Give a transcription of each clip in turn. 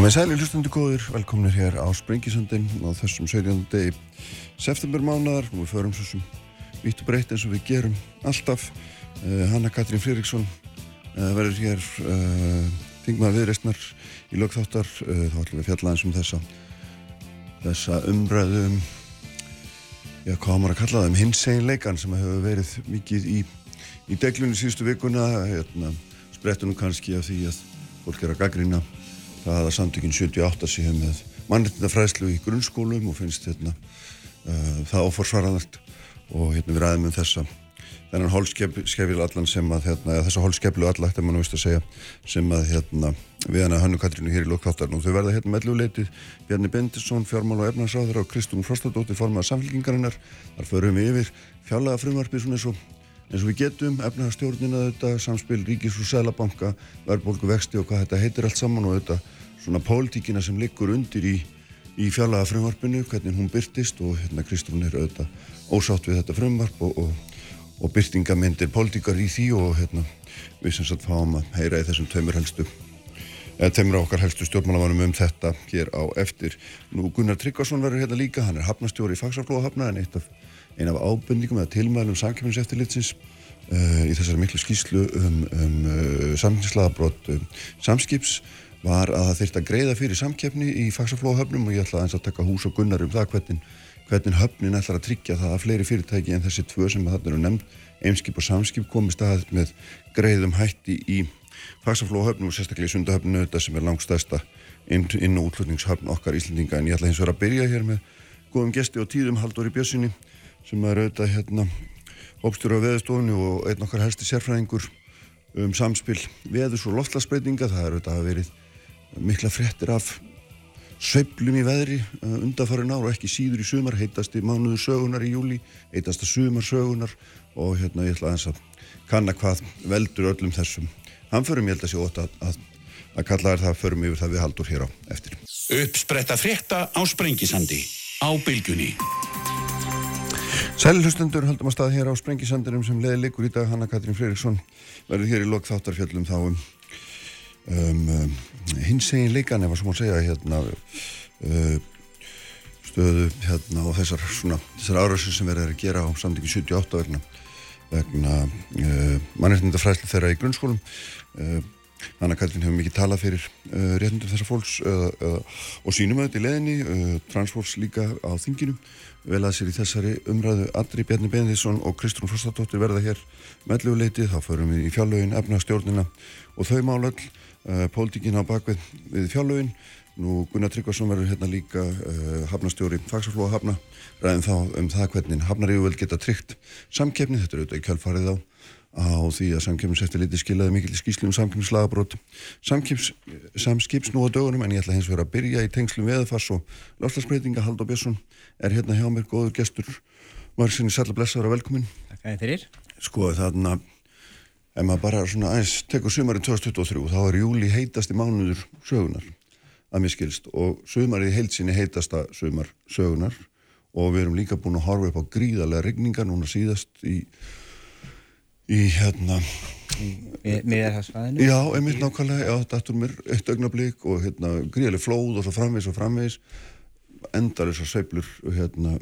Komið sæli hlustundu góður, velkomnir hér á Sprengisöndin á þessum 17. degi september mánar, nú við förum svo sem vitt og breytt eins og við gerum alltaf. Uh, Hanna Katrín Fríriksson uh, verður hér uh, þingmaður viðreistnar í lögþáttar þá ætlum við fjallaðins um þessa þessa umræðu um já, hvað maður að kalla það um hins egin leikan sem hefur verið mikið í, í deglunni síðustu vikuna. Hérna, sprettunum kannski af því að fólk er að gaggrýna það að samtökinn 78 séu með mannreitindafræðslu í grunnskólum og finnst hérna, uh, það óforsvaranalt og hérna við ræðum um þessa þennan hólskefil allan sem að hérna, þessa hólskeflu allan eftir mann að vist að segja sem að hérna við hana Hannu Katrínu hér í lokþáttarinn og þau verða hérna meðluleitið Bjarni Bendisson, fjármál og efnarsáður og Kristún Frostadóttir formað samfélkingarinnar þar förum við yfir fjárlega frumarfið svona eins og eins og við getum, efnahastjórnina þetta, samspil ríkis og selabanka, verðbólgu vexti og hvað þetta heitir allt saman og þetta svona pólitíkina sem liggur undir í, í fjallaga frumvarpinu, hvernig hún byrtist og hérna Kristofn er auðvitað ósátt við þetta frumvarp og, og, og byrtingamindir pólitíkar í því og hérna við sem sagt fáum að heyra í þessum tveimur helstu eða tveimur okkar helstu stjórnmálamanum um þetta hér á eftir. Nú Gunnar Tryggvason verður hérna líka, hann er hafnastjóri í Fagsaflóðahafna en eitt af eina af ábendingum eða tilmælum samkjöfninseftilitsins uh, í þessari miklu skýslu um, um uh, samkjöfnislaðabrott um, samskips var að það þurft að greiða fyrir samkjöfni í fagsaflóðahöfnum og ég ætla að, að taka hús og gunnar um það hvernig, hvernig höfnin ætlar að tryggja það að fleiri fyrirtæki en þessi tvö sem þarna eru nefnd, eimskip og samskip komi stað með greiðum hætti í fagsaflóðahöfnum og sérstaklega í sundahöfninu þetta sem er langstæsta inn, og útlutningshöfn okkar Íslandinga en ég ætla hins vegar að byrja hér með góðum gesti og tíðum Haldur í Bjössinni sem er auðvitað hérna hópstjóru á veðustofni og einn okkar helsti sérfræðingur um samspil veðus og loftlagsbreytinga. Það er auðvitað að verið mikla frettir af sveiblum í veðri uh, undanfærin ár og ekki síður í sumar, heitast í mánuðu sögunar í júli, heitast að sumar sögunar og hérna ég ætla aðeins að kanna hvað veldur öllum þessum hamförum, ég held að sé ótt að, að, að kalla þér það förum yfir það við haldur hér á eftir. Uppspretta frétta á Sprengisandi á bylgunni. Sælhustundur haldum að stað hér á Sprengisandurum sem leði likur í dag. Hanna Katrín Freiriksson verður hér í lok þáttarfjöllum þá um, um, um hins egin leikan ef að sem hún segja hérna uh, stöðu hérna og þessar svona þessar árausin sem verður að gera á samtíki 78 vegna vegna uh, mannreitnindafræslu þeirra í grunnskólum. Uh, Hanna Katrín hefur mikið talað fyrir uh, réttundum þessar fólks og sínum auðvitað í leðinni uh, transfólks líka á þinginu vel að sér í þessari umræðu. Andri Bjarni Benedísson og Kristrún Frostadóttir verða hér meðluguleitið, þá förum við í fjallögin, efnastjórnina og þau málöll uh, pólitíkin á bakvið við fjallögin nú Gunnar Tryggvarsson verður hérna líka uh, hafnastjóri fagsaflóða hafna. Ræðum þá um það hvernig hafnaríuvel geta tryggt samkeppni, þetta er auðvitað í kjálfarið á á því að samkjöfniseftiliti skilaði mikil skýsli um samkjöfnislagabrót samskips nú á dögunum en ég ætla hins vegar að byrja í tengslum veðafars og lofslagsbreytinga Haldur Björnsson er hérna hjá mér, góður gestur. Var sinni sætla blessaður og velkomin þið fyrir. Sko þarna ef maður bara svona aðeins tekur sumarið 2023 þá er júli heitasti mánuður sögunar að mér skilst. Og sumarið heilsinni heitasta sumar sögunar og við erum líka búin að horfa upp á gríðarlega regninga núna síðast í í hérna Miðarhafsfæðinu? Já, einmitt nákvæmlega, já, er mér eitt augnablík og hérna gríðarlega flóð og svo framvegs og framvegs endar þessar söiblur hérna,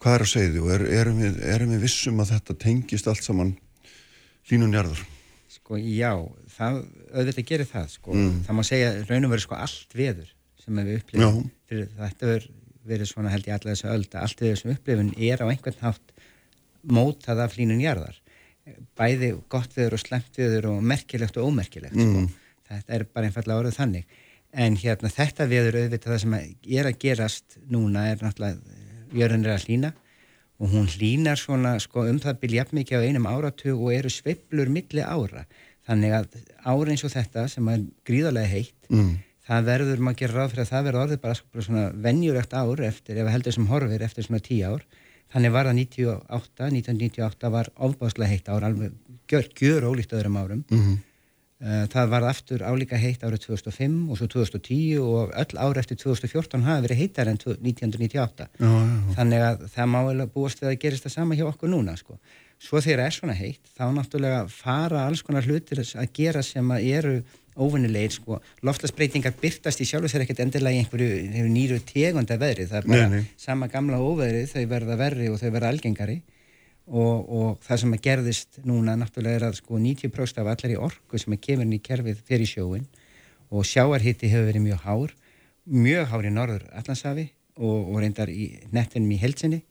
hvað er að segja því og er, erum, við, erum við vissum að þetta tengist allt saman línunjarðar? Sko já, það, auðvitað gerir það sko, mm. það má segja raun og verið sko allt veður sem við upplifum þetta verið, verið svona held ég allar þess að ölda, allt veður sem upplifun er á einhvern hátt mótað af línunjarðar bæði gott veður og slemt veður og merkilegt og ómerkilegt sko. mm. sko. þetta er bara einfallega orðið þannig en hérna þetta veður auðvitað það sem er að gerast núna er náttúrulega jörðin er að hlýna og hún hlýnar svona sko um það byrja mikið á einum áratug og eru sveiblur milli ára þannig að ára eins og þetta sem er gríðarlega heitt mm. það verður maður að gera ráð fyrir að það verður orðið bara svona venjulegt ár eftir ef heldur sem horfir eftir svona tíu ár Þannig var það 98, 1998 var ofbáslega heitt ár, alveg gjör, gjör ólíkt öðrum árum. Mm -hmm. Það var aftur álíka heitt árið 2005 og svo 2010 og öll ári eftir 2014 hafi verið heitar enn 1998. Já, já, já. Þannig að það má vel búast við að gerist það sama hjá okkur núna sko. Svo þegar það er svona heitt þá náttúrulega fara alls konar hlutir að gera sem að eru óvinnilegir sko, loftlasbreytingar byrtast í sjálf og sér ekkert endilega í einhverju nýru tegunda veðri, það er bara nei, nei. sama gamla óveðri, þau verða verri og þau verða algengari. Og, og það sem að gerðist núna náttúrulega er að sko 90% af allar í orku sem er kemur inn í kerfið fyrir sjóin og sjáarhitti hefur verið mjög hár mjög hár í norður Allandsafi og, og reyndar í nettinum í helsinni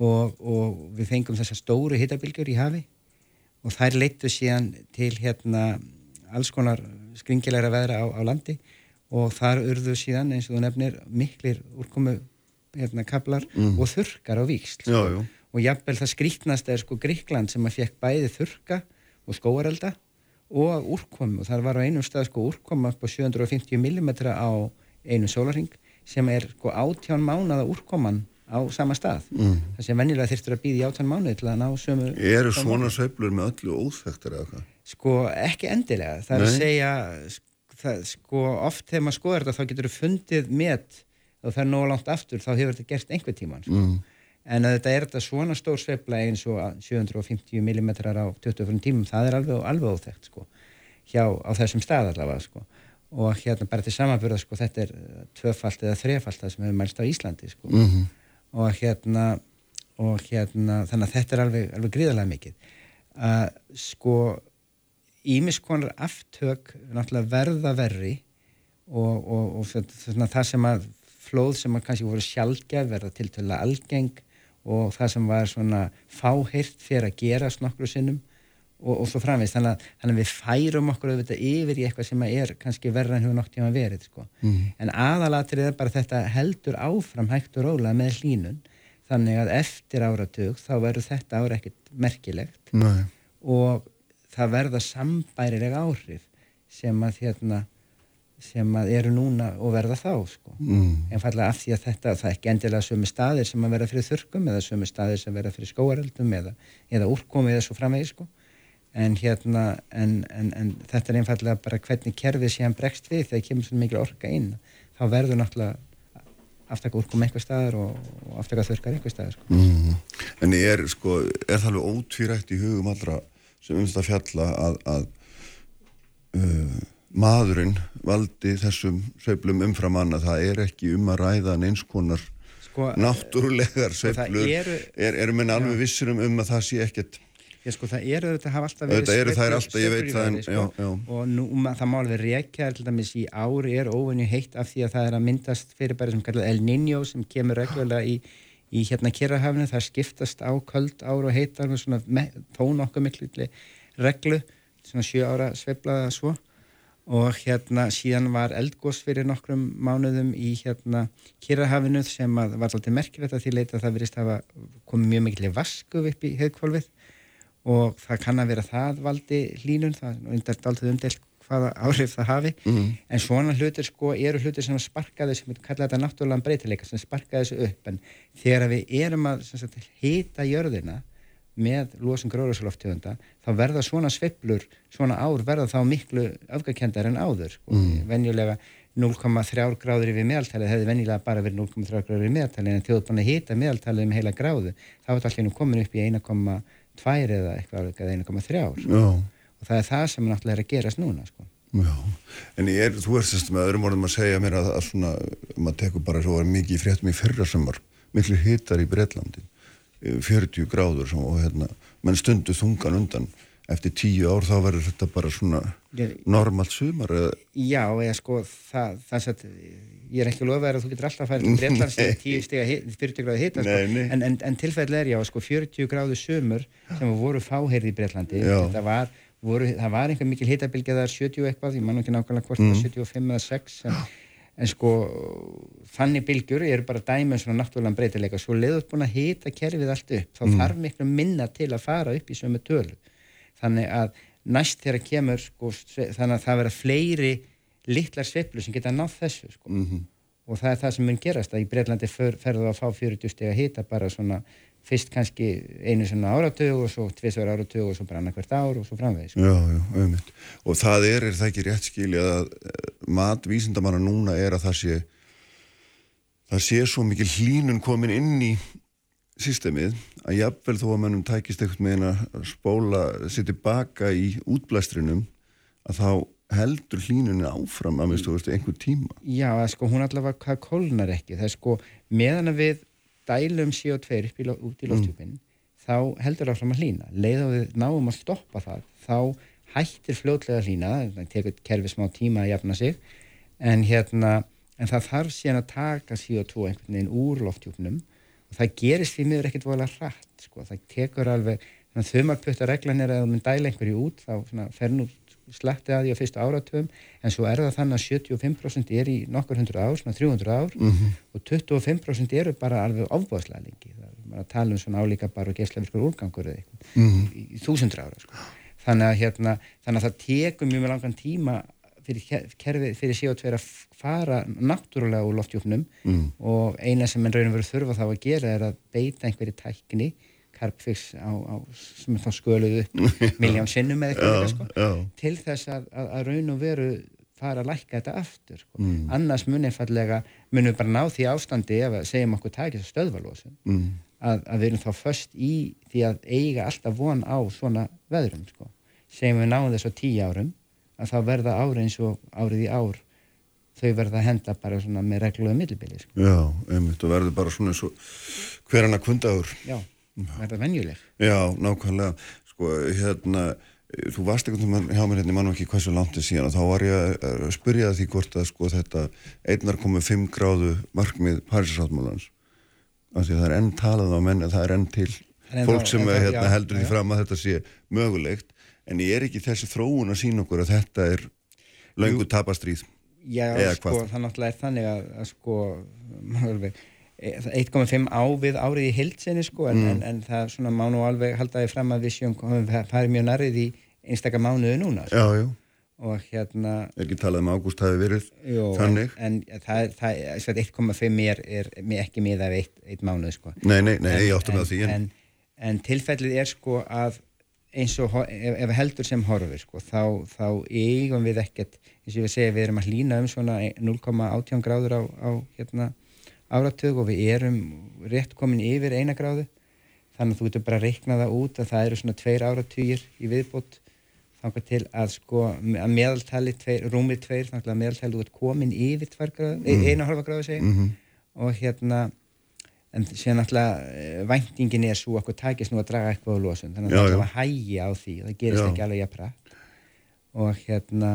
og, og við fengum þessa stóru hittabilgjur í hafi og þær leittu síðan til hérna alls konar skringilegra veðra á, á landi og þar urðu síðan eins og þú nefnir miklir úrkomu hérna kaplar mm. og þurkar á víksl já, já. og jafnvel það skrítnast er sko Gríkland sem að fekk bæði þurka og skóarelda og úrkomu og þar var á einum stað sko úrkomu upp á 750 mm á einu sólaring sem er sko átján mánada úrkoman á sama stað mm. það sem vennilega þurftur að býði átján mánuði til að ná sömu eru svona söflur með öllu óþægtar eða hvað? Sko ekki endilega það er að segja það, sko oft þegar maður skoður þetta þá getur þú fundið með og það er nóg langt aftur þá hefur þetta gert einhver tíman sko. mm. en að þetta er þetta svona stór svefla eins og 750 mm á 24 tímum það er alveg, alveg óþægt sko hjá á þessum stað allavega sko og hérna bara til samanbyrða sko þetta er tvöfalt eða þrefalt það sem hefur mælst á Íslandi sko mm -hmm. og hérna og hérna þannig að þetta er alveg, alveg gríðarlega mikið uh, sko ímiskonar aftök náttúrulega verða verri og, og, og svona það sem að flóð sem að kannski voru sjálfgef verða til að algeng og það sem var svona fáhirt fyrir að gerast nokkru sinnum og, og svo framvegst, þannig að, þannig að við færum okkur auðvitað yfir í eitthvað sem er kannski verra en hefur nokt tíma verið sko. mm. en aðalatrið er bara þetta heldur áfram hægt og róla með hlínun þannig að eftir áratug þá verður þetta ára ekkert merkilegt Nei. og það verða sambærilega áhrif sem að hérna sem að eru núna og verða þá sko. mm. en falla af því að þetta það er ekki endilega sömu staðir sem að verða fyrir þurkum eða sömu staðir sem verða fyrir skóaröldum eða, eða úrkomi eða svo framvegi sko en hérna en, en, en þetta er einfallega bara hvernig kerfið sé hann bregst við þegar kemur svona mikil orka inn þá verður náttúrulega aftaka úrkom eitthvað staðar og, og aftaka þurkar eitthvað staðar sko. mm. En er sko, er það alveg ótvírætt í hugum allra sem umst að fjalla að, að uh, maðurinn valdi þessum sveiflum umfram manna, það er ekki um að ræða neins konar sko, náttúrulegar sko, sveiflur, eru, er, er menn alveg vissir um, um að það sé ekkert? Já sko það eru þetta hafa alltaf verið Þetta eru það er alltaf, ég veit það en, sko, já, já. og nú það má alveg til dæmis í ári er óvenju heitt af því að það er að myndast fyrirbæri sem kallar El Niño sem kemur reglulega í, í hérna Kirrahafnu það skiptast á köld ára og heitar með svona tón okkur miklu reglu, svona sjö ára sveiflaða svo. Og hérna síðan var eldgós fyrir nokkrum mánuðum í hérna Kirrahafnu sem var alltaf merkilegt að því leita að það verist að komið mjög miklu vasku upp í heðkvolvið og það kann að vera það valdi hlínun, það er alltaf umdelt hvaða áhrif það hafi mm en svona hlutir sko eru hlutir sem sparkaði sem við kalla þetta náttúrulega breytileika sem sparkaði þessu upp en þegar við erum að hita jörðina með losum gróðursloftegunda þá verða svona sveiblur, svona ár verða þá miklu afgakendar en áður sko. mm. venjulega 0,3 gráður yfir meðaltalið hefði venjulega bara verið 0,3 gráður yfir meðaltalið en þjóð búin að hita meðaltalið um heila gráðu þá er allir nú komin upp í 1,5 tvær eða eitthvað eða 1,3 ár og það er það sem náttúrulega er að gerast núna sko. Já, en er, þú ert semst með öðrum orðum að segja mér að, að svona, maður tekur bara svo mikið í fréttum í fyrra semar, miklu hittar í Breitlandi, 40 gráður og hérna, menn stundu þungan undan. Eftir tíu ár þá verður þetta bara svona normalt sumar eða? Já, eða sko það, það set, ég er ekki lofaður að þú getur alltaf að færa til Breitlands til 10 stiga 40 gráði hita sko. en, en, en tilfell er já, sko 40 gráðu sumur sem voru fáheyrði í Breitlandi það var, voru, það var einhver mikil hitabilgjaðar 70 eitthvað, ég man ekki nákvæmlega hvort mm. 75 eða 6 en, en sko þannig bilgjur eru bara dæmið um svona náttúrulega breytileika svo leiður búin að hita kerfið allt upp þá mm. þarf miklu minna til að fara upp í sömu tölu þannig að næst þegar kemur sko, þannig að það vera fleiri litlar sveiflu sem geta nátt þessu sko. mm -hmm. og það er það sem mun gerast að í Breitlandi fer, ferðu að fá 40 steg að hita bara svona fyrst kannski einu svona áratögu og svo tviðsver áratögu og svo bara annarkvært ár og svo framvegis. Já, já, auðvitað og það er, er það ekki rétt skilja að eh, matvísindamanna núna er að það sé það sé svo mikil hlínun komin inn í systemið að jafnvel þó að mannum tækist eitthvað með að spóla sér tilbaka í útblæstrinum að þá heldur hlínunin áfram að minnst þú veist einhver tíma. Já, sko, hún allavega kólnar ekki. Það er sko, meðan að við dælum CO2 upp í, út í loftjúpin mm. þá heldur áfram að hlína leið og við náum að stoppa það þá hættir fljótlega að hlína það tekur kerfi smá tíma að jafna sig en hérna en það þarf síðan að taka CO2 einhvern veginn úr loftjúpnum og það gerist því miður ekkert volið hratt sko. það tekur alveg þumarputta reglan er að þú mynd dæla einhverju út þá fer nú slettið að því á fyrstu áratöfum en svo er það þannig að 75% er í nokkur hundru ár, svona 300 ár mm -hmm. og 25% eru bara alveg ofbóðslega lengi, það er að tala um svona álíka bara og geslavirkur úrgangur eða eitthvað mm -hmm. í, í þúsundra ára sko. þannig, að, hérna, þannig að það tekur mjög langan tíma fyrir, kerfi, fyrir CO2 að fara náttúrulega úr loftjúknum mm. og eina sem enn raunum verið þurfa þá að gera er að beita einhverju tækni Á, sem er þá sköluð upp miljón sinnum eða eitthvað sko, til þess að, að, að raun og veru fara að lækka þetta aftur sko. mm. annars munir fallega munum við bara ná því ástandi ef að segjum okkur takis að stöðvalósun mm. að, að við erum þá först í því að eiga alltaf von á svona veðrum sko. segjum við náðum þess á tíu árum að þá verða árið eins og árið í ár þau verða að henda bara svona með regluðu millibili sko. Já, einmitt og verður bara svona eins og hverjana kundagur Já verða venjuleg. Já, nákvæmlega. Sko, hérna, þú varst einhvern veginn hjá mér hérna, ég mann ekki hvað svo langt er síðan og þá var ég að spyrja því hvort að sko þetta 1,5 gráðu markmið Parísasáttmálans. Þannig að það er enn talað á menn, það er enn til en fólk sem en, hérna, já, heldur því fram að þetta sé mögulegt, en ég er ekki þessi þróun að sína okkur að þetta er laungu tapastríð. Já, sko, það náttúrulega er þannig að, að sko, maður 1,5 á við árið í hildsenni sko en, mm. en, en það svona má nú alveg haldaði fram að við sjöum farið mjög nærrið í einstakar mánuðu núna sko. Já, já. Og hérna... Er ekki talað um ágúst hafi verið jú, þannig? En, en það, það, 1,5 er, er ekki miða af eitt, eitt mánuð sko. Nei, nei, nei, ég áttu með því. En, en tilfellið er sko að eins og ef, ef heldur sem horfur sko þá, þá eigum við ekkert, eins og ég vil segja, við erum að hlýna um svona 0,18 gráður á, á hérna áratug og við erum rétt komin yfir eina gráðu þannig að þú getur bara að reikna það út að það eru svona tveir áratugir í viðbót þannig til að sko að meðaltali tveir, rúmið tveir þannig að meðaltali ert komin yfir mm. eina halva gráðu segi mm -hmm. og hérna en sér náttúrulega eh, væntingin er svo okkur takist nú að draga eitthvað á losun þannig að það er að hægja á því það gerist já. ekki alveg jafnra og hérna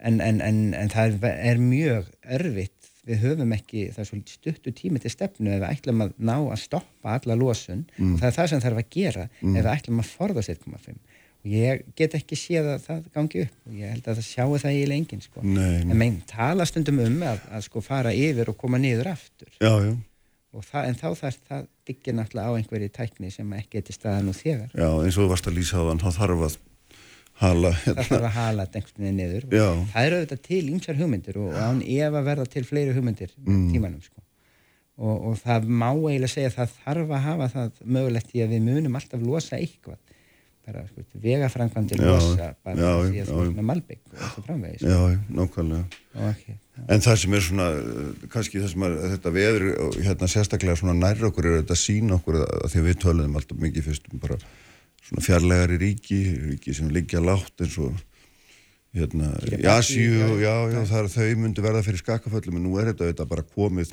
en, en, en, en það er, er mjög örfitt við höfum ekki það svolítið stuttu tími til stefnu ef við ætlum að ná að stoppa alla losun mm. og það er það sem þarf að gera mm. ef við ætlum að forðast 1,5 og ég get ekki séð að það gangi upp og ég held að það sjáu það í lengin sko. en meginn tala stundum um að, að sko fara yfir og koma niður aftur já, já. Það, en þá þarf það byggja náttúrulega á einhverju tækni sem ekki er til staðan og þegar Já eins og þú varst að lýsa á þann þá þarf að hala hérna. það þarf að hala þetta einhvern veginn niður Já. það eru auðvitað til ymsar hugmyndir og án ef að verða til fleiri hugmyndir mm. tímanum sko. og, og það má eiginlega segja að það þarf að hafa það mögulegt í að við munum alltaf losa eitthvað bara sko, vegafrangvandir losa bara já, því að það er svona malbygg og það framvegis Já, nákvæmlega okay, En það sem er svona, kannski það sem er þetta veður, hérna sérstaklega svona nær okkur er þetta sín okkur að því að við töluðum alltaf mikið fyrstum bara svona fjarlægari ríki, ríki sem liggja látt eins og hérna í Asíu og já, já, þar þau myndi verða fyrir skakaföllum en nú er þetta, þetta bara komið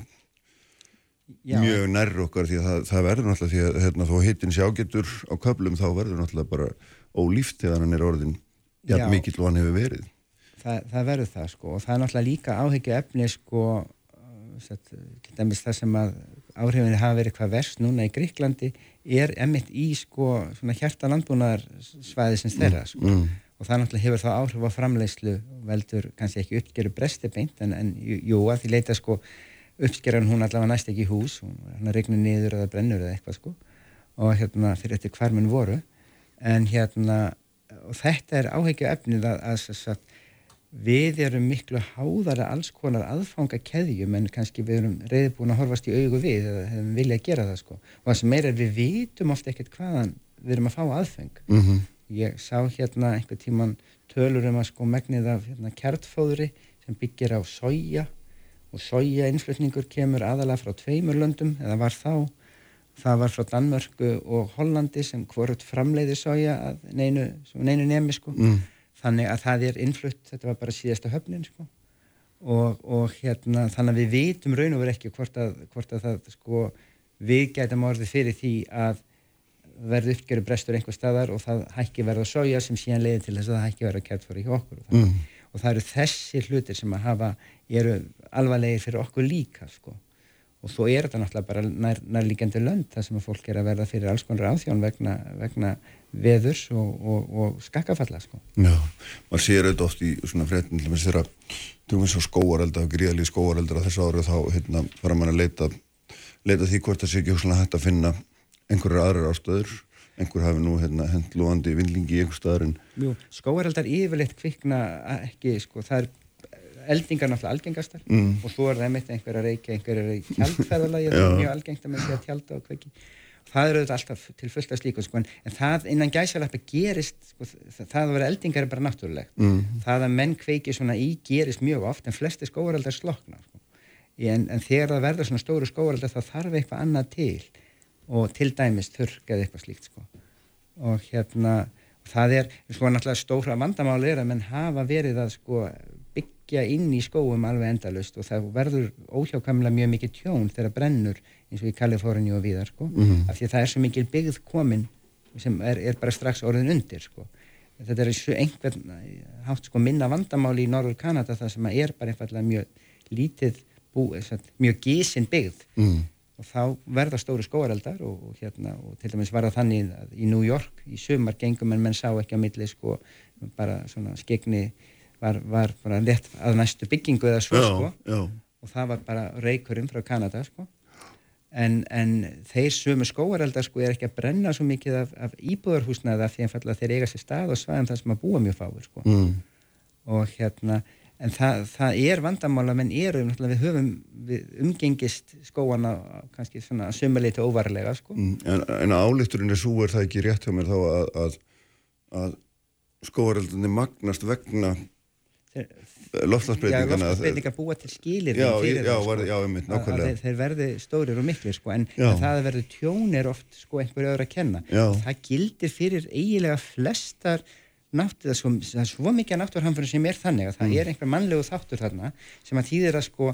já. mjög nærr okkar því að það, það verður náttúrulega því að hérna, þó hittin sjágetur á köplum þá verður náttúrulega bara ólíft þegar hann er orðin jægt mikill og hann hefur verið. Þa, það verður það sko og það er náttúrulega líka áhyggja efni sko það sem að áhrifinni hafa verið hvað verst núna í Gríklandi er emitt í sko hjarta landbúnaðarsvæði sem þeirra sko. mm. og það náttúrulega hefur þá áhrif á framleiðslu veldur kannski ekki uppgeru bresti beint en, en jú að því leita sko uppskeran hún allavega næst ekki í hús hann regnir niður eða brennur eða eitthvað sko og hérna fyrir þetta hvar minn voru en hérna og þetta er áhegju efnið að, að, að við erum miklu háðara alls konar aðfanga keðjum en kannski við erum reyðbúin að horfast í augu við eða hefum viljað að gera það sko. Og það sem meira er við vitum ofta ekkert hvaðan við erum að fá aðfeng mm -hmm. ég sá hérna einhver tíman tölur um að sko megnið af hérna, kjartfóðri sem byggir á soja og soja innflutningur kemur aðalega frá tveimur löndum eða var þá. Það var frá Danmörku og Hollandi sem hvort framleiði soja að neinu, neinu nemi sko. Mm þannig að það er innflutt, þetta var bara síðasta höfnin sko. Og, og hérna þannig að við vitum raun og verið ekki hvort að, hvort að það sko við gætum orðið fyrir því að verði uppgjöru brestur einhver staðar og það hækki verða sója sem síðan leiði til þess að það hækki verða kært fyrir hjá okkur og, mm. og það eru þessi hlutir sem að hafa, eru alvarlegir fyrir okkur líka sko. Og þó er þetta náttúrulega bara nær, nærlíkjandi lönd þar sem að fólk er að verða fyrir alls konar áþjón vegna, vegna veðurs og, og, og skakkafalla sko. Já, maður sér auðvitað oft í svona fréttin til að þeirra, þú veist svo skóarelda gríðalíð skóarelda á þessu ári og þá hérna fara mann að leita leita því hvort það sé ekki húslega hægt að finna einhverjar aðrar ástöður einhver hafi nú hérna hendlúandi vindlingi í einhver staðar en... Jú, skóareldar yfirleitt kvikna ekki, sko, það er eldingar náttúrulega algengastar mm. og svo er það einmitt einhver að reykja, einhver að reykja tjaldferðalagi, það er mjög algengt að með því að tjalda og kveiki. Það eru alltaf til fullt af slíku, sko, en það innan gæsalappi gerist, sko, það að vera eldingar er bara náttúrulegt. Mm. Það að menn kveiki svona í gerist mjög oft, en flesti skóaraldar slokna, sko. En, en þegar það verður svona stóru skóaraldar þá þarf eitthvað annað til og til dæmis þurrk eða eitthvað slíkt, sko. Og hérna, það er, sko, náttúrulega stóra vandamáli er að menn hafa verið að, sko, byggja inn í skóum alveg endalust og það verður óhjákamlega mjög mikið tjón þegar brennur eins og í Kaliforni og viðar sko, mm -hmm. af því að það er svo mikil byggð komin sem er, er bara strax orðin undir sko. Þetta er einhvern hátt sko minna vandamáli í Norður Kanada það sem er bara einfallega mjög lítið bú, mjög gísin byggð mm. og þá verða stóri skóareldar og, og hérna og til dæmis var það þannig að í New York í sumar gengum en menn sá ekki á milli sko bara svona skegni var, var bara lett að næstu byggingu eða svo já, sko já. og það var bara reykurinn frá Kanada sko en, en þeir sömu skóareldar sko er ekki að brenna svo mikið af, af íbúðarhúsnaða því að þeir eiga sér stað og svaðum það sem að búa mjög fáir sko mm. og hérna en það, það er vandamála menn eru við höfum við umgengist skóana kannski svona sömuleiti óvarlega sko mm. En, en álíkturinn er svo er það ekki rétt hjá mér þá að, að, að skóareldunni magnast vegna loftlagsbreytingar loftlagsbreytingar búa til skilir já, já, það, sko, já, einmitt, þeir, þeir verði stórir og miklir sko, en, það að verði tjónir oft sko, einhverju öðru að kenna. Það gildir fyrir eigilega flestar náttúr, sko, það er svo mikið náttúrhanfurinn sem er þannig að það mm. er einhver mannlegu þáttur þarna sem að þýðir að sko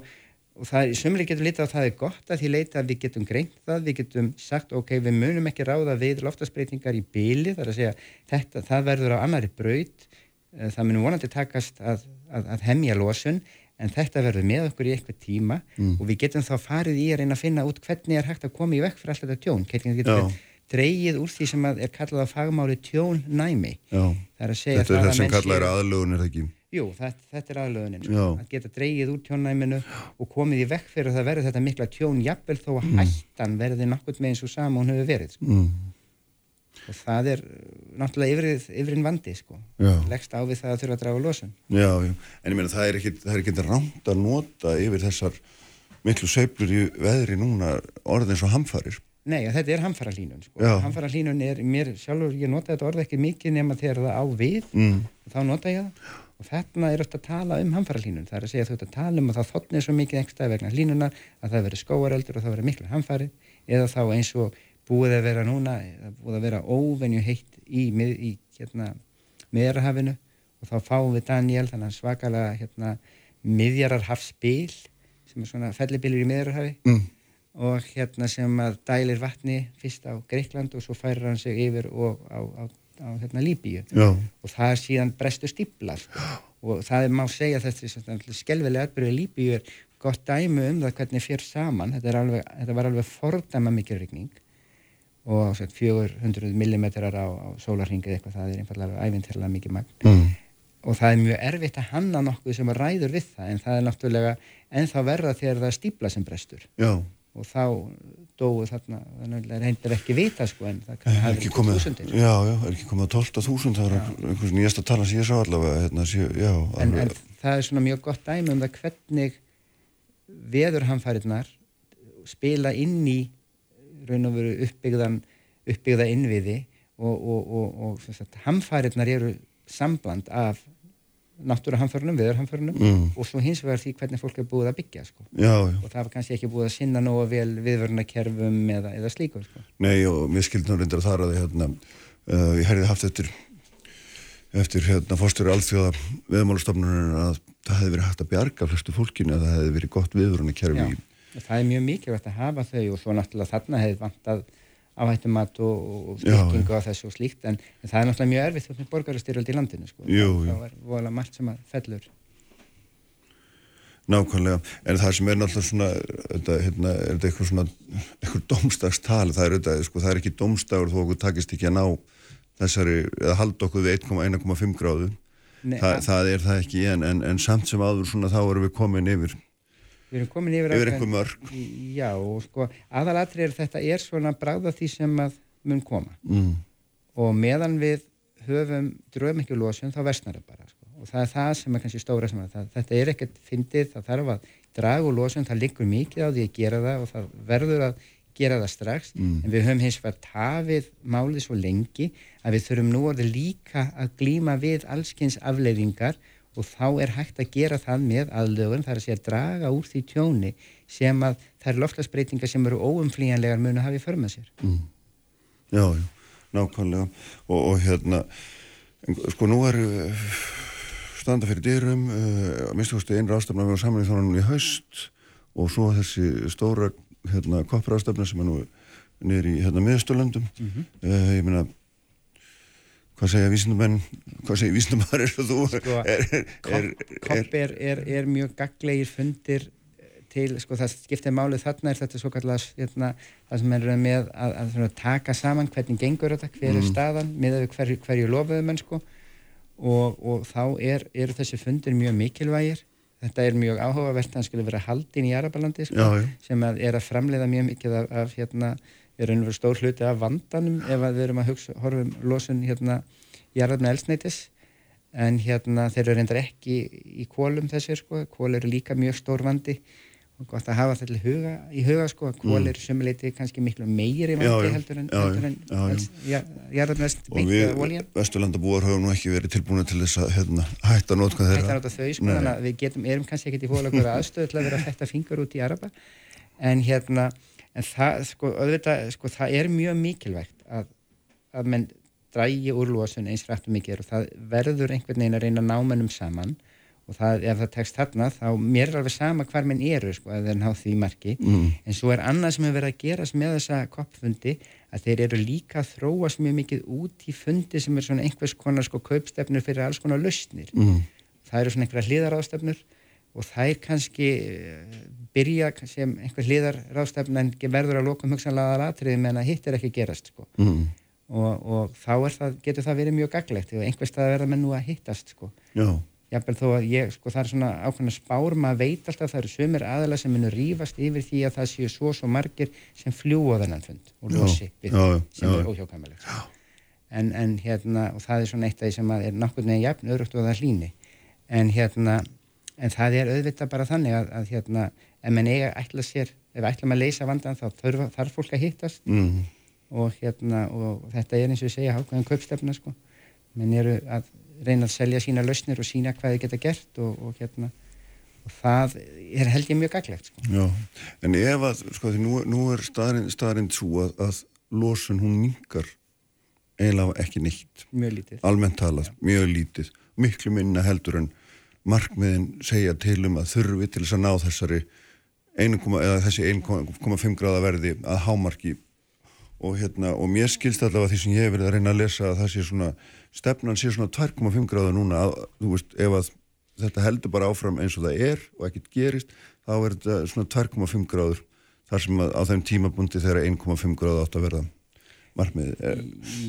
og það er, sömuleg getur litið á það er gott að því leita að við getum greint það, við getum sagt ok, við munum ekki ráða við loftasbreytingar í byli, þar að segja þetta, það verður á annari braut. Eh, það munum vonandi takast að, að, að hemja losun en þetta verður með okkur í eitthvað tíma mm. og við getum þá farið í að reyna að finna út hvernig er hægt að koma í vekk fyrir alltaf þetta tjón hvernig getur við dreyið úr því sem er kallað á fagmáli það er að segja þetta er það sem kallað er aðlögun er það ekki? Jú, það, þetta er aðlögunin sko. að geta dreyið úr tjónnæminu og komið í vekk fyrir að það verður þetta mikla tjón jafnvel þó að mm. hættan verði nokkur með eins og sama hún hefur verið sko. mm og það er náttúrulega yfir, yfirinn vandi sko. Leggst á við það að þurfa að draga losun. Já, já, en ég meina það er ekkit, ekki rámt að nota yfir þessar miklu seiflur í veðri núna orðin svo hamfarir. Nei, þetta er hamfaralínun sko. hamfaralínun er mér sjálfur, ég nota þetta orð ekki mikið nema þegar það á við mm. þá nota ég það. Og þarna er þetta að tala um hamfaralínun það er að segja ert að tala um að það þotnir svo mikið ekstra vegna línunar að það veri skóareldur og það veri miklu hamfari eða þá eins og búið að vera núna, búið að vera óvenju heitt í, í hérna, miðjararhafinu og þá fáum við Daniel, þannig svakalega hérna, miðjararhafsbíl sem er svona fellibilir í miðjararhafi mm. og hérna sem að dælir vatni fyrst á Greikland og svo færir hann sig yfir og á, á, á hérna, Líbíu Já. og það er síðan brestu stíplar sko. og það er má segja þetta skelvilega atbyrjuð Líbíu er gott dæmu um það hvernig fyrir saman þetta, alveg, þetta var alveg fordæma mikil og 400 mm á, á sólarhingið eitthvað, það er einfallega æfintirlega mikið magn mm. og það er mjög erfitt að hanna nokkuð sem ræður við það en það er náttúrulega ennþá verða þegar það er stípla sem brestur já. og þá dóu þarna það er ekki vita sko en það kann hafa verið þúsundir Já, já, er ekki komið að 12.000 það er einhvers nýjasta tala sem ég sá allavega hérna, sé, já, en, en það er svona mjög gott dæmi um það hvernig veðurhamfæriðnar spila inn í raun og veru uppbyggðan uppbyggða innviði og, og, og, og hamfæriðnar eru sambland af náttúruhamförunum, viðurhamförunum mm. og svo hins vegar því hvernig fólk er búið að byggja sko. já, já. og það var kannski ekki búið að sinna nógu vel viðvörnakerfum eða, eða slíkur sko. Nei og mér skildi nú reyndar að það að hérna, uh, ég herði haft eftir eftir hérna fórstöru alþjóða veðmálastofnunum að það hefði verið hægt að bjarga flestu fólkinu að það hefði verið gott viðvörunni kjærfi í. Það er mjög mikilvægt að hafa þau og svo náttúrulega þarna hefði vantað áhættumat og, og styrkingu á þessu og slíkt en, en það er náttúrulega mjög erfitt með borgarastyrjöld í landinu sko. Jú, jú. Það var volið margt sem að fellur. Nákvæmlega, en það sem er náttúrulega svona, þetta, hérna, er þetta eitthvað svona, eitthvað domstagstal, það er, þetta, sko, það er ekki domstagur þó okkur takist ekki að ná þessari, eða halda okkur við 1,1,5 gráðu, Nei, Þa, það er það ekki en, en, en samt sem aður svona þá erum við komin yfir, við erum komin yfir, yfir einhver mörg. Já, og sko, aðalatri er þetta er svona bráða því sem að mun koma mm. og meðan við höfum dröfum ekki lósun þá versnar það bara, sko og það er það sem er kannski stóra sem að þetta er ekkert fyndið, það þarf að draga úr losun, það liggur mikið á því að gera það og það verður að gera það strax mm. en við höfum hins vegar tafið málið svo lengi að við þurfum nú orðið líka að glíma við allskynns afleiðingar og þá er hægt að gera það með aðlögun, það er að segja að draga úr því tjóni sem að það er loftlagsbreytingar sem eru óumflíjanlegar mun að hafa í förmað sér. Mm. Já, já, nákvæmlega og, og hérna, sko nú er standa fyrir dyrum uh, eh, að minnstu kosti einra ástafna við á samanlega þónunum í haust og svo þessi stóra hérna, koppra ástafna sem er nú niður í hérna, miðsturlöndum mm -hmm. uh, ég meina hvað segja vísindamenn? Hvað segja vísindamæður er þú? Sko, er, er, kopp er, er mjög gaglegir fundir til, sko það skiptir málið þarna er þetta svo kallast hérna, það sem er með að, að, að taka saman hvernig gengur þetta, hver er mm. staðan með hverju, hverju lofuðum en sko. Og, og þá er, eru þessi fundir mjög mikilvægir. Þetta er mjög áhugavert að það skulle vera haldin í Arabalandi sko, sem að er að framleiða mjög mikið af, af hérna, er einhver stór hluti af vandanum ef við erum að hugsa, horfum losun hérna í Arabna elsneitis en hérna þeir eru reyndar ekki í kólum þessir sko, kól eru líka mjög stór vandi og gott að hafa þetta huga, í huga sko. Að kól er sumuleiti kannski miklu meiri vandi heldur en, heldur en beintið af oljan. Og við Vesturlandabúar höfum nú ekki verið tilbúin til þess að hérna, hætta nótkan þeirra. Hætta nótkan þau sko, þannig að við getum, erum kannski ekkert í hólagur aðstöðu til að vera að þetta fingur út í Araba en hérna, en það sko, auðvitað, sko, það er mjög mikilvægt að, að menn drægi úr losun eins rættu mikið og það verður einhvern veginn að reyna námennum saman og það, ef það tekst þarna þá mér er alveg sama hvar minn eru sko að þeir ná því marki mm. en svo er annað sem hefur verið að gerast með þessa koppfundi að þeir eru líka að þróast mjög mikið út í fundi sem er svona einhvers konar sko kaupstefnur fyrir alls konar lausnir mm. það eru svona einhverja hliðarástefnur og þær kannski eh, byrja sem einhver hliðarástefn en verður að loka um hugsanlega aðratrið menn að hitt er ekki gerast sko mm. og, og þá það, getur það verið mjög gaglegt og einhvers stað verða menn nú að hittast sko Já Jafnvel þó að ég, sko það er svona ákveðna spár, maður veit alltaf að það eru sömur aðalega sem munur rýfast yfir því að það séu svo svo margir sem fljúa þennan fund og losi já, sem já, er óhjákamilegt. En, en hérna, og það er svona eitt af því sem er neginn jafn, öðrugt og það hlýni. En hérna, en það er auðvitað bara þannig að, að hérna, ef mann eiga ætla sér, ef ætla maður að leysa vandan þá þarf, þarf fólk að hittast mm. og hérna, og þetta er eins og ég segja hákvæðan kaupstefna, sko. Menn eru að reyna að selja sína lausnir og sína hvað þið geta gert og, og hérna og það er held ég mjög gaglegt sko. En ef að sko því nú, nú er staðrind, staðrind svo að, að losun hún mingar eiginlega ekki neitt mjög lítið, almennt talað, mjög lítið miklu minna heldur en markmiðin segja til um að þurfi til þess að ná þessari 1, eða þessi 1,5 gráða verði að hámarki og hérna og mér skilst allavega því sem ég hef verið að reyna að lesa að það sé svona stefnan sé svona 2,5 gráða núna að, þú veist, ef að þetta heldur bara áfram eins og það er og ekkert gerist, þá er þetta svona 2,5 gráður þar sem að á þeim tímabundi þeirra 1,5 gráða átt að verða margmið.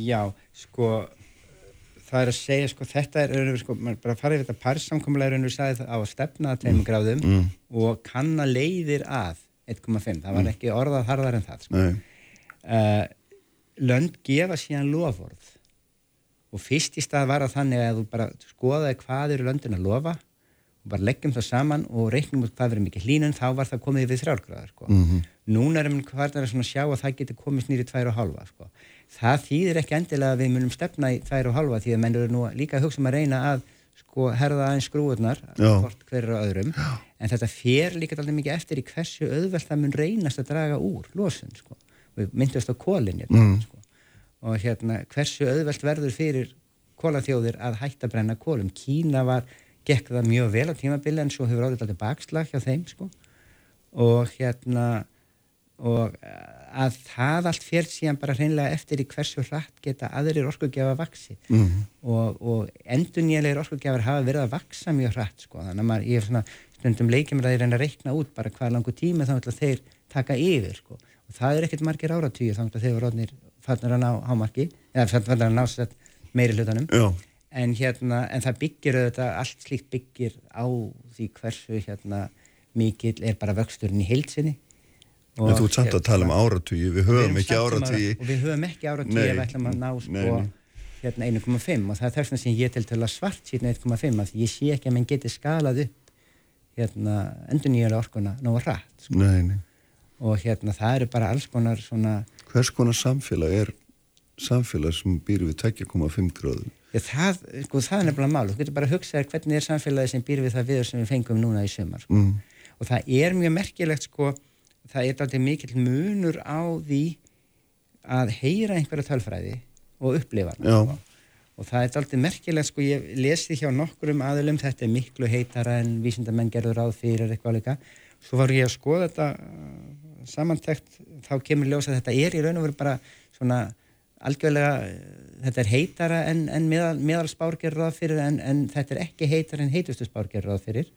Já, sko það er að segja, sko, þetta er sko, bara að fara yfir þetta parsamkomlega er að sagði það á að stefna að 2 mm. gráðum mm. og kanna leiðir að 1,5, það var mm. ekki orðað harðar en það, sko. Uh, lönd gefa síðan lofórð og fyrst í stað var það þannig að þú bara skoðaði hvað eru löndin að lofa og bara leggjum það saman og reiknum út hvað verður mikið hlínun, þá var það komið við þrjálfgráðar sko. mm -hmm. núna erum við hvað er að sjá að það getur komið snýri tvær og halva sko. Það þýðir ekki endilega að við munum stefna í tvær og halva því að menn eru nú líka hugsa um að reyna að sko, herða aðeins skrúurnar hvort hverju öðrum Já. en þetta fer líka alltaf mikið eftir í hversu auðvelt það mun reynast að draga úr losun sko. við myndast á kólinn mm. sko og hérna hversu auðvelt verður fyrir kólaþjóðir að hætta brenna kólum. Kína var, gekk það mjög vel á tímabili en svo hefur áður alltaf bakslag hjá þeim sko og hérna og að það allt fyrir síðan bara hreinlega eftir í hversu hratt geta aðrir orkugjafa vaksi mm -hmm. og, og endunjæleir orkugjafar hafa verið að vaksa mjög hratt sko. Þannig að maður, ég er svona stundum leikjum að reyna að reikna út bara hvað langu tíma þá ætla þeir taka yfir sko. Og það er ekkert margir áratýju þá ætla þeir rótnir fannir að ná hámarki eða fannir að ná sér meiri hlutanum. En hérna, en það byggir auðvitað, allt slíkt byggir á því hversu hérna mikill er bara vöxturinn í heilsinni En þú ert samt að tala um áratvíu, við höfum ekki áratvíu. Og við höfum ekki áratvíu ef við ætlum að ná sko hérna 1,5 og það er þess vegna sem ég til til að svart síðan 1,5 að ég sé ekki að mann geti skalað upp hérna endur nýjulega orkuna náðu rætt. Sko. Nei, nei. Og hérna það eru bara alls konar svona... Hvers konar samfélag er samfélag sem býr við 2,5 gráðum? Já, það, sko, það er nefnilega mál. Þú getur bara að hugsa þér hvernig er samfélagi sem býr við það viður sem við fengum núna í sömar. Sko. Mm. Og það er mjög merkilegt sko það er alltaf mikill munur á því að heyra einhverja tölfræði og upplifa hana. Og það er alltaf merkilegt sko ég lesi hjá nokkurum aðlum þetta er miklu heitara en vísindamenn gerður ráð fyrir eitthvað líka. Svo var ég að skoða þetta uh, samantækt þá kemur ljósa að þetta er í raun og veru bara svona algjörlega þetta er heitara en, en meðal, meðal spárgerður ráð fyrir en, en þetta er ekki heitara en heitustu spárgerður ráð fyrir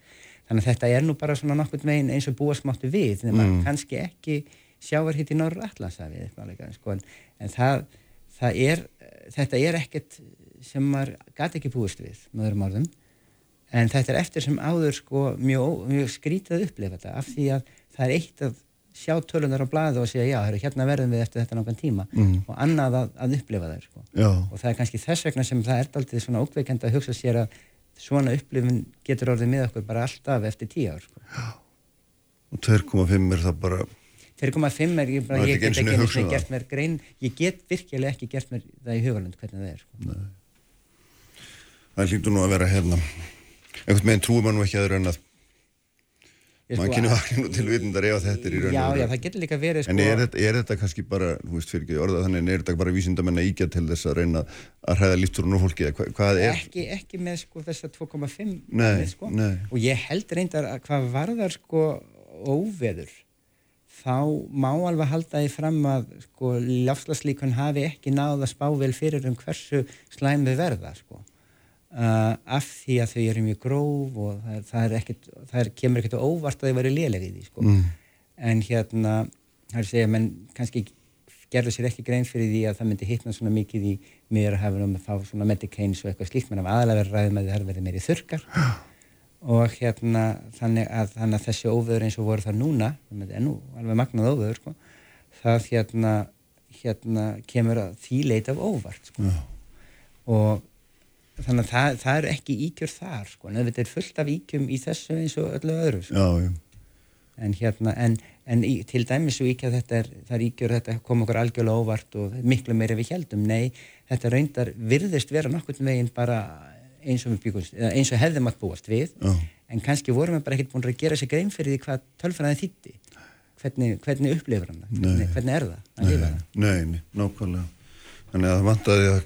Þannig að þetta er nú bara svona nokkur meginn eins og búast máttu við, en mm. kannski ekki sjávar hitt í norra allansafi eitthvað sko, en, en það, það er, þetta er ekkert sem maður gæti ekki búist við með öðrum orðum, en þetta er eftir sem áður sko mjög, mjög skrítið að upplefa þetta, af því að það er eitt að sjá tölunar á bladu og segja já, heru, hérna verðum við eftir þetta nákvæm tíma mm. og annað að, að upplifa það sko. og það er kannski þess vegna sem það er aldrei svona ókveikend að hugsa sér að svona upplifin getur orðið með okkur bara alltaf eftir tíu ár sko. og 2,5 er það bara 2,5 er ég bara, ég get ekki eins og gert mér grein, ég get virkilega ekki gert mér það í hugalund hvernig það er sko. það hlýttu nú að vera hérna einhvern veginn trúum að nú ekki aður en að mann kynni vakna til vitundar ef þetta er í raun og veru. Já, já, það getur líka verið sko... En er, er þetta kannski bara, þú veist fyrir ekki orða þannig, en er þetta bara vísindamenn að íkja til þess að reyna að hræða lífturinn og fólki, eða hvað er? Ekki, ekki með sko þess að 2,5 með sko, nei. og ég held reyndar að hvað varðar sko óveður, þá má alveg halda því fram að sko láfslaslíkun hafi ekki náða spável fyrir um hversu slæmi verða sko Uh, af því að þau eru mjög gróf og það, það, er ekkit, það er, kemur ekkert óvart að þau væri léleg í því sko. mm. en hérna það er að segja, menn kannski gerður sér ekki grein fyrir því að það myndi hittna svona mikið í mjögurhafunum að fá svona medicains og eitthvað slíkt menn af aðalega verið ræðum að það verði meiri þurkar og hérna þannig að, þannig að þessi óvöður eins og voru það núna það er nú alveg magnað óvöður sko, það hérna, hérna kemur að því leit af óvart sko. og þannig að það, það er ekki íkjör þar sko, en þetta er fullt af íkjum í þessu eins og öllu öðru sko. já, já. en hérna en, en í, til dæmis svo íkjað þetta er það er íkjör, þetta kom okkur algjörlega óvart og miklu meira við heldum, nei þetta reyndar virðist vera nokkur veginn bara eins og, byggust, eins og hefðum að búast við. Já. en kannski vorum við bara ekkert búin að gera sér grein fyrir því hvað tölfræðin þýtti hvernig, hvernig upplifur hann hvernig, hvernig er það að lifa það? Nei, nei, nákvæmlega. Þannig að það vantaði að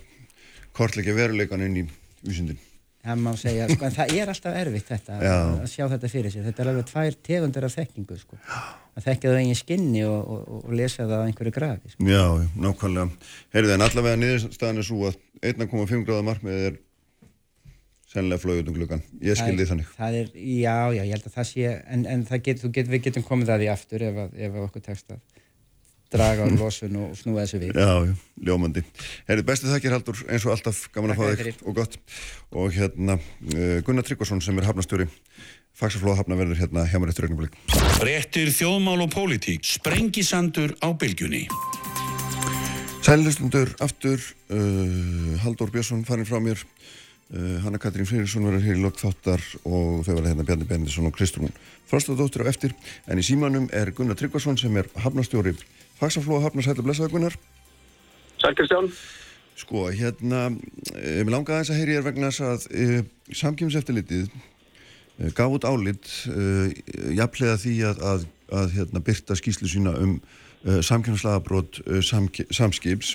kortleika veruleikan inn í vísundin það má segja, sko, en það er alltaf erfitt þetta að sjá þetta fyrir sér. Þetta er alveg tvær tegundir af þekkingu sko. að þekkja það eigin skinni og, og, og lesa það á einhverju grafi sko. Já, nákvæmlega, heyrðu en allavega niðurstaðan er svo að 1,5 gráða markmið er sennilega flóið um klukkan, ég skildi þannig. það er, Já, já, ég held að það sé en, en það get, get, við getum komið það í aftur ef, að, ef að okkur tekst að draga á losun og snúa þessu við. Já, já, ljómandi. Herrið, bestið þakkir Haldur, eins og alltaf gaman að fá þig og gott. Og hérna uh, Gunnar Tryggvason sem er hafnastjóri Faxaflóða hafna verður hérna hjá mér eftir ögnublik Brettir þjóðmál og pólitík Sprengisandur á bylgjunni. Sælilustundur aftur uh, Haldur Björnsson farin frá mér. Uh, Hanna Katrín Frýriksson verður hér í lokþáttar og þau verður hérna Bjarni Bendisson og Kristrún Frostadóttir á eftir. En í símanum er Gunnar Tryggvason sem er hafnastjóri Faxaflóa hafnar sætla blessaðagunnar Sæl Kristján. Sko, hérna, ég vil langa aðeins að heyri ég vegna þess að e, samkjömseftilitið e, gaf út álit e, jafnlega því að, að, að hérna, byrta skýslu sína um samkjömslagabrót e, samskips.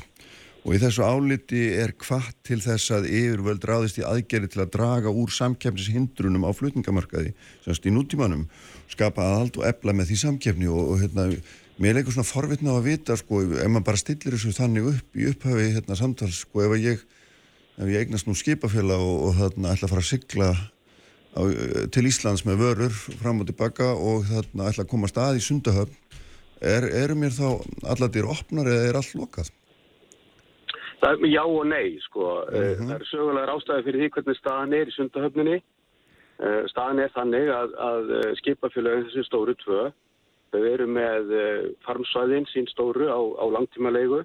Og í þessu áliti er hvað til þess að yfirvöld ráðist í aðgerri til að draga úr samkefnishindrunum á flutningamarkaði semst í nútímanum, skapa aðald og ebla með því samkefni og, og hérna mér er eitthvað svona forvitna á að vita sko, ef maður bara stillir þessu þannig upp í upphafi hérna samtals, sko, ef ég ef ég eignast nú skipafélag og, og þarna ætla að fara að sigla á, til Íslands með vörur fram og tilbaka og þarna ætla að koma stað í sundahöfn er, eru mér þá allatir opnar eða er allt lokað? Það er já og nei, sko. Uh eh, -huh. Það er sögulegar ástæði fyrir því hvernig staðan er í sundahöfninni. Uh, staðan er þannig að, að eh, skipafélagin þessi stóru tvö, þau eru með farmsvæðin sín stóru á, á langtíma leigu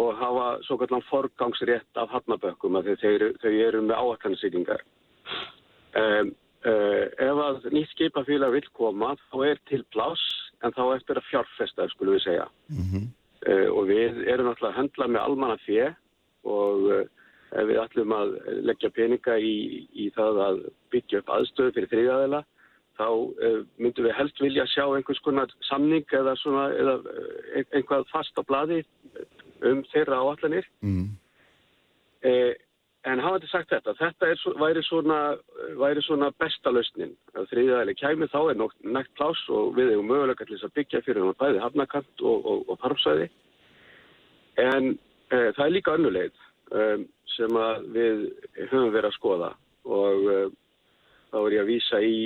og hafa svo kallan forgangsrétt af hafnabökkum að þau, þau eru með áallansiglingar. Um, uh, ef að nýtt skipafélag vil koma þá er til plás en þá eftir að fjárfesta, skulum við segja. Mm -hmm. uh, og við erum alltaf að handla með almanna fjö og uh, við ætlum að leggja peninga í, í það að byggja upp aðstöðu fyrir þriðaðila þá myndum við helst vilja sjá einhvers konar samning eða, svona, eða einhvað fast á bladi um þeirra áallanir. Mm. Eh, en hafandi sagt þetta, þetta er, væri, svona, væri svona besta lausnin. Þriðaðileg kæmi þá er nægt plás og við hefum mögulega til þess að byggja fyrir hann bæði hafnakant og, og, og parmsæði. En eh, það er líka önnulegð um, sem við höfum verið að skoða og um, þá er ég að vísa í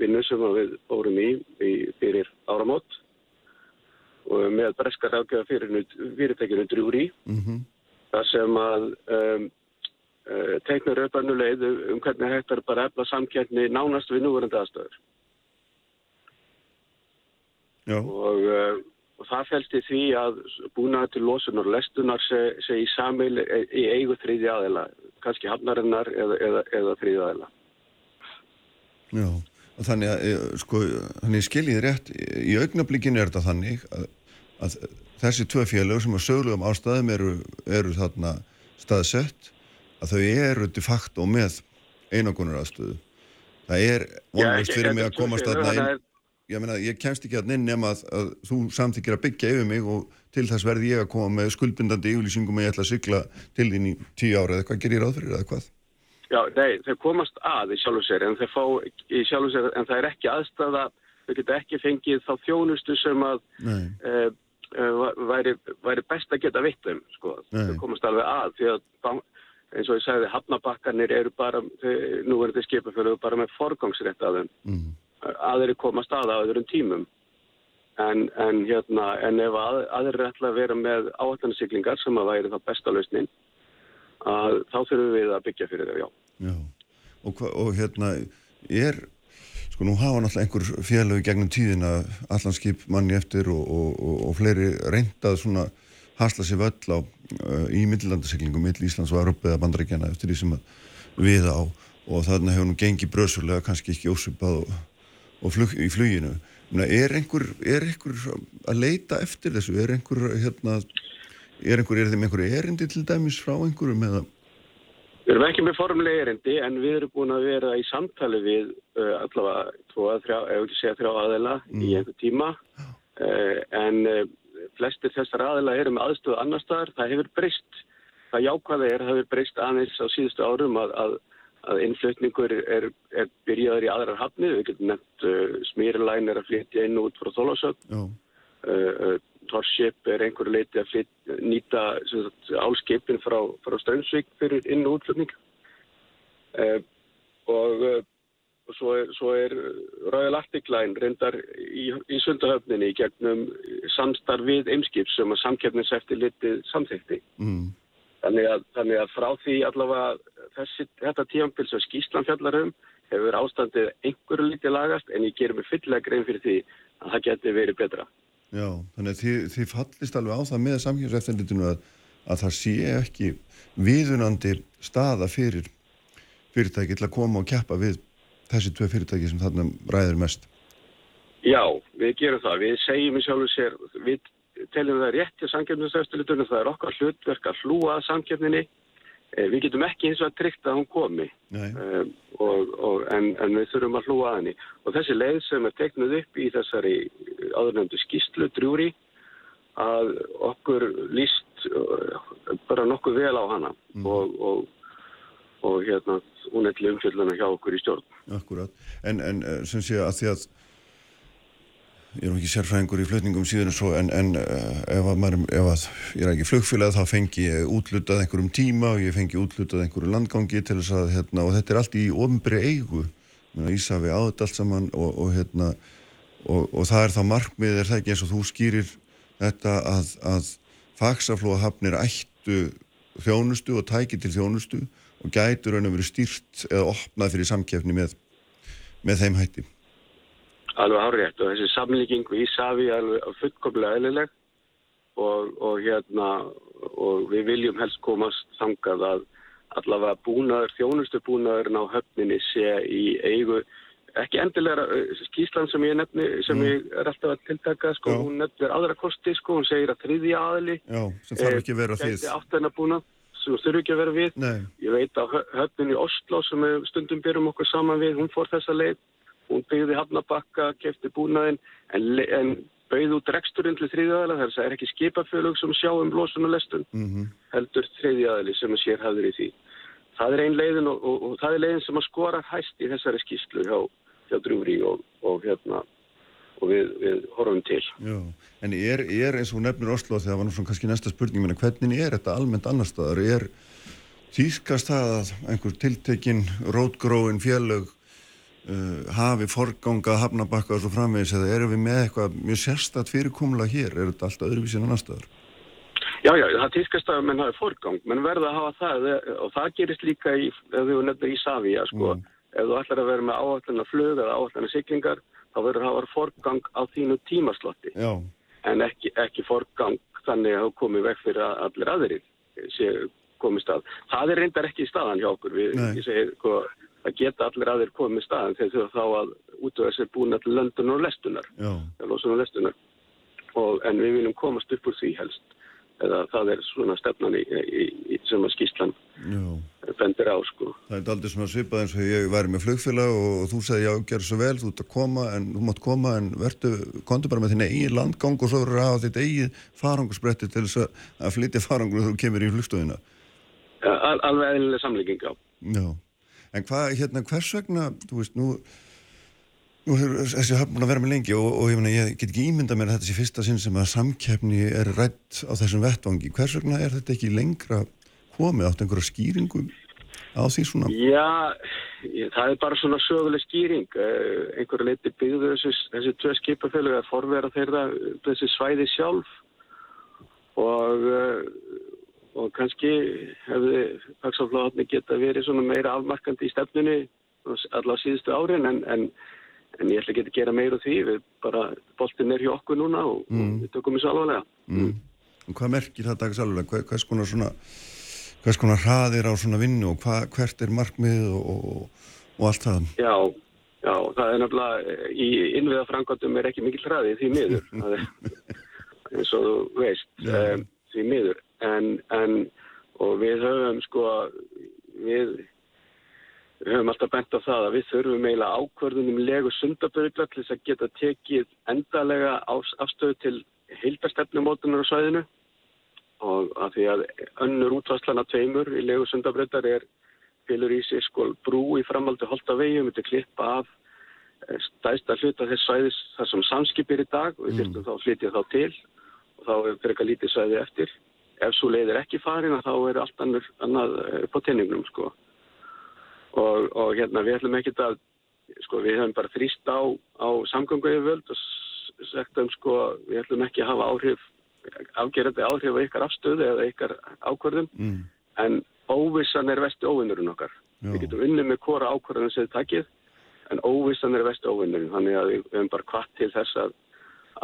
vinnu sem við fórum í, í fyrir áramót. Og með breskar ágjöða fyrirtækinu drúri mm -hmm. þar sem að um, uh, teiknur upp annu leið um hvernig hægt er bara efla samkjætni nánast við núverandi aðstöður og, uh, og það fælst í því að búnaði til losunar lestunar segi í samil í eigu þrýði aðeila kannski hafnarinnar eða, eða, eða þrýði aðeila Já Þannig að, eh, sko, þannig skiljið rétt, í augnablíkinu er þetta þannig að, að þessi tvö félög sem að sögulegum ástæðum eru, eru þarna staðsett, að þau eru de facto með einagunar aðstöðu. Það er vonlust fyrir mig að komast þarna inn, ég meina, ég kemst ekki að inn nema að, að þú samþykir að byggja yfir mig og til þess verði ég að koma með skuldbindandi yfirlýsingum að ég ætla að sykla til þín í tíu ára eða hvað gerir ég ráð fyrir eða hvað? Já, nei, þau komast að í sjálf og sér en, sér, en það er ekki aðstæða, þau geta ekki fengið þá þjónustu sem að e, e, væri, væri best að geta vittum, sko. Þau komast alveg að því að eins og ég sagði, hafnabakkanir eru bara, þau, nú er þetta skipafjölu bara með forgangsrétt að þeim. Mm. Aðri komast að á öðrum tímum. En, en, hérna, en ef að, aðri er ætla að vera með áhættansiglingar sem að væri það besta lausnin, að þá þurfum við að byggja fyrir þau, já. Já, og, og hérna er, sko nú hafa náttúrulega einhver félög gegnum tíðina allanskip manni eftir og, og, og fleiri reyndað svona hasla sér völl á uh, í millilandaseglingum mill Íslands og Aröpbeða bandrækjana eftir því sem við á og þarna hefur nú gengið bröðsvöldlega kannski ekki ósupað og flug, í fluginu. Er einhver, er einhver að leita eftir þessu? Er einhver, hérna, er einhver, er þeim einhver erindi til dæmis frá einhverjum eða? Við erum ekki með formulega erindi en við erum búin að vera í samtali við uh, allavega tvo að þrjá, ef ekki segja þrjá aðela mm. í einhver tíma uh, en uh, flestir þessar aðela eru með aðstöðu annar staðar. Það hefur breyst, það jákvæða er, það hefur breyst aðeins á síðustu árum að, að, að innflutningur er, er byrjaður í aðrar hafnið. Við getum nefnt smýrilæn er að flytja inn út frá Þólásögn. Torship er einhverju leiti að flyt, nýta álskipin frá, frá Strömsvík fyrir inn- og útflutning. Eh, og, eh, og svo er, er Royal Arctic Line reyndar í, í sundahöfninni gegnum samstarf við Eimskip sem að samkeppniseftir litið samþekti mm. þannig, þannig að frá því allavega þessi, þetta tíampil sem Skíslan fjallarum hefur ástandið einhverju litið lagast en ég ger mig fyllilega grein fyrir því að það geti verið betra Já, þannig að þið, þið fallist alveg á það með samkjömseftinlitinu að, að það sé ekki viðunandi staða fyrir fyrirtæki til að koma og kjappa við þessi tvei fyrirtæki sem þarna ræður mest. Já, við gerum það. Við segjum í sjálfu sér, við teljum það rétt til samkjöfnuseftinlitinu, það er okkar hlutverk að hlúa samkjöfninni Eh, við getum ekki eins og að tryggt að hún komi um, og, og, en, en við þurfum að hlúa að henni. Og þessi leið sem er teiknuð upp í þessari áðurnöndu skýslu drjúri að okkur líst bara nokkuð vel á hana mm. og, og, og hérna hún er til umfjölduna hjá okkur í stjórn. Akkurat, en, en eh, sem sé að því að ég er ekki sérfræðingur í flutningum síðan og svo en, en uh, ef, að maður, ef að ég er ekki flugfélag þá fengi ég útlutað einhverjum tíma og ég fengi útlutað einhverju landgangi til þess að hérna og þetta er allt í ofnbri eigu. Ísafi áður allt saman og, og hérna og, og það er þá markmið er það ekki eins og þú skýrir þetta að, að faksaflóahafnir ættu þjónustu og tæki til þjónustu og gætur raun að vera stýrt eða opnað fyrir samkefni með, með þeim hætti alveg árétt og þessi samlíking við Ísafi er alveg fullkomlega eðlileg og, og hérna og við viljum helst komast þangað að allavega búnaður, þjónustu búnaðurinn á höfninni sé í eigu ekki endilega skíslan sem ég nefni, sem mm. ég er alltaf að tiltaka sko, Já. hún nefnir aðra kosti sko, hún segir að þriðja aðli Já, sem þarf ekki að vera því sem þurfu ekki að vera við Nei. ég veit að höfnin í Oslo sem stundum byrjum okkur saman við, hún fór þessa leið hún byggði hafnabakka, kefti búnaðinn en, en bauð út reksturinn til þriðaðala þar það er ekki skipafjölug sem sjá um losun og lestun mm -hmm. heldur þriðaðali sem að sér hafður í því það er einn leiðin og, og, og það er leiðin sem að skora hæst í þessari skýslu hjá, hjá Drúri og, og hérna og við, við horfum til Já. En er, er eins og nefnir Oslo þegar var náttúrulega kannski næsta spurning menn hvernig er þetta almennt annar staðar er týskast það að einhver tiltekinn rótgróin fjölög uh, hafi forganga hafnabakka og svo framvegis eða erum við með eitthvað mjög sérstatt fyrirkomla hér er þetta alltaf öðruvísin annar staðar? Já, já, það týskast að menn hafi forgang menn verða að hafa það og það gerist líka í, ef þú nefnir í Savia sko, mm. ef þú ætlar að vera með áallan að flög eða áallan að syklingar þá verður það að hafa forgang á þínu tímaslotti já. en ekki, ekki forgang þannig að þú komið vekk fyrir að allir aðrir komist að. Það er reyndar ekki í staðan hjá okkur, við, ég segir, sko, að geta allir aðeir komið staðan þegar þau þá að útöða sér búin allir löndun og lestunar, og lestunar. Og, en við viljum komast upp úr því helst. Eða það er svona stefnan í, í, í sem að skýslan bendir á sko. Það er aldrei svona svipað eins og ég væri með flugfélag og þú segði já, gerð svo vel, þú ert að koma en þú mátt koma en verðu, kontu bara með þinn eigin landgang og svo verður að hafa þitt eigin farangusbretti til þess að flytja farangur þegar þú kemur í flugstofina al Alveg eðlilega samlíking, já. Já, en hvað, hérna, hvers vegna þú veist, nú Nú hefur þessi hafn búin að vera með lengi og, og ég, mena, ég get ekki ímynda mér að þetta sé fyrsta sinn sem að samkeppni er rætt á þessum vettvangi. Hvers vegna er þetta ekki lengra komið átt einhverja skýringum á því svona? Já, það er bara svona söguleg skýring. Uh, einhverja leiti byggðu þessi, þessi tvei skipafélagi að forvera þeirra þessi svæði sjálf og, uh, og kannski hefði Paxaflóðarni geta verið svona meira afmarkandi í stefnunni allavega síðustu árin en, en en ég ætla ekki að gera meira því við bara, boltin er hjá okkur núna og, mm. og við tökum þessu alvarlega mm. mm. Hvað merkir það dags alvarlega? Hvers konar svona hvers konar hraðir á svona vinnu og hva, hvert er markmið og, og, og allt það? Já, já, það er nefnilega í innviða frangandum er ekki mikil hraði því miður eins og þú veist um, því miður en, en og við höfum sko við höfum alltaf bent á það að við þurfum eiginlega ákvörðunum legu sundaböðla til þess að geta tekið endalega afstöðu til heildarstefnumótunar á svæðinu og að því að önnur útvarslana tveimur í legu sundaböðlar er fylgur í sig skól brú í framaldi holda vegi um þetta klippa af eh, stæsta hluta þess svæðis þar sem samskipir í dag og við þurfum mm. þá að flytja þá til og þá er fyrir eitthvað lítið svæði eftir. Ef svo leiðir ekki farin þá er allt annað eh, på tenningnum sko. Og, og hérna við ætlum ekki að sko við höfum bara þrýst á, á samgöngu yfirvöld og sagt um sko við ætlum ekki að hafa áhrif afgerandi áhrif á ykkar afstöðu eða ykkar ákvörðum mm. en óvissan er vestu óvinnurinn okkar. Já. við getum unnið með hvora ákvörðunum sem þið takkið en óvissan er vestu óvinnurinn. Þannig að við höfum bara kvart til þess að,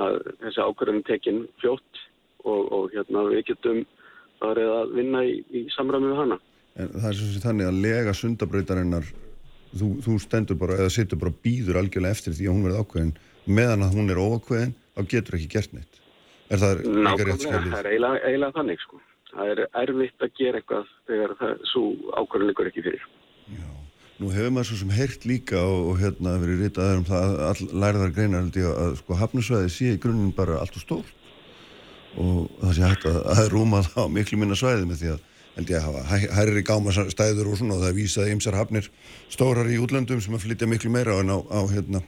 að þessi ákvörðunum tekinn fljótt og, og hérna við getum farið að vinna í, í samræmi við hana. En það er svo þannig að lega sundabrautarinnar þú, þú stendur bara eða sittur bara býður algjörlega eftir því að hún verði ákveðin. Meðan að hún er óákveðin þá getur ekki gert neitt. Er það ekki rétt skælið? Það er eiginlega, eiginlega þannig sko. Það er erfitt að gera eitthvað þegar það svo ákveðin líkur ekki fyrir. Já, nú hefur maður svo sem heyrt líka og, og hérna verið ritaður um það að all, læriðar greinar að sko hafnusvæði sé í grunninn bara allt og stórt og það sé hægt að það er rúmað á miklu minna svæði með því að held ég að hafa hærri gámastæður og svona og það er vísað ymsar hafnir stórar í útlöndum sem að flytja miklu meira en á, á hérna,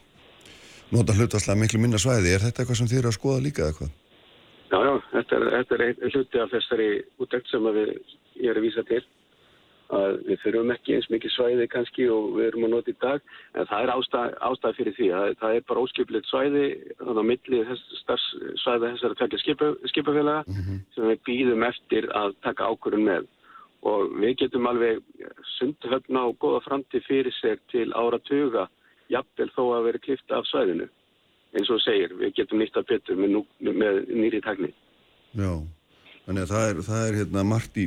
nota hlutastlega miklu minna svæði. Er þetta eitthvað sem þið eru að skoða líka eða hvað? Já, já, þetta er, þetta er ein hluti af þessari útdækt sem við, ég er að vísa til að við þurfum ekki eins mikið svæði kannski og við erum að nota í dag en það er ástæð, ástæð fyrir því það, það er bara óskiplitt svæði þannig að milli þess, svæði þessari tvekja skipa, skipafélaga mm -hmm. sem við býðum eftir að taka ákvörun með. Og við getum alveg sundhöfna og goða framtíð fyrir sér til áratuga jafnvel þó að vera klifta af svæðinu. Eins og segir, við getum nýtt að betur með, nú, með nýri takni Já, þannig að það er, það er hérna margt í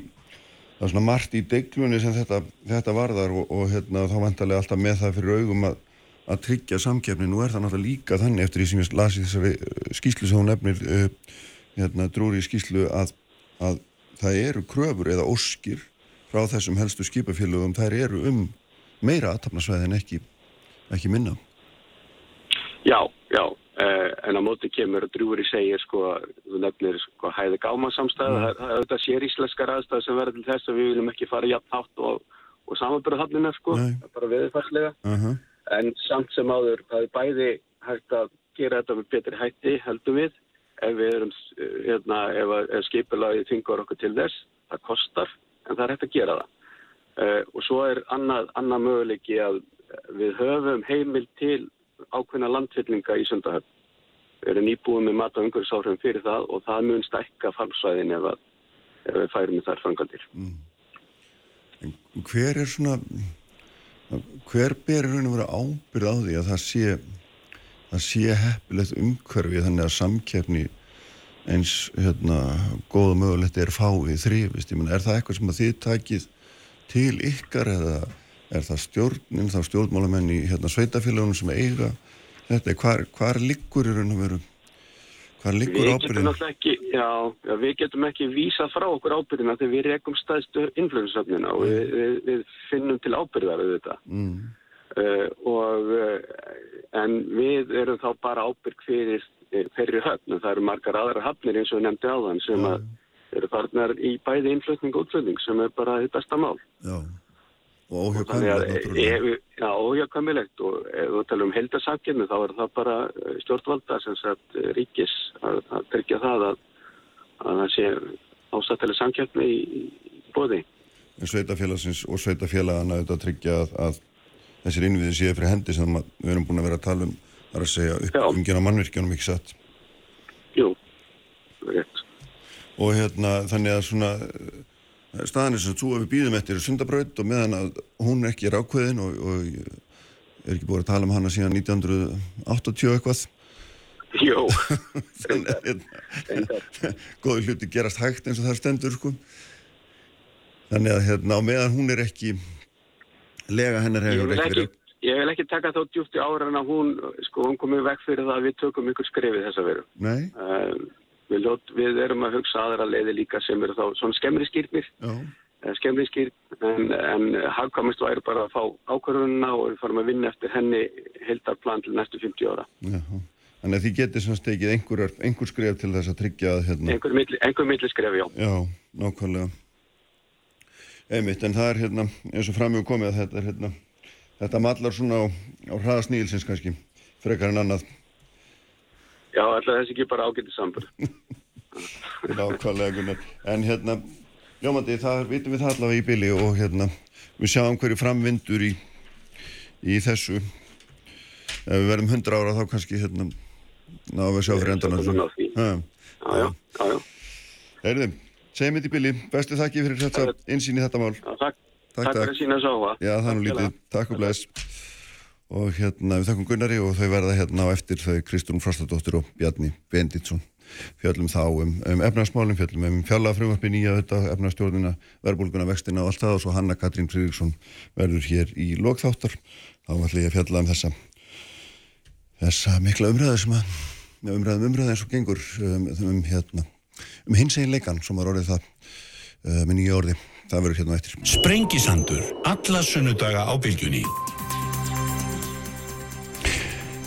það er svona margt í deglunni sem þetta, þetta varðar og, og hérna þá vantarlega alltaf með það fyrir augum að, að tryggja samkefni, nú er það náttúrulega líka þannig eftir því sem ég lasi þessari skýslu sem hún nefnir uh, hérna drúri skýslu að, að það eru kröfur eða óskir frá þessum helstu skipafélögum, þær eru um meira aðtapnasvæði en ekki, ekki minna. Já, já, eh, en á móti kemur að drúri segir sko, þú nefnir sko hæði gámasamstæða, mm. það er þetta sér íslenskar aðstæð sem verður til þess að við viljum ekki fara jafn hátt og, og samanbyrða hallina sko, bara viðfarslega, uh -huh. en samt sem áður, það er bæði hægt að gera þetta með betri hætti heldum við, ef við erum, hérna, ef, ef skipilagið þingur okkur til þess, það kostar, en það er hægt að gera það. Uh, og svo er annað, annað möguleiki að við höfum heimil til ákveðna landfyllinga í sundahöfn. Við erum nýbúið með mat- og umhverfisáhrifum fyrir það og það mun stækka fallsvæðin ef, ef við færum í þar fangandir. Mm. Hver er svona, hver ber raun og vera ábyrð á því að það sé það sé heppilegt umhverfið þannig að samkefni eins hérna góða mögulegt er fáið þrýfist, ég menn er það eitthvað sem að þið takið til ykkar eða er það stjórnin, þá stjórnmálamenn í hérna sveitafélagunum sem eiga þetta, hvar, hvar liggur í raun og veru hvar liggur ábyrðin? Já, já, við getum ekki vísa frá okkur ábyrðina þegar við rekum staðstu influensafnina og við, við, við finnum til ábyrðar við þetta mm. uh, og uh, en við erum þá bara ábyrg fyrir ferri höfn og það eru margar aðra hafnir eins og við nefndi á þann sem að eru farnar í bæði innflutning og útflutning sem er bara þetta besta mál. Já, og óhjákvæmilegt og ef við talum um heldarsakinu þá er það bara eh, stjórnvalda sem sagt eh, ríkis að, að tryggja það að, að það sé ásættileg samkjöfni í, í bóði. Sveitafélagsins og sveitafélagana auðvitað tryggja að, að þessir innviði séu fyrir hendi sem við erum búin að vera að tala um þar að segja uppbyggingin á mannvirkjunum ekki satt? Jú, rétt. Og hérna þannig að svona staðan er sem þú að við býðum eftir sundabraut og meðan að hún ekki er ákveðin og, og er ekki búin að tala um hana síðan 1980 eitthvað Jó hérna, góði hluti gerast hægt eins og það stendur sko þannig að hérna á meðan hún er ekki lega hennar hefur ekki verið Ég vil ekki taka þá djúft í ára en að hún, sko, hún komið vekk fyrir það að við tökum ykkur skrifið þessa veru. Nei. Uh, við, ljót, við erum að hugsa aðra leiði líka sem eru þá svona skemmri skýrnir, uh, skemmri skýrn, en, en hagkamist væri bara að fá ákvörðunna og við farum að vinna eftir henni heldarplan til næstu 50 ára. Já, þannig að því getur svona stekið einhver, einhver skrif til þess að tryggja að hérna... Einhver milli, einhver milli já. Já, nákvæmlega. Einmitt, en það er hérna, eins og framjög komið að þetta er hérna, þetta mallar svona á, á hraðasnýlsins kannski, frekar en annað. Já, alltaf þessi ekki bara ágætið sambur. Nákvæmlega, Gunnar. En hérna, Jómandi, það vitum við það allavega í bili og hérna, við sjáum hverju framvindur í, í þessu. Ef við verðum hundra ára þá kannski, hérna, náum við sjá fyrir endan. Já, já, já, já. Erðum. Segjum þetta í bylli, bestu þakki fyrir þetta insýn í þetta mál. Já, takk. Takk, takk fyrir sína sáfa. Já, það er nú lítið. Takk og bless. Og hérna við þakkum Gunnari og þau verða hérna á eftir þau Kristún Frostadóttir og Bjarni Benditsson. Fjöllum þá um, um efnarsmálinn, fjöllum um fjallafröngvarpi nýja þetta, efnarstjórnina, verbulguna, vextina og allt það og svo Hanna Katrín Fridriksson verður hér í lokþáttar. Þá ætlum ég að fjalla um þessa, þessa mikla umræðu sem að, umræðum umræðu eins og gengur um, um hérna um hins egin leikan sem var orðið það uh, með nýja orði, það verður hérna eftir Sprengisandur, alla sunnudaga á bylgjunni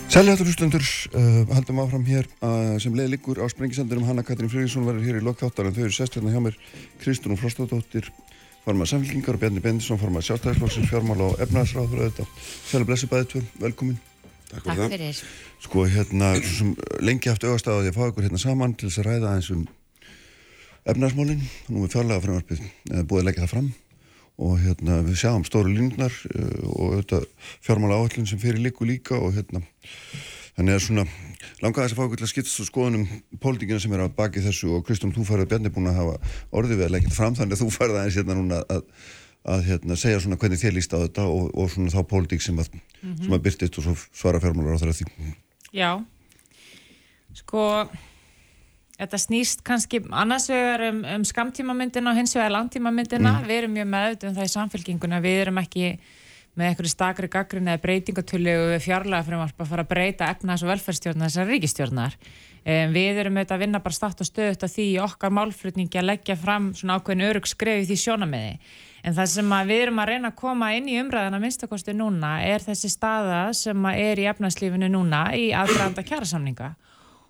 Sæljáttur hlustundur, uh, haldum áfram hér uh, sem leði líkur á sprengisendunum Hanna Katrín Friðriksson verður hér í lokþáttar en þau eru sest hérna hjá mér Kristún og Frostadóttir formað samfélkingar og Bjarni Bendisson formað sjálfstæðisflokksins fjármála og efnaðsráður auðvitað. Sælu blessi bæðið tvö, velkomin. Takk fyrir Takk fyrir. Sko hérna, sem lengi haft auðvast að ég fá ykkur hérna saman til þess að ræða eins um efnaðsmálinn, nú er fjárlega frumvarpið búið að leggja það fram og hérna við sjáum stóru línnar uh, og auðvitað fjármála áhaldin sem fyrir líku líka og hérna þannig að svona langaði þess að fá okkur til að skiptast á skoðunum pólitíkina sem er á baki þessu og Kristján, þú farið Bjarni búin að hafa orðið við að leggja fram þannig að þú farið aðeins hérna núna að, að, hérna, segja svona hvernig þér líst á þetta og, og svona þá pólitík sem að, mm -hmm. að byrtist og svo svara fjármálar á það því Já, sko Þetta snýst kannski annars vegar um, um skamtímamyndina og hins vegar langtímamyndina. Mm. Við erum mjög meðut um það í samfélkinguna. Við erum ekki með einhverju stakri gaggrinni eða breytingatölu við fjárlega fyrir að fara að breyta efnaðs- og velferðstjórnar þessar ríkistjórnar. Um, við erum auðvitað að vinna bara státt og stöðut að því okkar málflutningi að leggja fram svona ákveðin örug skrefið því sjónamiði. En það sem við erum að reyna að koma inn í umræðana minnstakosti núna er þessi staða sem er í efnagslífinu núna í aðdraðanda kjærasamninga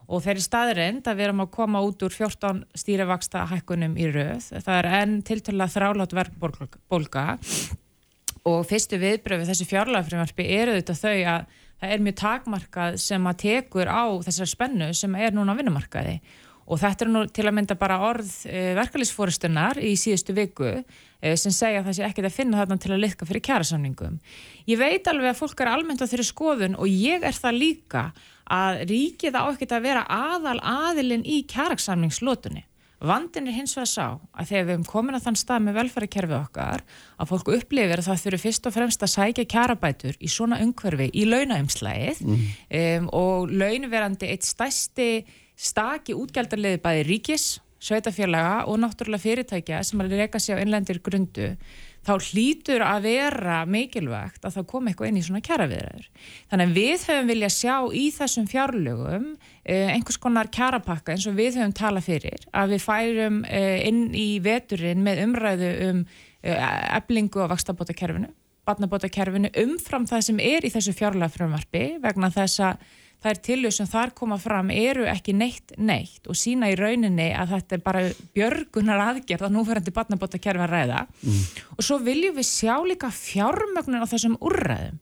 og þeirri staðrind að við erum að koma út úr 14 stýrivaksta hækkunum í rauð. Það er enn tiltöla þrálátt verkbólga og fyrstu viðbröfi þessi fjárlagafrimarfi eru þetta þau að það er mjög takmarkað sem að tekur á þessar spennu sem er núna á vinnumarkaði og þetta er nú til að mynda bara orð e, verkefliðsfórustunar í síðustu viku e, sem segja að það sé ekkert að finna þarna til að liðka fyrir kjærasamningum. Ég veit alveg að fólk er almennt á þeirri skoðun og ég er það líka að ríkið á ekkert að vera aðal aðilinn í kjæraksamningslótunni. Vandin er hins vegar sá að þegar við hefum komin að þann stað með velfærakerfi okkar að fólku upplifir að það þurfi fyrst og fremst að sækja kjarabætur í svona umhverfi í launaumslæðið mm. um, og launverandi eitt stæsti staki útgjaldarliði bæði ríkis, sveitafélaga og náttúrulega fyrirtækja sem að reyka sig á innlendir grundu þá hlýtur að vera mikilvægt að það kom eitthvað inn í svona kjæraviðræður. Þannig að við höfum vilja sjá í þessum fjárlögum eh, einhvers konar kjærapakka eins og við höfum talað fyrir að við færum eh, inn í veturinn með umræðu um eh, eblingu og vakstabótakerfinu, barnabótakerfinu umfram það sem er í þessu fjárlagafrömmarfi vegna þess að þær tilhjóð sem þar koma fram eru ekki neitt neitt og sína í rauninni að þetta er bara björgunar aðgerð að núferandi barnabóta kerfi að ræða. Mm. og svo viljum við sjá líka fjármögnun á þessum úrræðum.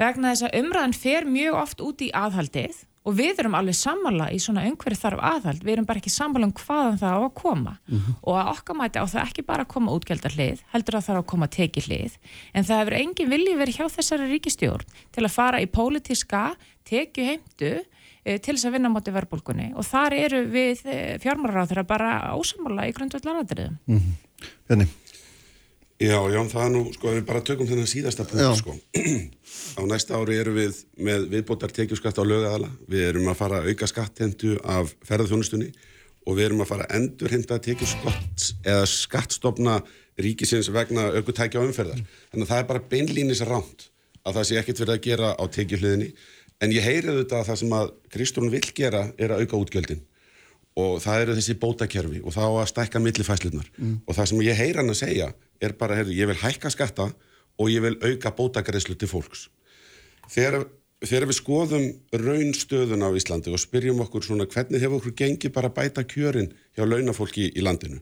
Vegna þess að umræðan fer mjög oft út í aðhaldið og við erum alveg sammála í svona umhverju þarf aðhald, við erum bara ekki sammála um hvaðan það á að koma. Mm -hmm. og að okkar mæti á það ekki bara að koma útgjaldar hlið, heldur að það á að koma teki hlið, en það hefur engin vilji verið hjá þessari ríkistjórn til að fara í pólitíska, teki heimdu e, til þess að vinna moti verbulgunni og þar eru við e, fjármálaráður að bara ósamála í grundvöldlaratriðum. Mm -hmm. Bjarni? Já, já, það er nú, sko, við bara tökum þennan síðasta punkt, sko. Á næsta ári eru við með viðbótar tekjuskatt á lögæðala, við erum að fara að auka skattendu af ferðarþjónustunni og við erum að fara að endur hinda tekjuskott eða skattstofna ríkisins vegna aukutækja á umferðar. Þannig að það er bara beinlýnis ránt að það sé ekkert verið að gera á tekjuhliðinni, en ég heyrið þetta að það sem að Kristún vil gera er að auka útgjöldin og það eru þessi bótakerfi og þá að stækka millifæslunar mm. og það sem ég heyr hann að segja er bara, heyrðu, ég vil hækka skatta og ég vil auka bótagreðslu til fólks. Þegar, þegar við skoðum raunstöðun á Íslandi og spyrjum okkur svona hvernig hefur okkur gengið bara bæta kjörin hjá launafólki í landinu,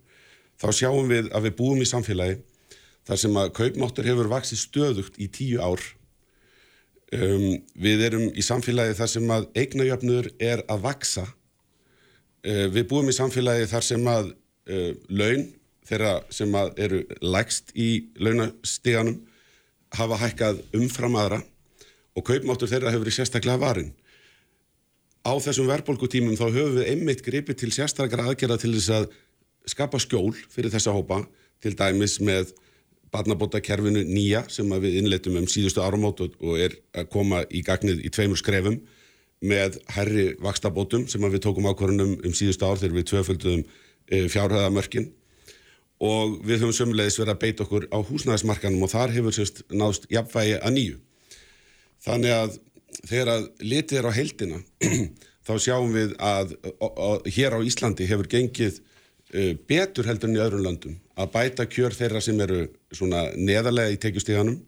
þá sjáum við að við búum í samfélagi þar sem að kaupmáttur hefur vaksið stöðugt í tíu ár. Um, við erum í samfélagi þar sem að eignajöfnur er að vaksa Uh, við búum í samfélagi þar sem að uh, laun þeirra sem að eru lægst í launastíganum hafa hækkað umfram aðra og kaupmáttur þeirra hefur verið sérstaklega varin. Á þessum verðbólkutímum þá höfum við einmitt gripið til sérstaklega aðgerða til þess að skapa skjól fyrir þessa hópa til dæmis með barnabótakerfinu nýja sem við innleitum um síðustu áramót og er að koma í gagnið í tveimur skrefum með herri vakstabótum sem við tókum ákvarðunum um síðustu ár þegar við tvöfölduðum e, fjárhæðamörkin og við höfum sömulegis verið að beita okkur á húsnæðismarkanum og þar hefur sérst náðst jafnvægi að nýju. Þannig að þegar að litið er á heldina þá sjáum við að hér á Íslandi hefur gengið betur heldur enn í öðrum landum að bæta kjör þeirra sem eru svona neðarlega í tekjustíðanum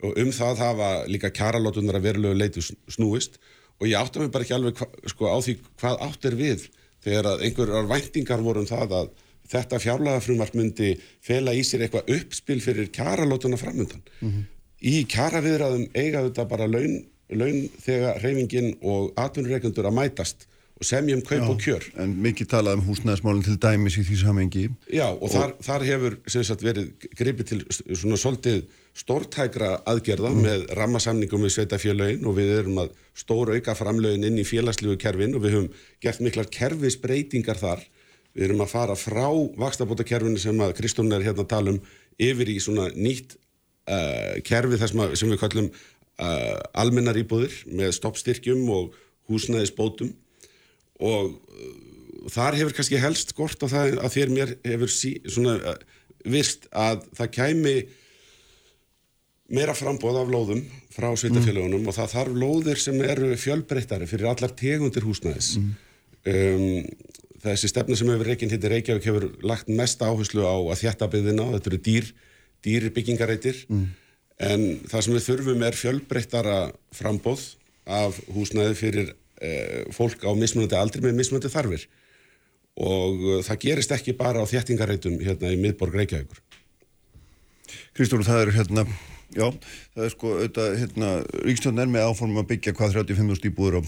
og um það hafa líka kjaralótunar að verulegu leitu snúist og ég átta mig bara ekki alveg sko, á því hvað átt er við þegar einhverjar væntingar vorum um það að þetta fjárlagafrumvart myndi fela í sér eitthvað uppspil fyrir kjaralótuna framöndan. Mm -hmm. Í kjaraviðraðum eiga þetta bara laun, laun þegar reyfingin og atvinnureikundur að mætast og semjum kaup Já, og kjör. En mikið talað um húsnæðismálinn til dæmis í því samengi. Já, og, og þar, þar hefur sagt, verið gripið til svona svolítið stórtækra aðgerða mm. með rammasamningum við sveitafélagin og við erum að stóra auka framlögin inn í félagslífu kerfin og við höfum gert miklar kerfisbreytingar þar. Við erum að fara frá vakstabótakerfinu sem að Kristún er hérna að tala um yfir í svona nýtt uh, kerfi þess að, sem við kallum uh, almennar íbúðir með stoppstyrkjum og húsnæðisbótum og uh, þar hefur kannski helst gort á það að þér mér hefur sí, svona uh, virst að það kæmi meira frambóð af lóðum frá sveitafélagunum mm. og það þarf lóðir sem eru fjölbreyttari fyrir allar tegundir húsnæðis. Mm. Um, þessi stefna sem hefur reyginn hittir Reykjavík hefur lagt mest áherslu á að þjætta byggðina og þetta eru dýr, dýri byggingareitir mm. en það sem við þurfum er fjölbreyttara frambóð af húsnæði fyrir fólk á mismunandi aldri með mismunandi þarfir og uh, það gerist ekki bara á þjættingareitum hérna í miðborg Reykjavíkur. Kristúr, það eru hérna Já, það er sko auðvitað, hérna, Ríkstjórn er með áformum að byggja hvað 35.000 íbúður á,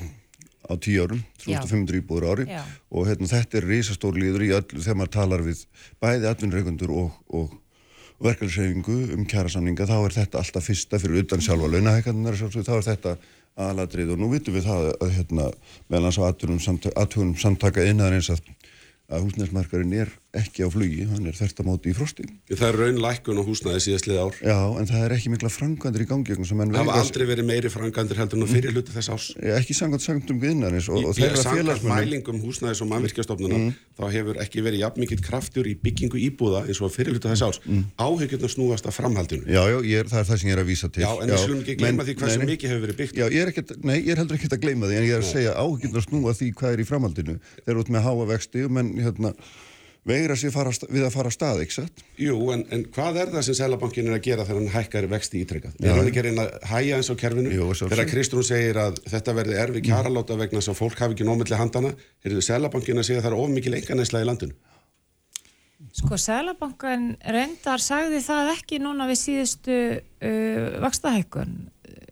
á 10 árum, 3500 íbúður ári Já. og hérna, þetta er risastór líður í öllu þegar maður talar við bæði atvinnreikundur og, og verkefælsreifingu um kjærasamninga, þá er þetta alltaf fyrsta fyrir utan sjálfa launahækandunar, þá er þetta aðladrið og nú vitum við það að hérna, meðan þess að aðtugunum samtaka innan eins að að húsnæðismarkarinn er ekki á flugi, hann er þert að móti í frosti. Það er raun lækkun á húsnæði síðastlið ár. Já, en það er ekki mikla frangandir í gangi. Það hafa aldrei verið meiri frangandir heldur en fyrir hluti þess. Já, ekki sangant sangt um viðnarins og, og. Sangant mælingum húsnæðis og mannvirkjastofnuna mm. þá hefur ekki verið jafn mikill kraftur í byggingu íbúða eins og fyrir hluti þess ás. Mm. Áhyggjurna snúast að framhaldinu. Já, já, er, það er það sem ég er að vísa til. Já, en við slumum ekki gleyma því hvað sem mikið hefur verið byggt. Já, ég er, ekkert, nei, ég er heldur ekki að gleyma því en ég er að segja áhyggjurna snúa því hvað er í framhaldinu. Þeir eru út með háa vexti, menn hérna veigra sér fara, við að fara að stað, ekki sett? Jú, en, en hvað er það sem Sælabankin er að gera þegar hann hækkar vexti ítrekkað? Er hann ekki að reyna að hæja eins á kerfinu? Jú, þegar Kristrún segir að þetta verði erfi kjaraláta vegna sem fólk hafi ekki nómiðli handana, er þið Sælabankin að segja að það er of mikil enganæsla í landinu? Sko, Sælabankin reyndar sagði það ekki núna við síðustu uh, vakstahækkun.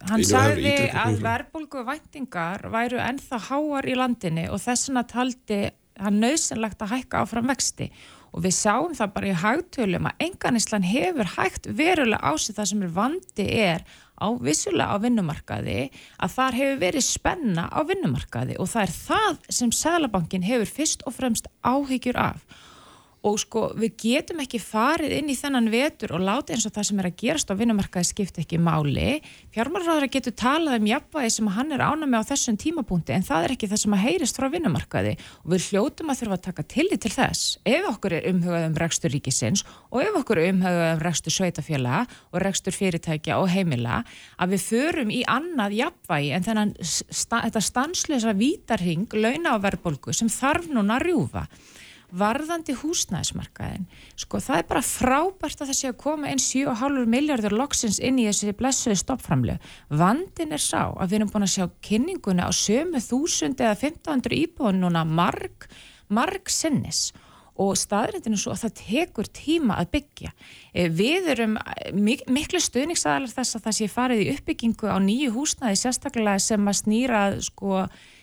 Hann sagði að verbulgu væntingar væru ennþá háar í landinu og þessuna taldi það er nöðsynlegt að hækka áfram vexti. Og við sáum það bara í hægtölum að enganislan hefur hægt verulega ásið það sem er vandi er á vissulega á vinnumarkaði að þar hefur verið spenna á vinnumarkaði. Og það er það sem Sælabankin hefur fyrst og fremst áhyggjur af og sko við getum ekki farið inn í þennan vetur og láta eins og það sem er að gerast á vinnumarkaði skipta ekki máli. Fjármálaráður getur talað um jafnvægi sem hann er ána með á þessum tímapunkti en það er ekki það sem að heyrist frá vinnumarkaði. Og við hljótum að þurfa að taka tillit til þess. Ef okkur er umhugað um rekstur ríkisins og ef okkur er umhugað um rekstur sveitafjöla og rekstur fyrirtækja og heimila að við förum í annað jafnvægi en þennan sta, þetta stanslösa vítarhing launa á verðbólgu sem þarf núna að rjúfa varðandi húsnæðismarkaðin sko það er bara frábært að það sé að koma einn 7,5 miljardur loksins inn í þessi blessuði stoppframlegu vandin er sá að við erum búin að sjá kynninguna á sömu þúsund eða 1500 íbúin núna marg, marg sinnis og staðrættinu svo að það tekur tíma að byggja. Eh, við erum eh, mik miklu stuðningsaðalar þess að það sé farið í uppbyggingu á nýju húsnæði sérstaklega sem að snýra sko,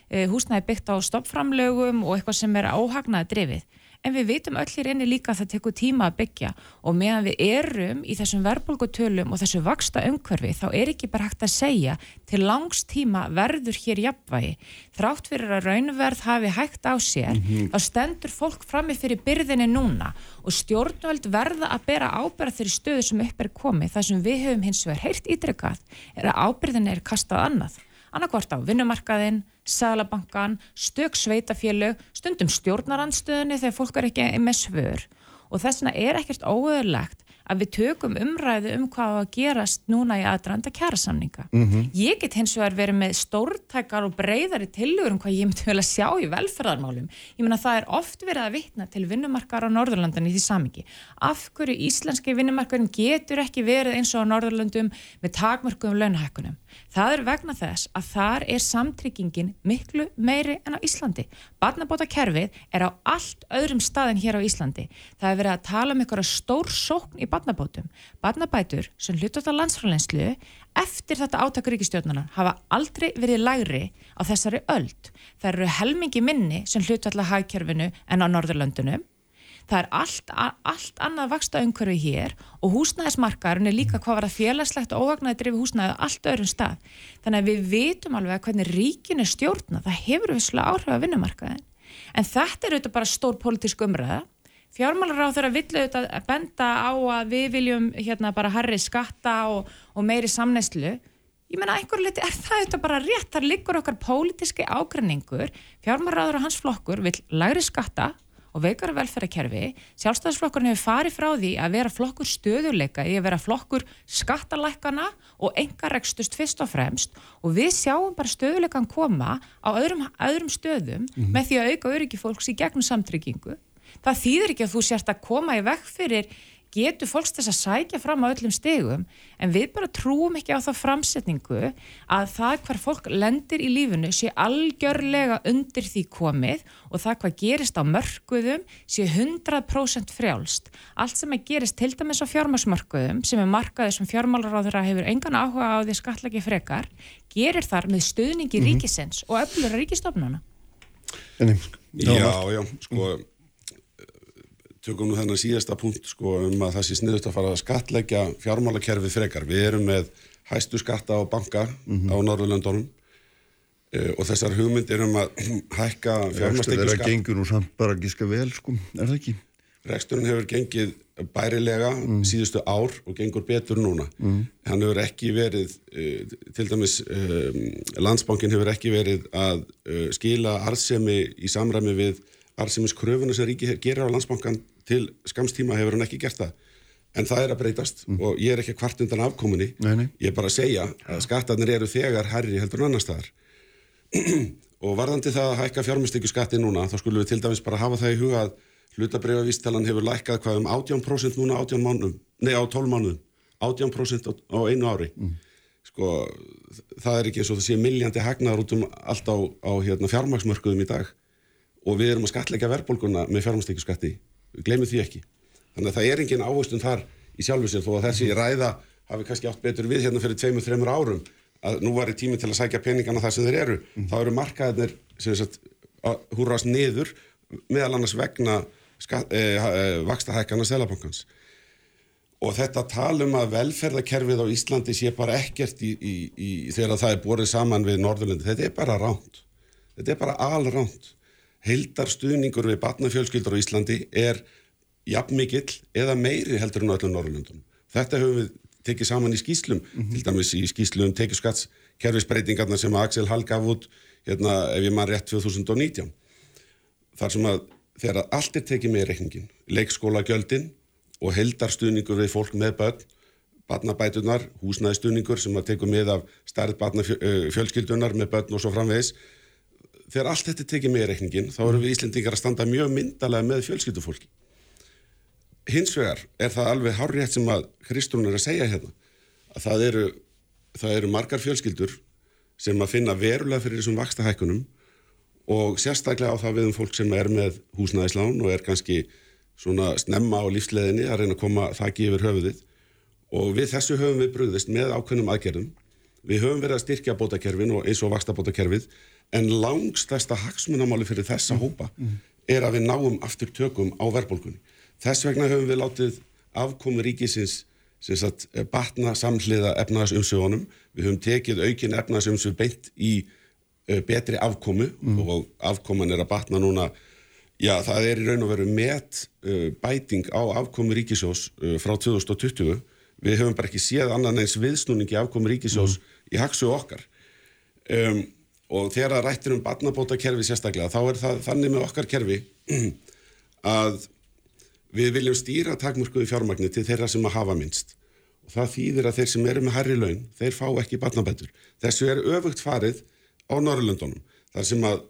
eh, húsnæði byggt á stoppframlögum og eitthvað sem er áhagnaði drifið en við veitum öll í reyni líka að það tekur tíma að byggja. Og meðan við erum í þessum verðbólgutölum og þessu vaksta umhverfi þá er ekki bara hægt að segja til langs tíma verður hér jafnvægi. Þrátt fyrir að raunverð hafi hægt á sér mm -hmm. þá stendur fólk frammi fyrir byrðinni núna. Og stjórnvöld verða að bera ábyrða þeirri stöðu sem upp er komið. Þar sem við höfum hins vegar heilt ítrykkað er að ábyrðinni er kastað annað. Annarkvort á vinnumarkaðin, Sælabankan, stök sveitafélög, stundum stjórnarandstöðunni þegar fólk er ekki með svör og þess vegna er ekkert óöðurlegt að við tökum umræðu um hvað að gerast núna í aðdraðanda kjærasamninga. Mm -hmm. Ég get hins vegar verið með stórtækar og breyðari tillögur um hvað ég myndi vel að sjá í velferðarmálum. Ég menna það er oft verið að vitna til vinnumarkar á Norðurlandan í því samingi. Af hverju íslenski vinnumarkarum getur ekki verið eins og á Norðurlandum með takmörkum launahækkunum? Það er vegna þess að þar er samtryggingin miklu meiri en á Íslandi. Barnabóta kerfið er á allt öðrum stað en hér á Íslandi. Það er verið að tala um einhverja stór sókn í barnabótum. Barnabætur sem hlutot á landsfráleinslu eftir þetta átak ríkistjórnana hafa aldrei verið lægri á þessari öld. Það eru helmingi minni sem hlutot á hagkerfinu en á Norðurlöndunum. Það er allt, allt annað vaksta umhverfi hér og húsnæðismarkaðurinn er líka hvað var það félagslegt og óvagnaði drifi húsnæði allt öðrum stað. Þannig að við vitum alveg hvernig ríkinu stjórna, það hefur visslega áhrif að vinnumarkaðin. En þetta er auðvitað bara stór politísk umræða. Fjármálar á þeirra villu auðvitað að benda á að við viljum hérna bara harri skatta og, og meiri samneislu ég menna einhver liti er það auðvitað bara rétt. Þar liggur okkar pólitiski ágrinningur fjármálar á hans flokkur vil læri skatta og veikara velferðarkerfi. Sjálfstæðisflokkurinn hefur farið frá því að vera flokkur stöðuleika í að vera flokkur skattalækana og engarekstust fyrst og fremst. Og við sjáum bara stöðuleikan koma á öðrum, öðrum stöðum mm -hmm. með því að auka öryggi fólks í gegnum samtryggingu. Það þýðir ekki að þú sérst að koma í vekk fyrir getur fólks þess að sækja fram á öllum stegum en við bara trúum ekki á það framsetningu að það hver fólk lendir í lífunu sé algjörlega undir því komið og það hvað gerist á mörguðum sé 100% frjálst. Allt sem að gerist til dæmis á fjármásmörguðum sem er markaðið sem fjármálaráður að hefur engan áhuga á því skattlegi frekar gerir þar með stuðningi mm -hmm. ríkisins og öflura ríkistofnuna. Já, já, sko tökum nú þennan síðasta punkt sko um að það sé sniðust að fara að skatleggja fjármálakerfið frekar. Við erum með hæstu skatta á banka mm -hmm. á Norðurlöndunum e, og þessar hugmyndir um að hækka fjármástekju skatt. Það gengur nú samt bara gíska vel sko, er það ekki? Reksturinn hefur gengið bærilega mm. síðustu ár og gengur betur núna. Mm. Hann hefur ekki verið, e, til dæmis e, landsbankin hefur ekki verið að skila arðsemi í samræmi við arðsemiskröfuna sem ríki gerir á landsbankan til skamstíma hefur hann ekki gert það. En það er að breytast mm. og ég er ekki hvart undan afkominni, nei, nei. ég er bara að segja að skattarnir eru þegar herri heldur en annar staðar. Og varðandi það að hækka fjármestíku skatti núna þá skulum við til dæmis bara hafa það í huga að hlutabreyfavístalan hefur lækkað hvað um 18% núna 18 mánum, nei á 12 mánum 18% á, einu ári. Mm. sko það er ekki eins og það sé milljandi hagnaður út um allt á, á hérna, fjármaksmörkuðum í dag. Og við erum að skatleika verðbólguna með fjármestíku við glemum því ekki. Þannig að það er engin ávistun þar í sjálfu sér þó að þessi ræða hafi kannski átt betur við hérna fyrir tveimur, þreimur árum. Að nú var í tími til að sækja peningana þar sem þeir eru. Mm. þá eru markaðinir húrast niður meðal annars vegna eh, eh, vaksta hækana selabankans og þetta talum að velferðarkerfið á Íslandi sé bara ekkert í, í, í, þegar það er borðið saman við Norðurlandi, þetta er bara ránt þetta er bara alránt heildarstuðningur við batnafjölskyldur á Íslandi er jafn mikill eða meiri heldur en öllum Norrlundum. Þetta höfum við tekið saman í skýslum, mm -hmm. til dæmis í skýslum tekjuskatts kerfisbreytingarna sem Axel Hall gaf út, hérna, ef ég maður rétt 2019. Þar sem að þegar allt er tekið með reikningin, leikskóla gjöldin og heildarstuðningur við fólk með börn, barnabætunar, húsnæðistuðningur sem að teku með af starð barnafjölskyldunar með börn og svo framvegis, þegar allt þetta tekið með í reikningin þá eru við Íslendingar að standa mjög myndalega með fjölskyldufólki. Hins vegar er það alveg hárrétt sem að Kristrún er að segja hérna að það eru, það eru margar fjölskyldur sem að finna verulega fyrir þessum vaksta hækkunum og sérstaklega á það við um fólk sem er með húsnæðislán og er kannski svona snemma á lífsleðinni að reyna að koma þakki yfir höfuðið. Og við þessu höfum við brúðist með ákveðnum aðgerðum. Við höfum verið að styrkja bótakerfin og eins og vaksta bótakerfið en langstæsta hagsmunamáli fyrir þessa mm. hópa mm. er að við náum aftur tökum á verðbólkunni. Þess vegna höfum við látið afkomi ríkisins sagt, eh, batna samhliða efnaðasumsögunum. Við höfum tekið aukin efnaðasumsög beint í uh, betri afkomu mm. og afkoman er að batna núna Já, það er í raun og veru met uh, bæting á afkomi ríkisjós uh, frá 2020. Við höfum bara ekki séð annan eins viðsnúningi afkomi ríkisjós mm. í haksu okkar. Um, og þegar það rættir um barnabótakerfi sérstaklega þá er það þannig með okkar kerfi að við viljum stýra takmörkuðu fjármagnir til þeirra sem að hafa minnst og það þýðir að þeir sem eru með herri laun, þeir fá ekki batnabætur. Þessu er öfugt farið á Norrlöndunum. þar sem að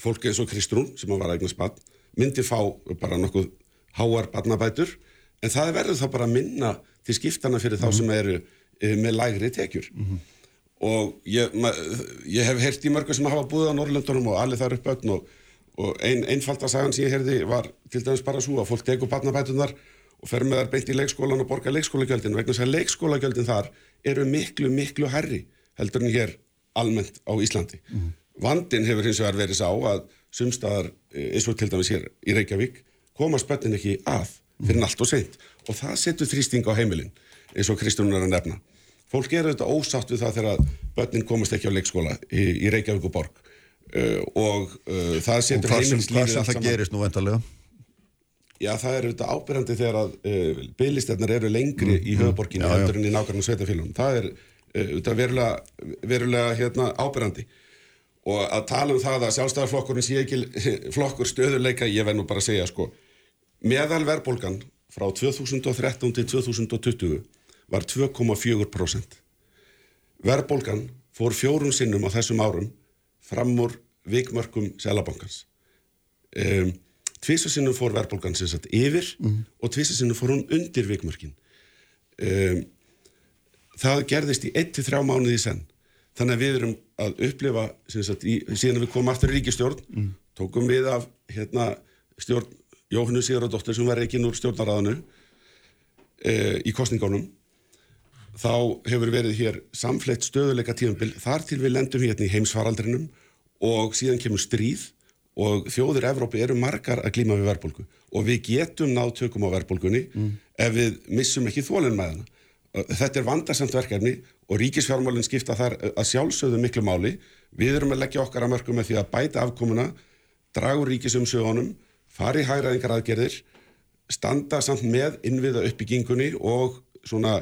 fólki eins og Kristrún sem að var eignast batn myndi fá bara nokkuð háar batnabætur en það verður þá bara að minna til skiptana fyrir þá mhm. sem eru e, með lægri tekjur. Mm -hmm. Og ég, ma, ég hef heyrt í mörgu sem hafa búið á Norrlöndunum og allir þar upp öll og og ein, einfaldasagan sem ég heyrði var til dæmis bara svo að fólk tegur barnabætunar og fer með þar beint í leikskólan og borga leikskólagjöldin vegna þess að leikskólagjöldin þar eru miklu, miklu herri heldur en hér almennt á Íslandi. Mm -hmm. Vandin hefur hins vegar verið sá að sumstaðar eh, eins og til dæmis hér í Reykjavík komast börnin ekki að fyrir allt og seint og það setur þrýsting á heimilin eins og Kristján er að nefna. Fólk eru þetta ósátt við það þegar börnin komast ekki á leikskóla í, í Reykjavík og borg Uh, og uh, það setur heimilslífið hvað sem það gerist nú vendarlega já það er auðvitað ábyrjandi þegar að uh, bygglistjarnar eru lengri mm, í mm. höfuborginni heldur en í nákvæmlega sveitafélagum það er auðvitað verulega, verulega hérna, ábyrjandi og að tala um það að sjálfstæðarflokkurinn sé ekki flokkur stöðuleika ég verð nú bara að segja sko meðal verðbólgan frá 2013 til 2020 var 2,4% verðbólgan fór fjórun sinnum á þessum árum fram úr vikmörkum selabankans um, tvísasinnum fór verðbólgan sem sagt yfir mm og tvísasinnum fór hún undir vikmörkin. Um, það gerðist í 1-3 mánuði í senn. Þannig að við erum að upplifa sagt, í, síðan við komum aftur í ríkistjórn mm. tókum við af hérna, stjórn Jóhannu Sigurðardóttir sem var ekki núr stjórnaráðinu uh, í kostningunum þá hefur verið hér samfleytt stöðuleika tíumbil þar til við lendum hérna í heimsfaraldrinum og síðan kemur stríð og þjóðir Evrópi eru margar að glíma við verðbólgu og við getum náð tökum á verðbólgunni mm. ef við missum ekki þólinn með hana. Þetta er vandarsamt verkefni og ríkisfjármálinn skipta þar að sjálfsögðu miklu máli. Við erum að leggja okkar að mörgum með því að bæta afkomuna, dragur ríkisumsögunum, fari hægraðingar aðgerðir, standa samt með innviða uppbyggingunni og svona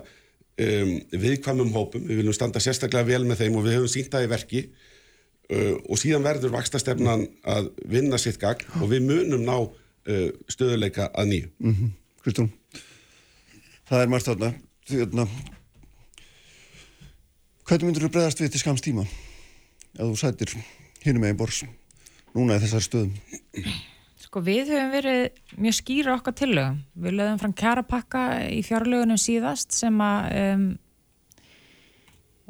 um, viðkvæmum hópum, við viljum standa sérstaklega vel með þeim og við höfum sínt það í verki uh, og síðan verður vakstastefnan að vinna sitt gagn og við munum ná uh, stöðuleika að nýju. Mm -hmm. Kristún, það er margt þarna. Þarna, hvernig myndur þú bregðast við til skams tíma að þú sætir hínum megin bors núna í þessari stöðum? Sko við höfum verið mjög skýra okkar tillögum. Við lögum fram kjarapakka í fjárlögunum síðast sem að, um,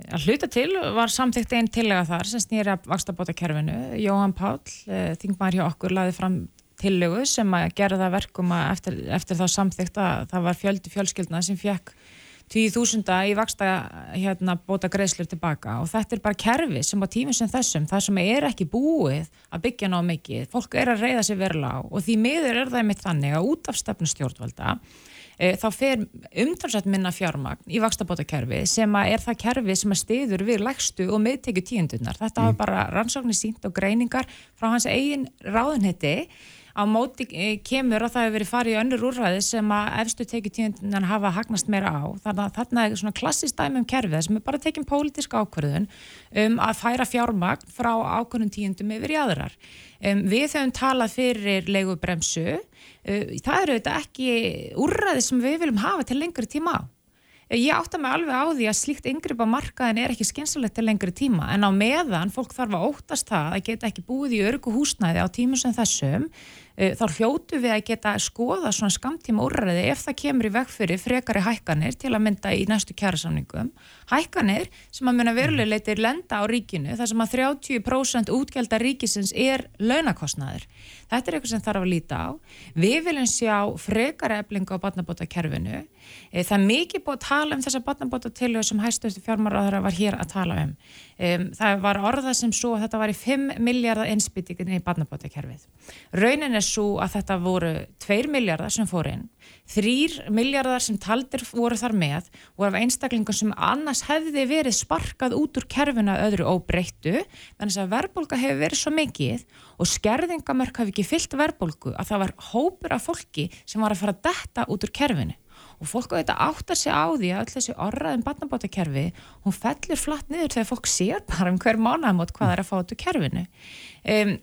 að hluta til var samþygt einn tillega þar sem snýri að vakstabóta kerfinu. Jóhann Pál, uh, þingmar hjá okkur, laði fram tillögu sem að gera það verkum að eftir, eftir þá samþygt að það var fjöldi fjölskyldna sem fekk 20.000 í vaksta hérna, bóta greiðslur tilbaka og þetta er bara kerfi sem á tímum sem þessum, það sem er ekki búið að byggja ná mikið, fólk er að reyða sér verla á og því miður er það með þannig að út af stefnu stjórnvalda e, þá fer umtalsett minna fjármagn í vaksta bóta kerfi sem er það kerfi sem stiður við lægstu og meðtekju tíundunar. Þetta mm. hafa bara rannsóknir sínt og greiningar frá hans eigin ráðunhetti á móti eh, kemur að það hefur verið farið í önnur úrræði sem að efstu tekjutíðunan hafa hagnast meira á. Þannig að þarna er svona klassist dæmi um kerfið sem er bara tekinn pólitísk ákvörðun um að færa fjármagn frá ákvörðun tíundum yfir í aðrar. Um, við höfum talað fyrir leigubremsu. Uh, það eru þetta ekki úrræði sem við viljum hafa til lengri tíma á. Ég átta mig alveg á því að slíkt yngripa markaðin er ekki skynsalegt til lengri tíma en á meðan fólk þarf að óttast það að geta ekki búið í örgu húsnæði á tímum sem þessum þá hljótu við að geta skoða svona skamtíma úrræði ef það kemur í veg fyrir frekari hækkanir til að mynda í næstu kjærasamningum. Hækkanir sem að mynda verulegleitir lenda á ríkinu þar sem að 30% útgjaldar ríkisins er launakostnaður. Þetta er eitthvað sem þarf að líta á. Við viljum sjá frekari eflinga á batnabótakerfinu. Eh, það er mikið búið að tala um þessa batnabótatilögu sem hæstustu fjármáraðara var hér að tala um. Það var orða sem svo að þetta var í 5 miljardar einsbyttingin í batnabótakerfið. Raunin er svo að þetta voru 2 miljardar sem fór inn, 3 miljardar sem taldir voru þar með og af einstaklingum sem annars hefði verið sparkað út úr kerfuna öðru óbreyttu, þannig að verðbólka hefur verið svo mikið og skerðingamörk hafi ekki fyllt verðbólku að það var hópur af fólki sem var að fara að detta út úr kerfinu. Og fólk á þetta áttar sig á því að öll þessi orraðin barnabátakerfi, hún fellir flatt niður þegar fólk sér bara um hver mánamót hvað er að fá úr kerfinu. Um,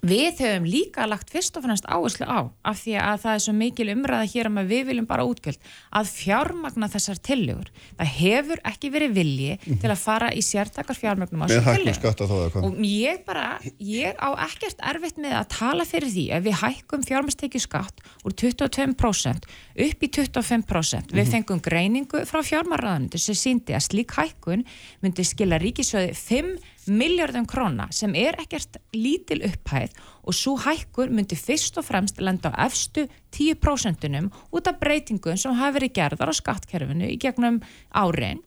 Við höfum líka lagt fyrst og fannst áherslu á af því að það er svo mikil umræða hér um að við viljum bara útgjöld að fjármagna þessar tillögur. Það hefur ekki verið vilji -hmm. til að fara í sértakar fjármagnum á þessar tillögur. Og ég bara, ég á ekkert erfitt með að tala fyrir því að við hækkum fjármastekju skatt úr 22% upp í 25%. Mm -hmm. Við mhm. fengum greiningu frá fjármarraðanundu sem síndi að slík hækkun myndi skila ríkisöði 5 miljardum króna sem er ekkert lítil upphæð og svo hækkur myndi fyrst og fremst lenda á efstu 10% út af breytingum sem hafi verið gerðar á skattkerfinu í gegnum árein.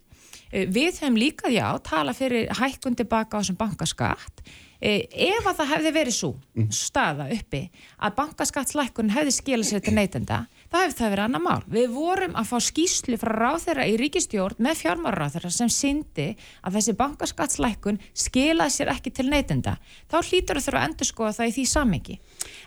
Eh, við höfum líka, já, tala fyrir hækkun tilbaka á þessum bankaskatt eh, ef að það hefði verið svo staða uppi að bankaskattslækkun hefði skilað sér til neytenda það hefði það verið annar mál. Við vorum að fá skýslu frá ráþeira í ríkistjórn með fjármáraráþeira sem syndi að þessi bankaskattslækun skilaði sér ekki til neytenda. Þá hlýtur þau að endur skoða það í því samengi.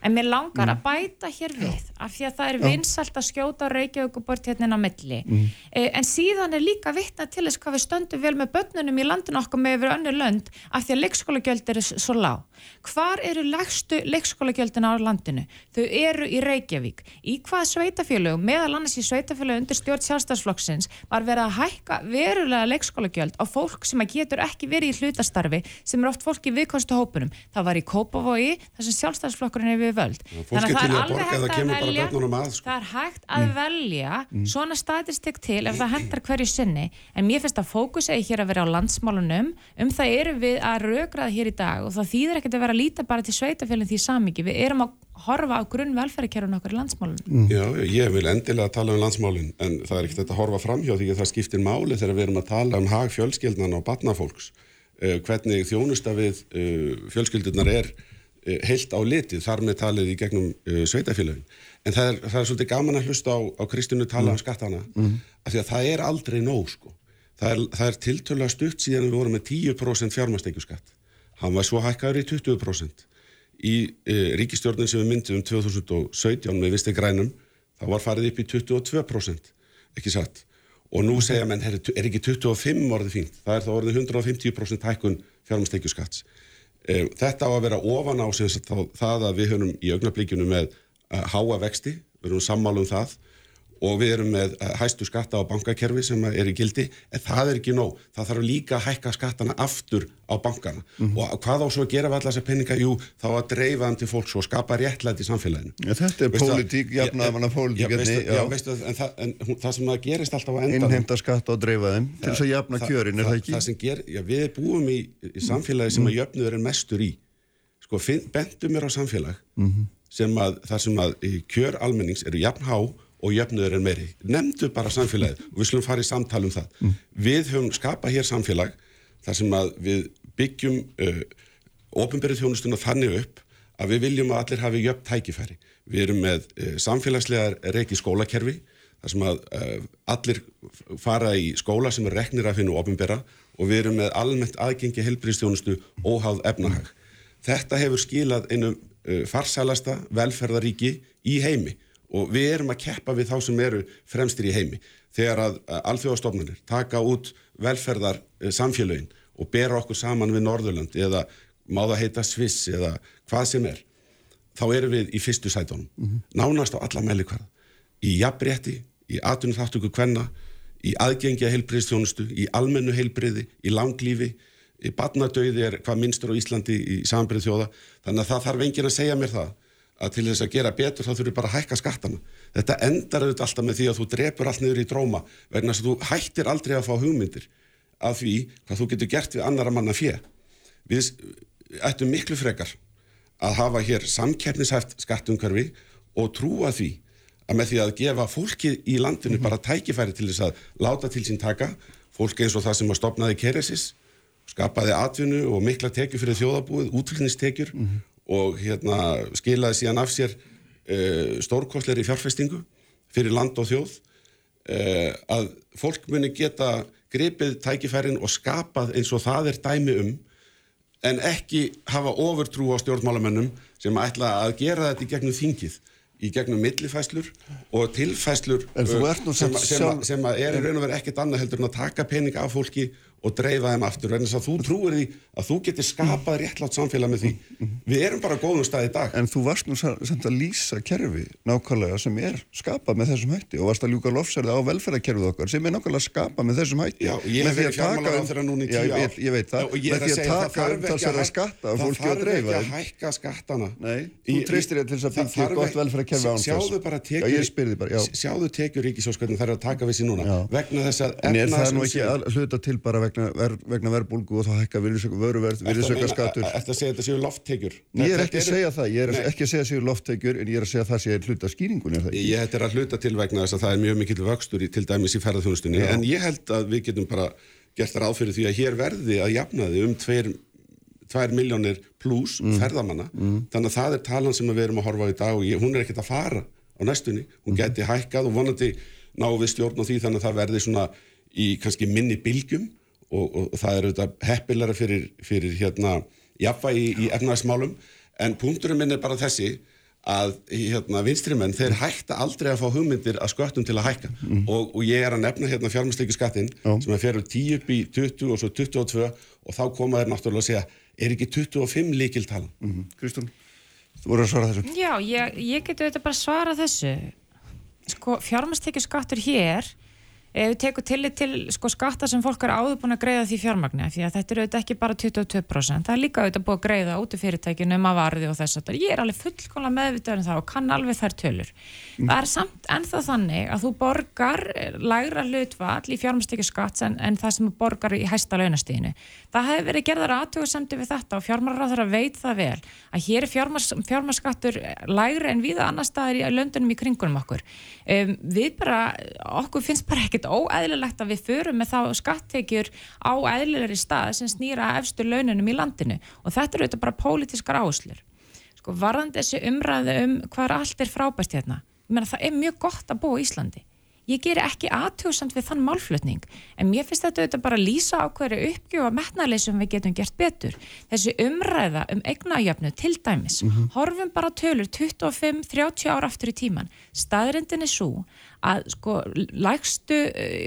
En mér langar mm. að bæta hér við af því að það er vinsalt að skjóta Reykjavíkubort hérna á milli. Mm. Eh, en síðan er líka vittna til þess hvað við stöndum vel með börnunum í landinu okkar með yfir önnu lönd af því að leikskólagjöld eru svo lág. Hvar eru legstu leikskólagjöldin á landinu? Þau eru í Reykjavík. Í hvað sveitafélögum, meðal annars í sveitafélögum undir stjórn sjálfstæðsflokksins var verið að hækka verulega leikskólagjöld á fólk sem getur ekki verið í hlutastarfi sem er oft fólk í viðkonstu hópunum. Það var í Kópavogi, þar sem sjálfstæðsflokkurinn er við völd. Þannig að það er alveg hægt að velja, að, sko. það er hægt að mm. velja mm. svona statistik til ef það hendar hverju sinni. En mér finnst að fókus eigi hér að vera á landsmálunum, um það eru við að raugraða hér í dag og það þýðir ekkert að vera að líta bara til sveitafélum því samiki. Við erum að horfa á grunn velferðarkerfun okkur í landsmálun. Mm. Já, ég vil endilega tala um landsmálun en það er ekkert að horfa fram hjá því að það skiptir máli þegar við erum að tala um hag fjölskyldnan og batnafólks. Uh, hvernig þjónusta við uh, fjölskyldunar er uh, heilt á litið, þar með talið í gegnum sveitafélagin. En það er, það er svolítið gaman að hlusta á, á Kristjánu tala mm. um skattana, mm. af því að það er aldrei nóg sko. Það er, er tiltöla stutt síðan við vorum með 10% fjármastækjuskatt hann var svo hækkaður í 20% í e, ríkistjórnin sem við myndum um 2017 með visti grænum þá var farið upp í 22% ekki satt? Og nú segja menn er, er ekki 25 orðið fínt? Það er þá orðið 150% hækkun fjármstekjuskatts e, þetta á að vera ofan á það að við höfum í augnablíkjunum með uh, háa vexti, við höfum sammálu um það og við erum með eh, hæstu skatta á bankakerfi sem er í gildi en það er ekki nóg, það þarf líka að hækka skattana aftur á bankana mm -hmm. og hvað á svo að gera við allar þessar penninga jú, þá að dreifa hann til fólks og skapa réttlætt í samfélaginu. Ja, þetta er veistu pólitík, jafnaðamanna pólitík já, veistu, já, veistu, en, það, en það sem það gerist alltaf á endan innheimta skatta og dreifa þeim til þess að jafna kjörin, er það, ekki? Það sem ger, já, við búum í, í samfélagi sem að jöfnuður er mestur í sko, bentum mér á samfélag -hmm. sem að, og jöfnuður er meiri. Nemndu bara samfélagið og við slumum fara í samtal um það. Mm. Við höfum skapað hér samfélag þar sem að við byggjum uh, ofinberið þjónustuna þannig upp að við viljum að allir hafi jöfn tækifæri. Við erum með uh, samfélagslegar reiki skólakerfi þar sem að uh, allir fara í skóla sem er reknir af hennu ofinbera og við erum með almennt aðgengi helbriðstjónustu óháð efnahag. Þetta hefur skilað einu uh, farsælasta velferðaríki í heimi og við erum að keppa við þá sem eru fremstir í heimi. Þegar að alþjóðastofnunir taka út velferðar samfélögin og bera okkur saman við Norðurland eða má það heita Sviss eða hvað sem er þá erum við í fyrstu sætónum mm -hmm. nánast á alla meðlikvarð í jafnbretti, í atunum þáttöku kvenna í aðgengja heilbriðstjónustu í almennu heilbriði, í langlífi. Í badnadauði er hvað minnstur á Íslandi í sambrið þjóða. Þannig að það þarf engin að segja mér það að til þess að gera betur þá þurfur bara að hækka skattana. Þetta endar auðvitað alltaf með því að þú drefur allt niður í dróma vegna þess að þú hættir aldrei að fá hugmyndir af því hvað þú getur gert við annara manna fjö. Við ættum miklu frekar að hafa hér samkeppnishæft skattumkörfi og trúa því að með því að gefa fólki í landinu mm -hmm. bara tækifæri til þess að láta til sín taka, fólki eins og það sem að stopnaði keresis, skapaði atvinnu og mikla tekjur fyrir þjóðabúið, útfylgnistekjur mm -hmm og hérna, skilaði síðan af sér uh, stórkostleiri fjárfestingu fyrir land og þjóð uh, að fólk muni geta gripið tækifærin og skapað eins og það er dæmi um en ekki hafa ofurtrú á stjórnmálamennum sem ætla að gera þetta í gegnum þingið í gegnum millifæslur og tilfæslur uh, sem, sem, sem að er í raun og verið ekkert annað heldur en að taka pening af fólki og dreifa þeim aftur en þess að þú trúir því að þú getur skapað réttlátt samfélag með því. Við erum bara góðum stað í dag. En þú varst nú samt að lýsa kerfi nákvæmlega sem er skapað með þessum hætti og varst að ljúka lofsærið á velferðarkerfið okkar sem er nákvæmlega skapað með þessum hætti. Já, ég hef verið fjármálar á þeirra núna í tíu ár. ég, ég veit það, Já, með því að taka umtalsverða skatta og fólki að dreifa Það þarf ekki að hækka Nei, vegna er bara vegna verbulgu og þá hækka vöruverð, virðisöka skattur Þetta segja þetta séu lofttekjur? Ég er ekki að segja það, ég er ekki að segja séu lofttekjur en ég er að segja það sé hluta skýringun Ég er að hluta til vegna þess að það er mjög mikill vöxtur í, til dæmis í ferðarþjónustunni en ég held að við getum bara gert ráð fyrir því að hér verði að jafna þið um tveir, tveir miljónir pluss mm. ferðamanna. Mm. þannig að það er talan sem við erum að horfa í dag og ég, hún er ekkert að fara á næstunni. Hún mm. geti hækkað og vonandi ná við stjórn á því þannig að það verði svona í kannski minni bylgjum og, og, og það er auðvitað heppilara fyrir, fyrir hérna jafnvægi í, í efnaðismálum en punkturinn minn er bara þessi að hérna, vinstrimenn, þeir hætta aldrei að fá hugmyndir að sköttum til að hækka mm. og, og ég er að nefna hérna fjármæsleiki skattin oh. sem er fyrir 10 upp í 20 og svo 22 og þá koma þeir náttúrulega að segja er ekki 25 líkiltalan? Mm -hmm. Kristún, þú voru að svara þessu Já, ég, ég geti auðvitað bara að svara þessu sko, fjármæsleiki skattur hér ef við tekum tillit til sko, skatta sem fólk er áður búin að greiða því fjármagni því að þetta eru auðvitað ekki bara 22% það er líka auðvitað búin að greiða út í fyrirtækinu um að varði og þess að ég er alveg fullkóla meðvitaður um það og kann alveg þær tölur. Mm. það er samt ennþá þannig að þú borgar lægra hlutvall í fjármæstekju skatt en, en það sem þú borgar í hæsta launastíðinu það hefur verið gerðar aðtöðusemdi við þetta og fjármálaráður að veit það vel að hér er fjármæsskattur lægra en viða annar staðir í löndunum í kringunum okkur. Um, við bara, okkur finnst bara ekkert óæðilegt að við förum með þá skattekjur á æðilegri stað sem snýra efstur laununum í landinu. Og þetta eru auðvitað bara pólitískar áslur sko varðandi þessi umræðu um hvað allt er frábæst hérna, ég meina það er mjög gott að búa í Íslandi. Ég ger ekki aðtjóðsamt við þann málflutning en mér finnst þetta auðvitað bara að lýsa á hverju uppgjöf og metnarleysum við getum gert betur. Þessi umræða um eignajöfnu til dæmis, mm -hmm. horfum bara tölur 25-30 ára aftur í tíman staðrindin er svo að sko lægstu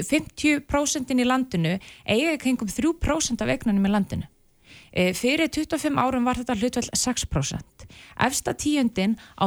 50% í landinu eiga kringum 3% af eignunum í landinu. E, fyrir 25 árum var þetta hlutveld 6% efsta tíundin á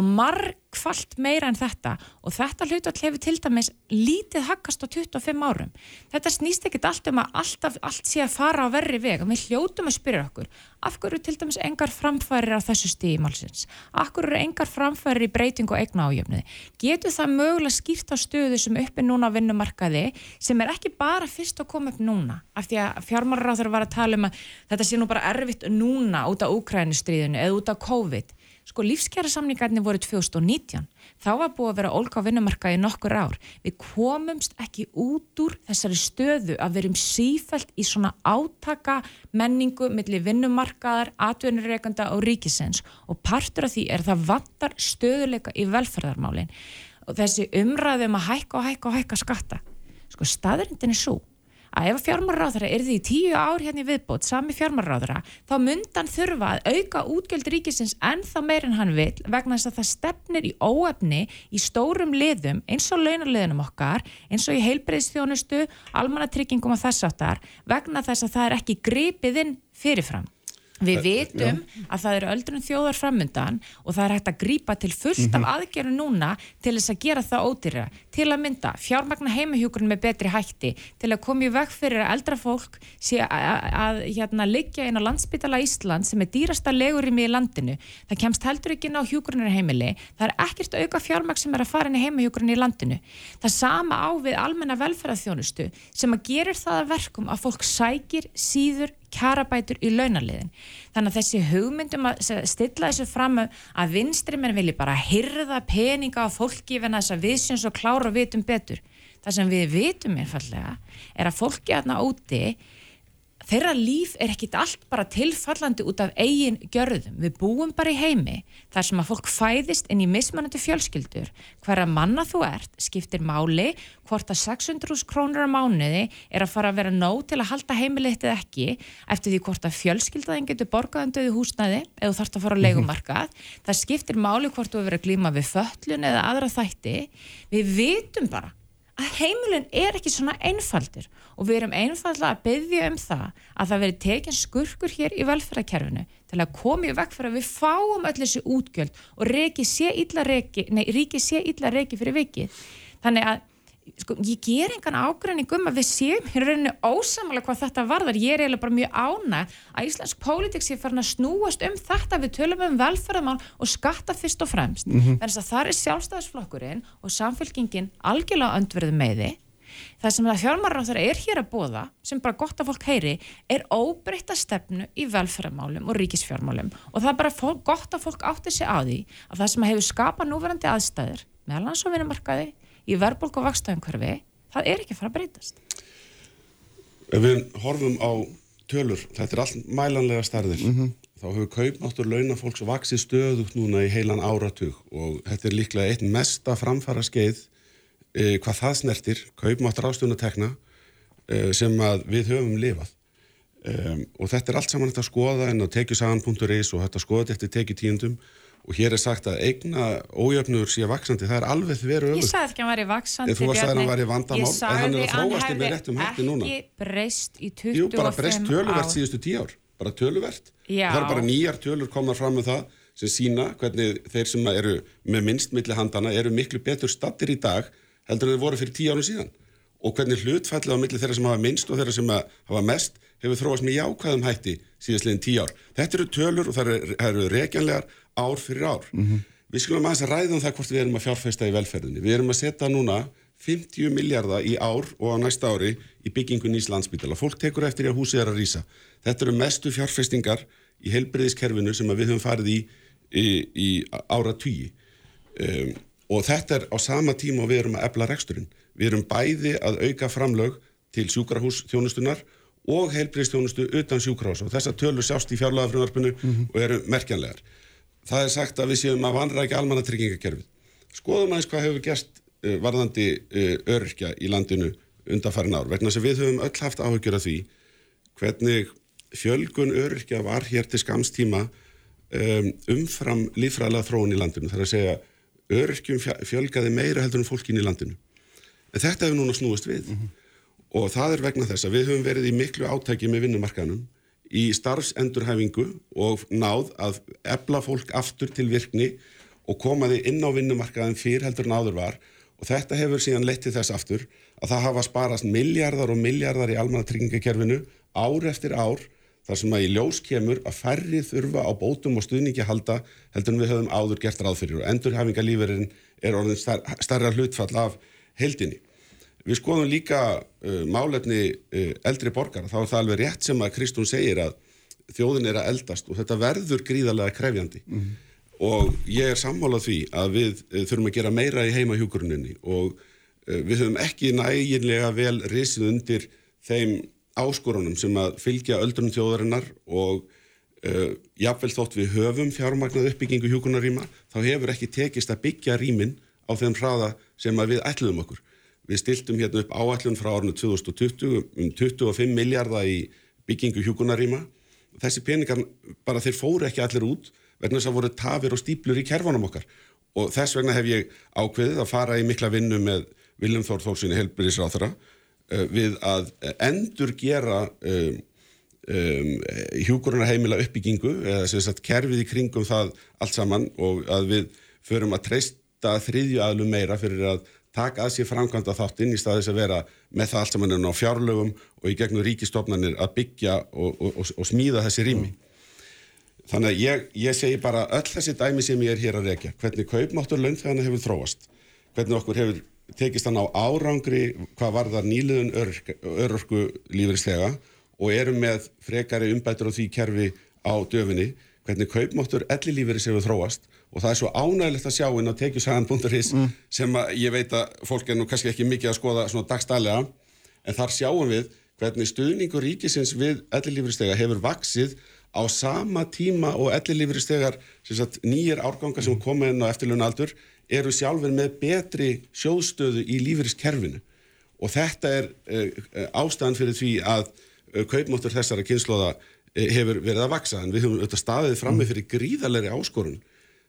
margfalt meira en þetta. Og þetta hlutveld hefur til dæmis lítið hakkast á 25 árum. Þetta snýst ekkit allt um að alltaf, allt sé að fara á verri veg. Og við hljótum að spyrja okkur af hverju til dæmis engar framfærir á þessu stímálsins af hverju eru engar framfærir í breytingu og egna ájöfniði getur það mögulega skýrt á stöðu sem uppi núna á vinnumarkaði sem er ekki bara fyrst að koma upp núna? Af því að fjármálaráður var að tala um að þetta sé nú bara erfitt núna út af Úkrænustriðinu eða út af COVID sko lífskjara samningarnir voru 2019 þá var búið að vera ólka á vinnumarkaði nokkur ár. Við komumst ekki út úr þessari stöðu að verum sífælt í svona átaka menningu millir vinnumarkaðar, atvinnureikanda og ríkisens og partur af því er það vantar stöðuleika í velferðarmálin. Og þessi umræðum að hækka og hækka og hækka skatta. Sko staðrindin er svo að ef fjármálaráðara er því tíu ár hérna í viðbót sami fjármálaráðara þá myndan þurfa að auka útgjöld ríkisins en þá meirinn hann vil vegna þess að það stefnir í óefni í stórum liðum eins og launarliðunum okkar eins og í heilbreyðstjónustu, almannatryggingum og þess aftar vegna þess að það er ekki gripið inn fyrirfram. Við vitum Já. að það eru öldrun þjóðar framundan og það er hægt að grýpa til fullt mm -hmm. af mhm. aðgerðu núna til þess að gera það ódýra. Til að mynda fjármagna heimahjókurinn með betri hætti, til að koma í veg fyrir að eldra fólk sé að hérna, liggja inn á landsbytala Ísland sem er dýrasta legurimi í landinu. Það kemst heldur ekki inn á hjókurinnir heimili. Það er ekkert auka fjármagn sem er að fara inn í heimahjókurinn í landinu. Það sama á við almenna velferðarþjónustu sem að gerir það að verkum að fólk sækir síður kjarabætur í launaliðin. Þannig að þessi hugmyndum að stilla þessu fram að vinstri menn vilji bara hyrða peninga á fólki en þess að við séum svo klára og vitum betur. Það sem við vitum einfallega er að fólki aðna úti þeirra líf er ekkit allt bara tilfallandi út af eigin gjörðum. Við búum bara í heimi þar sem að fólk fæðist inn í mismanandi fjölskyldur. Hverja manna þú ert skiptir máli hvort að 600 krónur á mánuði er að fara að vera nóg til að halda heimiliðtið ekki eftir því hvort að fjölskyldaðin getur borgaðandöðu húsnaði eða þarfst að fara á leikumarkað. Það skiptir máli hvort þú hefur verið að glíma við föllun eða aðra þætti. Við vitum bara að heimilin er ekki svona einfaldur og við erum einfalda að byggja um það að það veri tekinn skurkur hér í velferðarkerfinu til að koma í vekk fyrir að við fáum öll þessi útgjöld og sé reiki, nei, ríki sé illa reiki fyrir viki. Þannig að sko, ég ger engan ágræning um að við séum hér rauninu ósamalega hvað þetta varðar. Ég er eiginlega bara mjög ána að Íslands pólitíks er farin að snúast um þetta. Við tölum um velferðamál og skatta fyrst og fremst, mm -hmm. þannig að það er sjálfstæðisflokkurinn og samfélkingin algjörlega öndverðu með þið það sem það fjármarráþur er hér að bóða sem bara gott að fólk heyri er óbreyta stefnu í velferðamálum og ríkisfjármálum. Og það er bara fólk, gott að fólk átti sig á því að það sem hefur skapað núverandi aðstæður meðal hans og vinnumarkaði í verðbólk og vakstaumkörfi, það er ekki að fara að breytast. Ef við horfum á tölur, þetta er allt mælanlega starðir, mm -hmm. þá hefur kaupmáttur launafólks vaksið stöðugt núna í heilan áratug og þetta er líklega eitt mesta framfara skeið eh, hvað það snertir, kaupmáttur ástöðunatekna eh, sem við höfum lifað. Um, og þetta er allt saman þetta að skoða en á tekjusagan.is og þetta skoða þetta tekið tíundum og hér er sagt að eigna ójöfnur sé vaksandi, það er alveg veru öfug. Ég sagði ekki að hann væri vaksandi, Þú varst að hann væri vandamál, en hann er að þróast í með réttum hætti núna. Ég sagði hann hefði ekki breyst í 25 ár. Jú, bara breyst töluvert síðustu tíu ár, bara töluvert. Já. Það er bara nýjar tölur komað fram með það sem sína hvernig þeir sem eru með minnst milli handana eru miklu betur stattir í dag heldur en þeir voru fyrir tíu árum síðan og hvernig hlutfællið á milli þeirra sem hafa minnst og þeirra sem hafa mest hefur þróast með jákvæðum hætti síðastleginn tíu ár. Þetta eru tölur og það eru, reikjanlegar ár fyrir ár. Mm -hmm. Við skulum aðeins að ræða um það hvort við erum að fjárfesta í velferðinni. Við erum að setja núna 50 miljardar í ár og á næsta ári í byggingu nýs landsbytala. Fólk tekur eftir í að húsið er að rýsa. Þetta eru mestu fjárfestingar í heilbreyðiskerfinu sem við höfum farið í, í, í ára tugi. Um, og þetta er á sama tíma og við erum að ebla reksturinn. Við erum bæði að auka framlög til sjúkrahús þjónustunar og heilbreyðstjónustu utan sjúkrahús og þessa tölur sjást í fjárlagafröðarpinu mm -hmm. og eru merkjanlegar það er sagt að við séum að vanrækja almannatryggingakerfið. Skoðum aðeins hvað hefur gerst uh, varðandi uh, öryrkja í landinu undanfærin ár, vegna sem við höfum öll haft áhugjur af því hvernig fjölgun öryrkja var hér til skamstíma um, umfram lífræðilega þróun í landinu. Það er að segja öryrkjum fjölgaði meira heldur en fólkin í landinu. En þetta hefur núna snúist við mm -hmm. og það er vegna þess að við höfum verið í miklu átæki með vinnumarkanum í starfsendurhæfingu og náð að ebla fólk aftur til virkni og koma því inn á vinnumarkaðin fyrr heldur en áður var og þetta hefur síðan lett til þess aftur að það hafa sparast miljardar og miljardar í almannatryggingakerfinu ár eftir ár þar sem að í ljós kemur að færri þurfa á bótum og stuðningi halda heldur en við höfum áður gert ráð fyrir og endurhæfingalífurinn er orðin starra hlutfall af heldinni. Við skoðum líka uh, málefni uh, eldri borgar, þá er það alveg rétt sem að Kristún segir að þjóðin er að eldast og þetta verður gríðarlega krefjandi mm -hmm. og ég er sammálað því að við uh, þurfum að gera meira í heimahjúkuruninni og uh, við höfum ekki næginlega vel risið undir þeim áskorunum sem að fylgja öldrunum þjóðarinnar og uh, jafnvel þótt við höfum fjármagnað uppbyggingu hjúkunaríma þá hefur ekki tekist að byggja rýmin á þeim hraða sem við ætluðum okkur. Við stiltum hérna upp áallun frá árinu 2020 um 25 miljardar í byggingu hjúkunaríma. Þessi peningar bara þeir fóru ekki allir út vegna þess að voru tafir og stíplur í kerfanum okkar. Og þess vegna hef ég ákveðið að fara í mikla vinnu með Viljum Þór Þórsinni helbriðisráþara uh, við að endur gera um, um, hjúkurunarheimila uppbyggingu eða sem sagt kerfið í kringum það allt saman og að við förum að treysta þriðju aðlum meira fyrir að taka að sér framkvæmda þáttinn í staðis að vera með það allt saman á fjárlögum og í gegnum ríkistofnanir að byggja og, og, og, og smíða þessi rými. Þannig að ég, ég segi bara öll þessi dæmi sem ég er hér að rekja, hvernig kaupmáttur launþegana hefur þróast, hvernig okkur hefur tekist hann á árangri hvað var það nýluðun örorku lífeyrislega og erum með frekari umbætur á því kerfi á döfinni, hvernig kaupmáttur elli lífeyris hefur þróast og það er svo ánægilegt að sjá inn á tekjusagan.is mm. sem að ég veit að fólk er nú kannski ekki mikið að skoða svona dagstælega en þar sjáum við hvernig stuðningur ríkisins við ellilífuristega hefur vaksið á sama tíma og ellilífuristegar nýjir árgangar sem koma inn á eftirlunaldur eru sjálfur með betri sjóðstöðu í lífuriskerfinu og þetta er uh, ástæðan fyrir því að uh, kaupmáttur þessara kynnslóða hefur verið að vaksa en við höfum auðvitað staðið frammi mm. fyrir gríðalegri áskorun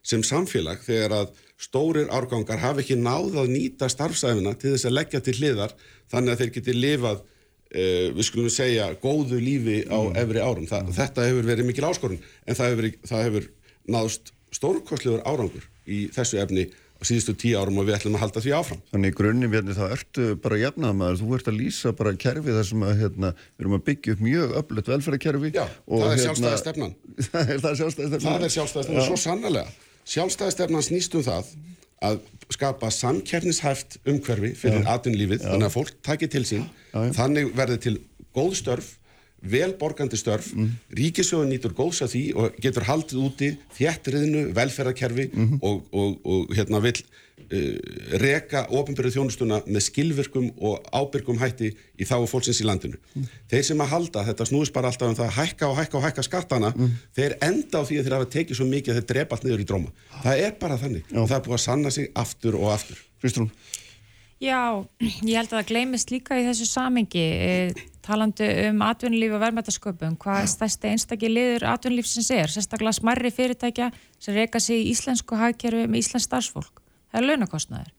sem samfélag þegar að stórir árgangar hafi ekki náð að nýta starfsæfina til þess að leggja til hliðar þannig að þeir geti lifað uh, við skulum segja góðu lífi á mm. efri árum. Þa, mm. Þetta hefur verið mikil áskorun en það hefur, það hefur náðst stórkostlegur árangur í þessu efni síðustu tíu árum og við ætlum að halda því áfram. Þannig í grunni við þá ertu bara jafnaðamaður, þú ert að lýsa bara kerfi þar sem að hérna, við erum að byggja upp mjög öflut velferðarkerfi. Já, og það er hérna, sjálfstæða stefnan. það er sjálfstæða stefnan. Það er sjálfstæða stefnan, svo sannlega. Sjálfstæða stefnan snýst um það að skapa samkernishæft umhverfi fyrir atvinnlífið, þannig að fólk takir til sín, þannig verður til góð störf velborgandi störf, mm. ríkisjóðun nýtur góðs að því og getur haldið úti þjættriðinu, velferðarkerfi mm -hmm. og, og, og hérna vil uh, reka ofinbyrju þjónustuna með skilvirkum og ábyrgum hætti í þá fólksins í landinu. Mm. Þeir sem að halda, þetta snúist bara alltaf um það að hækka og hækka og hækka skattana, mm. þeir enda á því að þeir hafa tekið svo mikið að þeir drepa allt niður í dróma. Það er bara þannig Já. og það er búið að sanna sig aftur og aftur. Kristrún? Já, ég held að það gleymist líka í þessu samingi talandu um atvinnulíf og verðmættasköpum hvað stærsti einstakki liður atvinnulífsins er, sérstaklega smarri fyrirtækja sem reyka sig í íslensku hagkerfi með íslensk starfsfólk, það er launakostnaður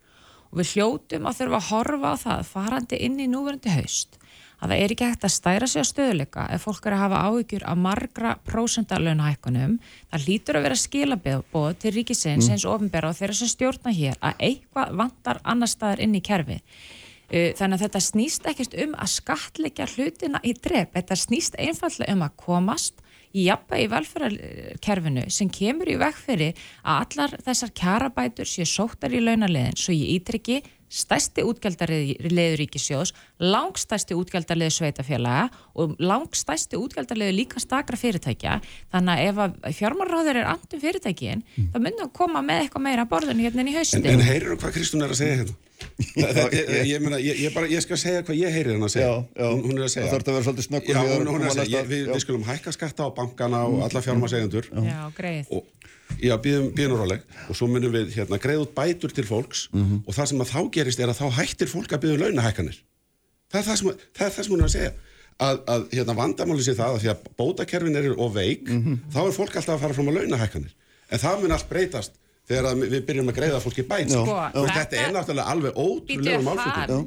og við hljótum að þurfa að horfa á það farandi inn í núverandi haust að það er ekki hægt að stæra sig á stöðuleika ef fólk er að hafa áhyggjur af margra prósendarlaunahækkunum. Það lítur að vera skilabóð til ríkisins mm. eins ofinbæra og þeirra sem stjórna hér að eitthvað vantar annar staðar inn í kerfi. Þannig að þetta snýst ekkert um að skatleika hlutina í drep. Þetta snýst einfallega um að komast í jafnveg í velferðarkerfinu sem kemur í vekk fyrir að allar þessar kjarabætur séu sóttar í launaliðin svo ég ítrykki stærsti útgjaldarliður ríkisjós, langstærsti útgjaldarliður sveitafélaga og langstærsti útgjaldarliður líka stakra fyrirtækja. Þannig að ef að fjármárráður er andum fyrirtækin, mm. þá myndur hann koma með eitthvað meira borðinu hérna í hausti. En, en heyrður þú hvað Kristún er að segja hérna? Ég, ég, meina, ég, ég, bara, ég skal segja hvað ég heyrir hann að segja. Já, já. Hún, hún er að segja. Það þarf að vera svolítið snökkur. Já, hún, hún að segja. Við, við skulum hækka skatta á bankana og alla fjármársegendur. Já, greið. Og Já, býðum, ráleg og svo munum við hérna greið út bætur til fólks mm -hmm. og það sem að þá gerist er að þá hættir fólk að býða um launahækkanir. Það er það sem, það er það sem hún er að segja. Að, að hérna vandamáli sé það að því að bótakerfin er of veik, mm -hmm. þá er fólk alltaf að fara fram á launahækkanir. En það mun allt breytast þegar við byrjum að greiða fólki bæt. Sko, þetta er náttúrulega alveg ótrúlega málflutning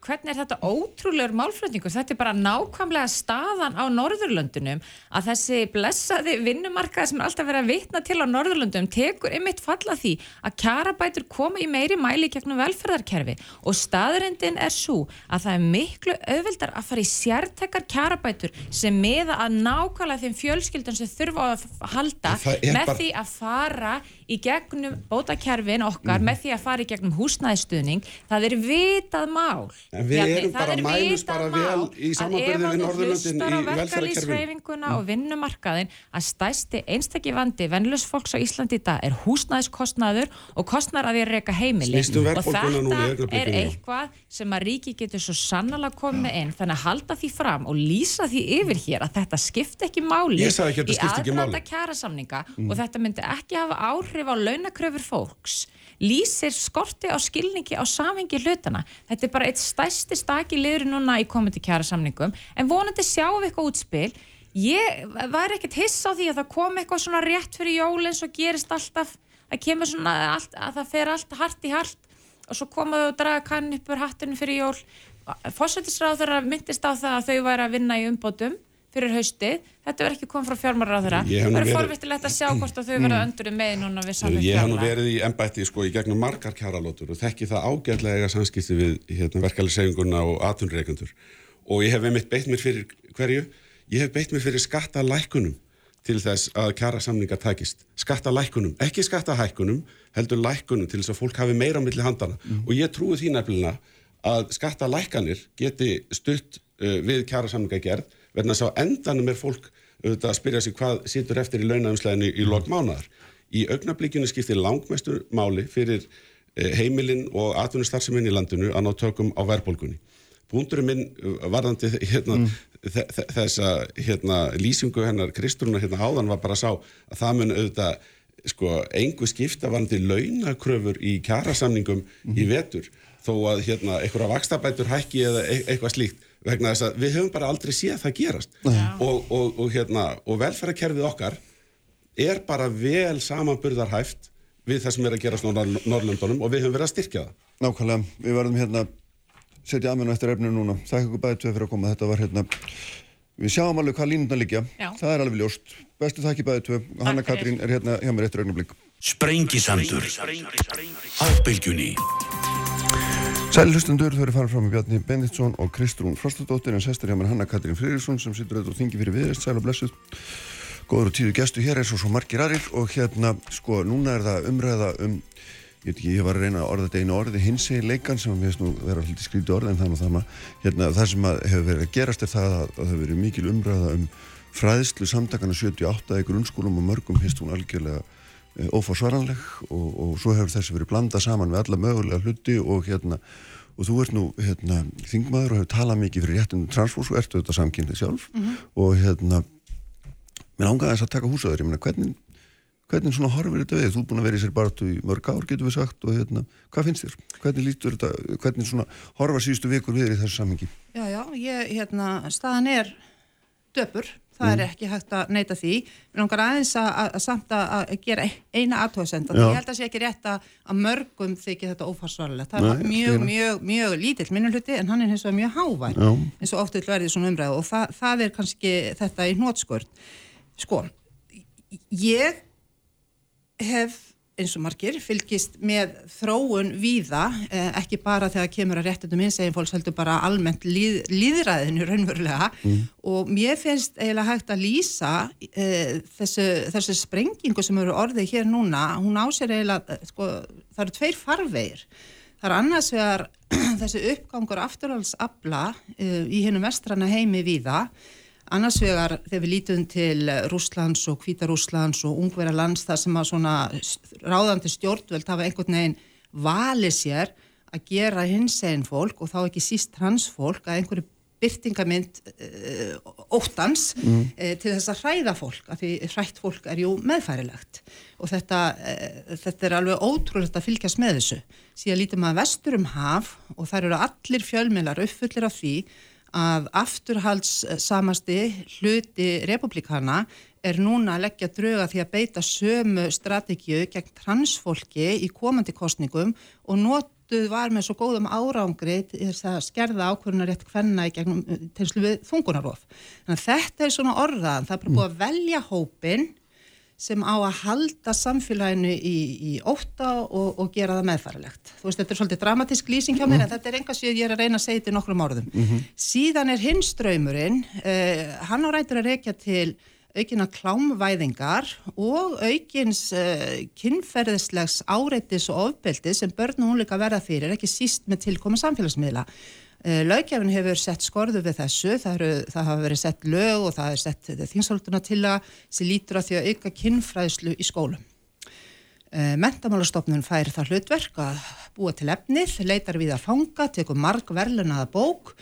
hvernig er þetta ótrúlegur málflutningur? Þetta er bara nákvæmlega staðan á Norðurlöndunum að þessi blessaði vinnumarkað sem er alltaf verið að vitna til á Norðurlöndunum tekur ymitt falla því að kjarabætur koma í meiri mæli gegnum velferðarkerfi og staðurindin er svo að það er miklu auðvildar að fara í sértekar kjarabætur sem meða að nákvæmlega þeim fjölskyldun sem þurfa að halda með bara... því að fara í gegnum bótakerfin okkar, mm. með því að fara í gegnum húsnæðistuðning, það er vitað mál við Bjarni, erum bara mælust bara vel í samanbyrði við Norðurlöndin í velferðarkerfin. og vinnumarkaðin að stæsti einstakki vandi vennlust fólks á Íslandi í dag er húsnæðiskostnaður og kostnar að því að reyka heimili. Um og þetta er eitthvað sem að ríki getur svo sannala komið inn. Þannig að halda því fram og lýsa því yfir hér að þetta skipt ekki máli ekki í aðranda kjærasamninga mm. og þetta myndi ekki hafa áhrif á launakröfur fólks lýsir skorti á skilningi á samhengi hlutana. Þetta er bara eitt stæsti staki liður núna í komandi kjæra samningum en vonandi sjáum við eitthvað útspil. Ég var ekkert hiss á því að það kom eitthvað svona rétt fyrir jól eins og gerist alltaf, það kemur svona allt, að það fer allt hart í hart og svo komaðu og draga kann uppur hattinu fyrir jól. Fósættisráð þeirra myndist á það að þau væri að vinna í umbótum fyrir hausti, þetta verður ekki komið frá fjármárar á þeirra, það verður forvittilegt að sjá hvort að þau verða öndur með núna við samveit Ég hef nú verið í ennbætti sko í gegnum margar kjaralótur og þekki það ágætlega samskipti við hérna, verkefælisegunguna og atunreikundur og ég hef einmitt beitt mér fyrir hverju, ég hef beitt mér fyrir skattalækunum til þess að kjara samningar takist, skattalækunum ekki skattahækunum, heldur lækunum til þess að fólk hafi meira á milli handana mm. og ég trúi því nefnilega að skattalækanir geti stutt uh, við kjara samningar gerð verðan að sá endanum er fólk auðvitað að spyrja sig hvað sittur eftir í launaumslæðinu í lok mánar. Í augnablíkinu skiptir langmestur máli fyrir eh, heimilinn og atvinnustarfseminn í landinu að ná tökum á verðbólgunni. Búndurum minn eh, varðandi hérna, mm. þessa hérna, lýsingu hennar Kristrúna hérna áðan var bara að sá að það mun auðvitað sko, engu skipta varðandi launakröfur í kjærasamningum mm. í vetur þó að hérna, einhverja vakstabætur hækki eða e eitthvað slíkt vegna þess að við höfum bara aldrei séð það gerast og, og, og, hérna, og velferðarkerfið okkar er bara vel samanburðarhæft við það sem er að gerast á Norrlöndunum og við höfum verið að styrkja það. Nákvæmlega, við verðum hérna setja aðmennu eftir efninu núna. Þakka ykkur bæðið tvei fyrir að koma. Þetta var hérna, við sjáum alveg hvað línundan liggja. Já. Það er alveg ljóst. Bestu þakki bæðið tvei. Hanna. Katrín er hérna hjá mér eftir augnablik. Sprengisandur á bylgjunni Sæli hlustendur, þau eru farið fram með Bjarni Benditsson og Kristrún Frostadóttir en sestur hjá mér Hanna Katrín Friðriksson sem situr auðvitað og þingi fyrir viðrest, sæl og blessuð. Góður og tíðu gestu hér eins og svo margir aðrir og hérna, sko, núna er það umræða um, ég veit ekki, ég var að reyna að orða þetta einu orði, hinsi leikan sem mér finnst nú vera hluti skríti orði en þannig þannig hérna, það sem að hefur verið að gerast er það að, að það hefur verið mikil umræða fræðslu samtakana 78 í grunnskólum og mörgum finnst hún algjörlega eh, óforsvaranleg og, og svo hefur þessi verið blandað saman við alla mögulega hluti og hérna og þú ert nú hérna þingmaður og hefur talað mikið fyrir réttum transfórs og ertu þetta samkynnið sjálf. Og hérna mér langaði þess að taka húsaður, ég meina hvernig hvernig svona horfir þetta við, þú er búin að vera í sér baratu í mörg ár getur við sagt og hérna hvað finnst þér, hvernig lítur þetta hvernig svona horfa síðustu vikur við þér í þessu samhengi? Já, já, ég, hérna, staðan er döpur, það er ekki hægt að neyta því. Mér langar aðeins að, að, að samt að, gera eina Já. ég held að sé ekki rétt að, að mörgum þykir þetta ófarsvarlegt. Það er Nei, mjög, mjög, mjög lítill minnuluti en hann er hins vegar mjög hávær, Já. eins og oft vil verði svona umræðu og það, það er kannski þetta í hnótskort. Sko, ég hef eins og margir fylgist með þróun víða, eh, ekki bara þegar kemur að réttundum hinsegin fólks heldur bara almennt líð, líðræðinu raunverulega. Og mér finnst eiginlega hægt að lýsa eh, þessu, þessu sprengingu sem eru orðið hér núna, hún á sér eiginlega, eh, sko, það eru tveir farvegir. Það er annars vegar þessi uppgangur afturhaldsabla uh, í hennum vestrana heimi víða annars vegar þegar við lítum til Rúslands og Hvítarúslands og ungverja lands þar sem að svona ráðandi stjórnvöld hafa einhvern veginn valið sér að gera hinsegin fólk og þá ekki síst transfólk að einhverju byrtingamind uh, óttans uh, til þess að hræða fólk, af því hrætt fólk er jú meðfærilegt og þetta, uh, þetta er alveg ótrúlegt að fylgjast með þessu. Síðan lítum að vestur um haf og þar eru allir fjölmiðlar uppfullir af því að afturhaldssamasti hluti republikana er núna að leggja drauga því að beita sömu strategíu gegn transfólki í komandi kostningum og notuð var með svo góðum árangri til þess að skerða ákvörðunar rétt hvenna í gegnum tegnslu við þungunarof. Þannig að þetta er svona orðaðan, það er bara búið að velja hópin sem á að halda samfélaginu í, í ótta og, og gera það meðfærilegt. Þú veist, þetta er svolítið dramatísk lýsing hjá mér, en þetta er enga síðan ég er að reyna að segja þetta í nokkrum orðum. Síðan er hinn ströymurinn, uh, hann á rætur að reykja til aukina klámvæðingar og aukins uh, kynferðislegs áreitis og ofbeldi sem börn og húnleika verða fyrir, ekki síst með tilkomi samfélagsmiðla. Uh, Lögjafin hefur sett skorðu við þessu, það, eru, það hafa verið sett lög og það er sett þingsáltuna til að sem lítur að því að auka kynfræðslu í skólum. Uh, Mentamálastofnun fær það hlutverk að búa til efnið, leitar við að fanga, tekur marg verlunaða bók,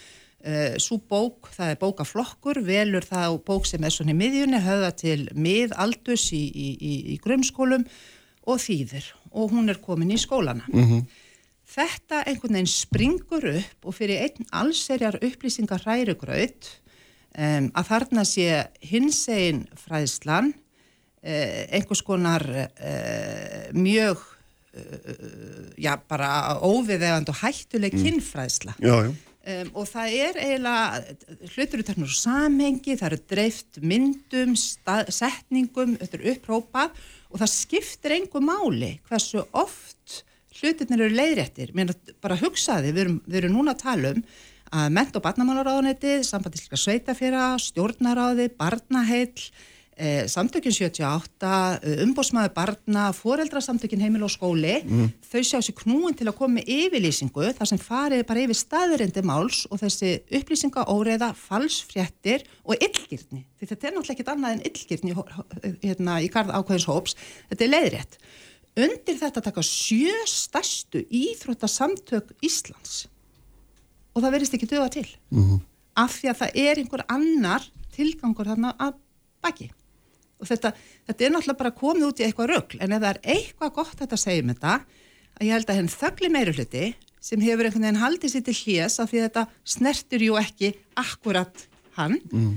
svo bók, það er bókaflokkur, velur það bók sem er svona í miðjunni, höfða til miðaldus í, í, í, í grunnskólum og þýðir og hún er komin í skólana. Þetta einhvern veginn springur upp og fyrir einn allserjar upplýsingar hrærugraut um, að þarna sé hinsegin fræðslan uh, einhvers konar uh, mjög uh, já bara óviðegand og hættuleg kynfræðsla. Já, já, um, og það er eiginlega hlutur út af samhengi, það eru dreift myndum, stað, setningum þetta er upprópað og það skiptir engu máli hversu oft hlutirnir eru leiðréttir. Mér bara hugsaði, við erum, við erum núna að tala um að ment- og barnamálaráðunetið sambandisleika sveitaféra, stjórnaráði barnaheill eh, samtökin 78, eh, umbósmaður barna, foreldrasamtökin heimil og skóli, þau sjá sér knúin til að koma með yfirlýsingu þar sem farið bara yfir staðurindi máls og þessi upplýsinga óreiða, falsfréttir og illgirni, því þetta er náttúrulega ekkit annað en illgirni hérna, í garð ákveðins hóps, þetta er leiðrétt. Undir þetta taka sjö stærstu íþróttasamtök Íslands. Og það verðist ekki döga til. -hmm. af því að það er einhver annar tilgangur þarna að baki. Og þetta, þetta er náttúrulega bara komið út í eitthvað rögl en ef það er eitthvað gott þetta að segja um þetta að ég held að henn þöggli meiri hluti sem hefur einhvern veginn haldið sér til hljés af því að þetta snertur jú ekki akkurat hann mm.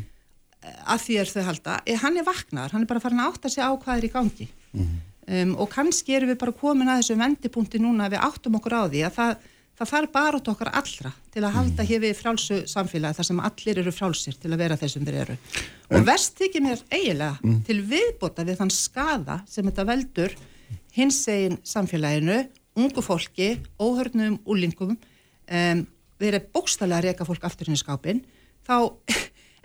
að því er þau halda, eh, hann er vaknar hann er bara farin að átta sig á hvað er í gangi um, og kannski erum við bara komin að þessu vendipunkti núna að við áttum okkur á því að það, það þarf bara okkar allra til að halda hér við frálsu samfélagi þar sem allir eru frálsir til að vera þessum þeir eru. Og verst þykir mér eiginlega til viðbota við þann skada sem þetta veldur hins egin samfélaginu ungu fólki, óhörnum úlingum um, við erum bókstallega að reyka fólk aftur hinn í skápin þá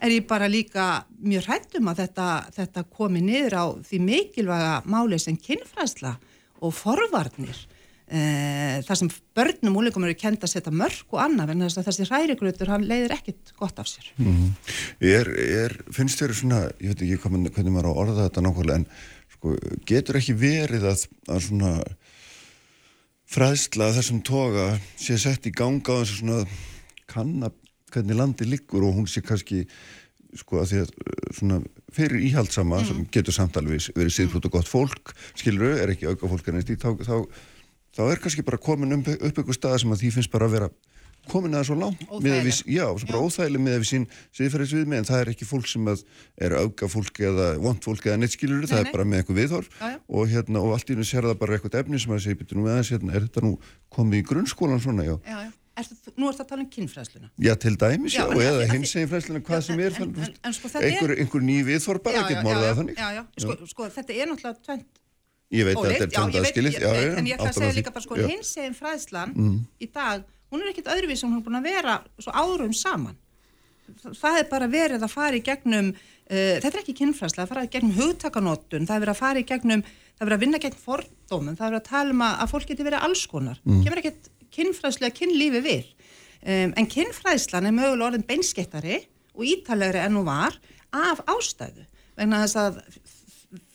er ég bara líka mjög hrættum að þetta, þetta komi niður á því mikilvæga máli sem kynfræðsla og forvarnir e, þar sem börnum úlingum eru kend að setja mörg og annaf en þess að þessi hrærigröður hann leiðir ekkit gott af sér mm. er, er, finnst þér svona ég veit ekki hvernig, hvernig maður á orða þetta nákvæmlega en sko, getur ekki verið að, að svona fræðsla þessum toga sé sett í ganga á þessu svona kanna hvernig landi liggur og hún sé kannski sko að því að svona fyrir íhaldsama mm. sem getur samtalvis verið síðflót og gott fólk, skilru, er ekki auka fólk en þá, þá, þá er kannski bara komin um, upp ykkur stað sem að því finnst bara að vera komin að það svo langt við, já, svo bara óþægileg með við sín síðferðis við með en það er ekki fólk sem er auka fólk eða vond fólk eða neitt skilur, það er bara með eitthvað viðhorf og, hérna, og allt í nú sér það bara eitthvað efni sem að segja, betur nú aðeins, hérna, er þetta nú komið í grunnskólan svona, já, já, Ertu, nú ert að tala um kynfræðsluna Já, til dæmis, já, já eða hins eginn fræðsluna hvað sem er, en, en, en, sko, einhver, er... einhver ný viðþór bara, getur morðað þannig. Já, já, sko, sko, þetta er náttúrulega tvent Ég veit að þetta er tvent aðskilið En ég ætla að segja líka bara, sko, hins eginn fræðslan mm. í dag, hún er ekkit öðruvís sem hún er búin að vera svo árum saman. Það er bara verið að fara í gegnum uh, þetta er ekki kynfræðsla, það er að fara í gegnum hugtakanótun, það er verið að fara í gegnum það er verið að vinna gegn fordómum, það er verið að tala um að, fólk geti verið allskonar, mm. kemur ekkit kynfræðslega kynlífi við. Um, en kynfræðslan er mögulega orðin beinskettari og ítalegri enn og var af ástæðu. Vegna þess að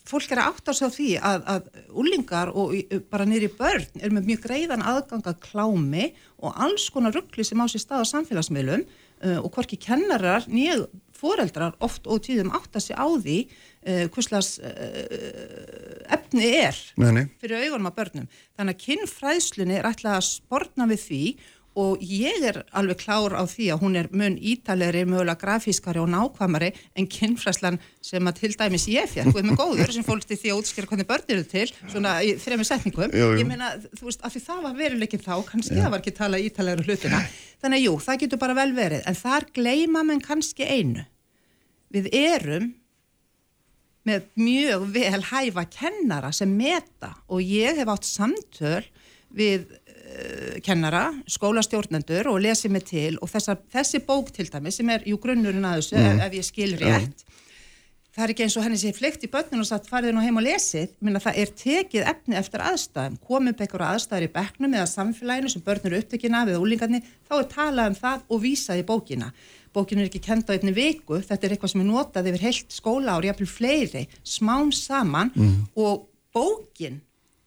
fólk er að átta sig á því að, að úlingar og bara nýri börn er með mjög greiðan aðgang að klámi og alls konar ruggli sem á sér stað á samfélagsmiðlum uh, og hvorki kennarar nýju foreldrar oft og tíðum átta sig á því uh, hvuslas uh, efni er nei, nei. fyrir augunum af börnum. Þannig að kynfræðslunni er ætlað að sportna við því og ég er alveg klár á því að hún er mun ítalegri, mögulega grafískari og nákvæmari en kynfræslan sem að til dæmis ég fjart, og er með góður sem fólkst í því að útskjara hvernig börn eru til svona í þrejum setningum, jú, jú. ég meina þú veist, af því það var veruleikin þá kannski það var ekki tala ítalegri hlutina þannig að jú, það getur bara vel verið, en þar gleima menn kannski einu við erum með mjög vel hæfa kennara sem meta. Og ég hef átt samtöl við uh, kennara, skólastjórnendur og lesið mig til og þessa, þessi bók til dæmi sem er jú grunnurinn að þessu mm. ef, ef ég skil rétt. Mm. það er ekki eins og henni sé flykt í börnun og satt farið nú heim og lesið. Minna það er tekið efni eftir aðstæðum. Komið upp einhverju aðstæður í bekknum eða samfélaginu sem börnur eru upptökina við úlingarni þá er talað um það og vísað í bókina bókin er ekki kend á einni viku þetta er eitthvað sem er notað yfir heilt skóla og jáfnvel fleiri, smám saman mm. og bókin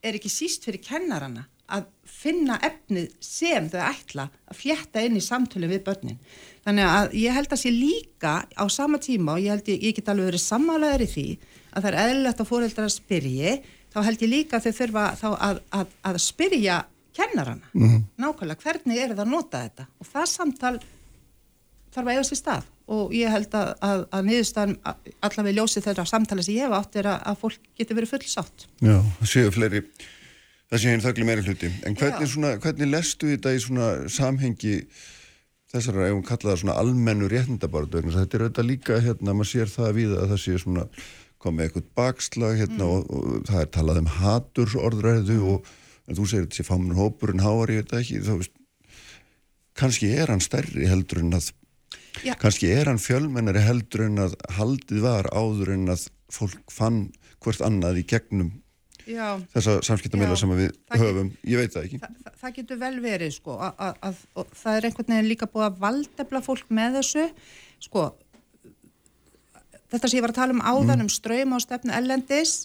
er ekki síst fyrir kennarana að finna efnið sem þau ætla að fjetta inn í samtölu við börnin. Þannig að ég held að sé líka á sama tíma og ég held ég, ég get alveg verið sammálaður í því að það er eðlilegt að fóreldra að spyrja þá held ég líka að þau þurfa að, að, að spyrja kennarana mm -hmm. nákvæmlega hvernig er það að nota þetta og það samtal þarf að eiga sér stað og ég held að, að, að niðurstaðan allavega ljósið þeirra samtala sem ég hef átt er að, að fólk getur verið fullsátt. Já, það séu fleiri það sé henni þögli meira hluti en hvernig, svona, hvernig lestu þetta í svona samhengi þessara ef hún kallaða svona almennu réttindabarðu þetta er auðvitað líka hérna, maður sér það við að það sé svona komið eitthvað bakslag hérna mm. og, og það er talað um hatursorðræðu mm. og þú segir þetta sé famun hópur en háar ég þetta ekki þá kannski er hann stærri heldur en að Já. kannski er hann fjölmennari heldur en að haldið var áður en að fólk fann hvert annað í gegnum Já. þessa samskiptamila sem við höfum, get, ég veit það ekki það, það getur vel verið sko að, að, að það er einhvern veginn líka búið að valdefla fólk með þessu sko þetta sem ég var að tala um áðan mm. um ströym á stefnu ellendis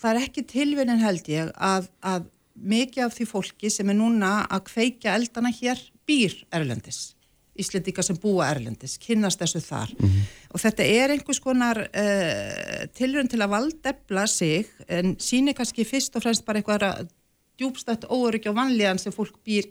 það er ekki tilvinnin held ég að, að mikið af því fólki sem er núna að kveikja eldana hér býr erlendis Íslendika sem búa Erlendis, kynast þessu þar mm -hmm. og þetta er einhvers konar uh, tilrönd til að valdefla sig en síni kannski fyrst og fremst bara eitthvað djúbstætt óöryggi og vanlíðan sem fólk býr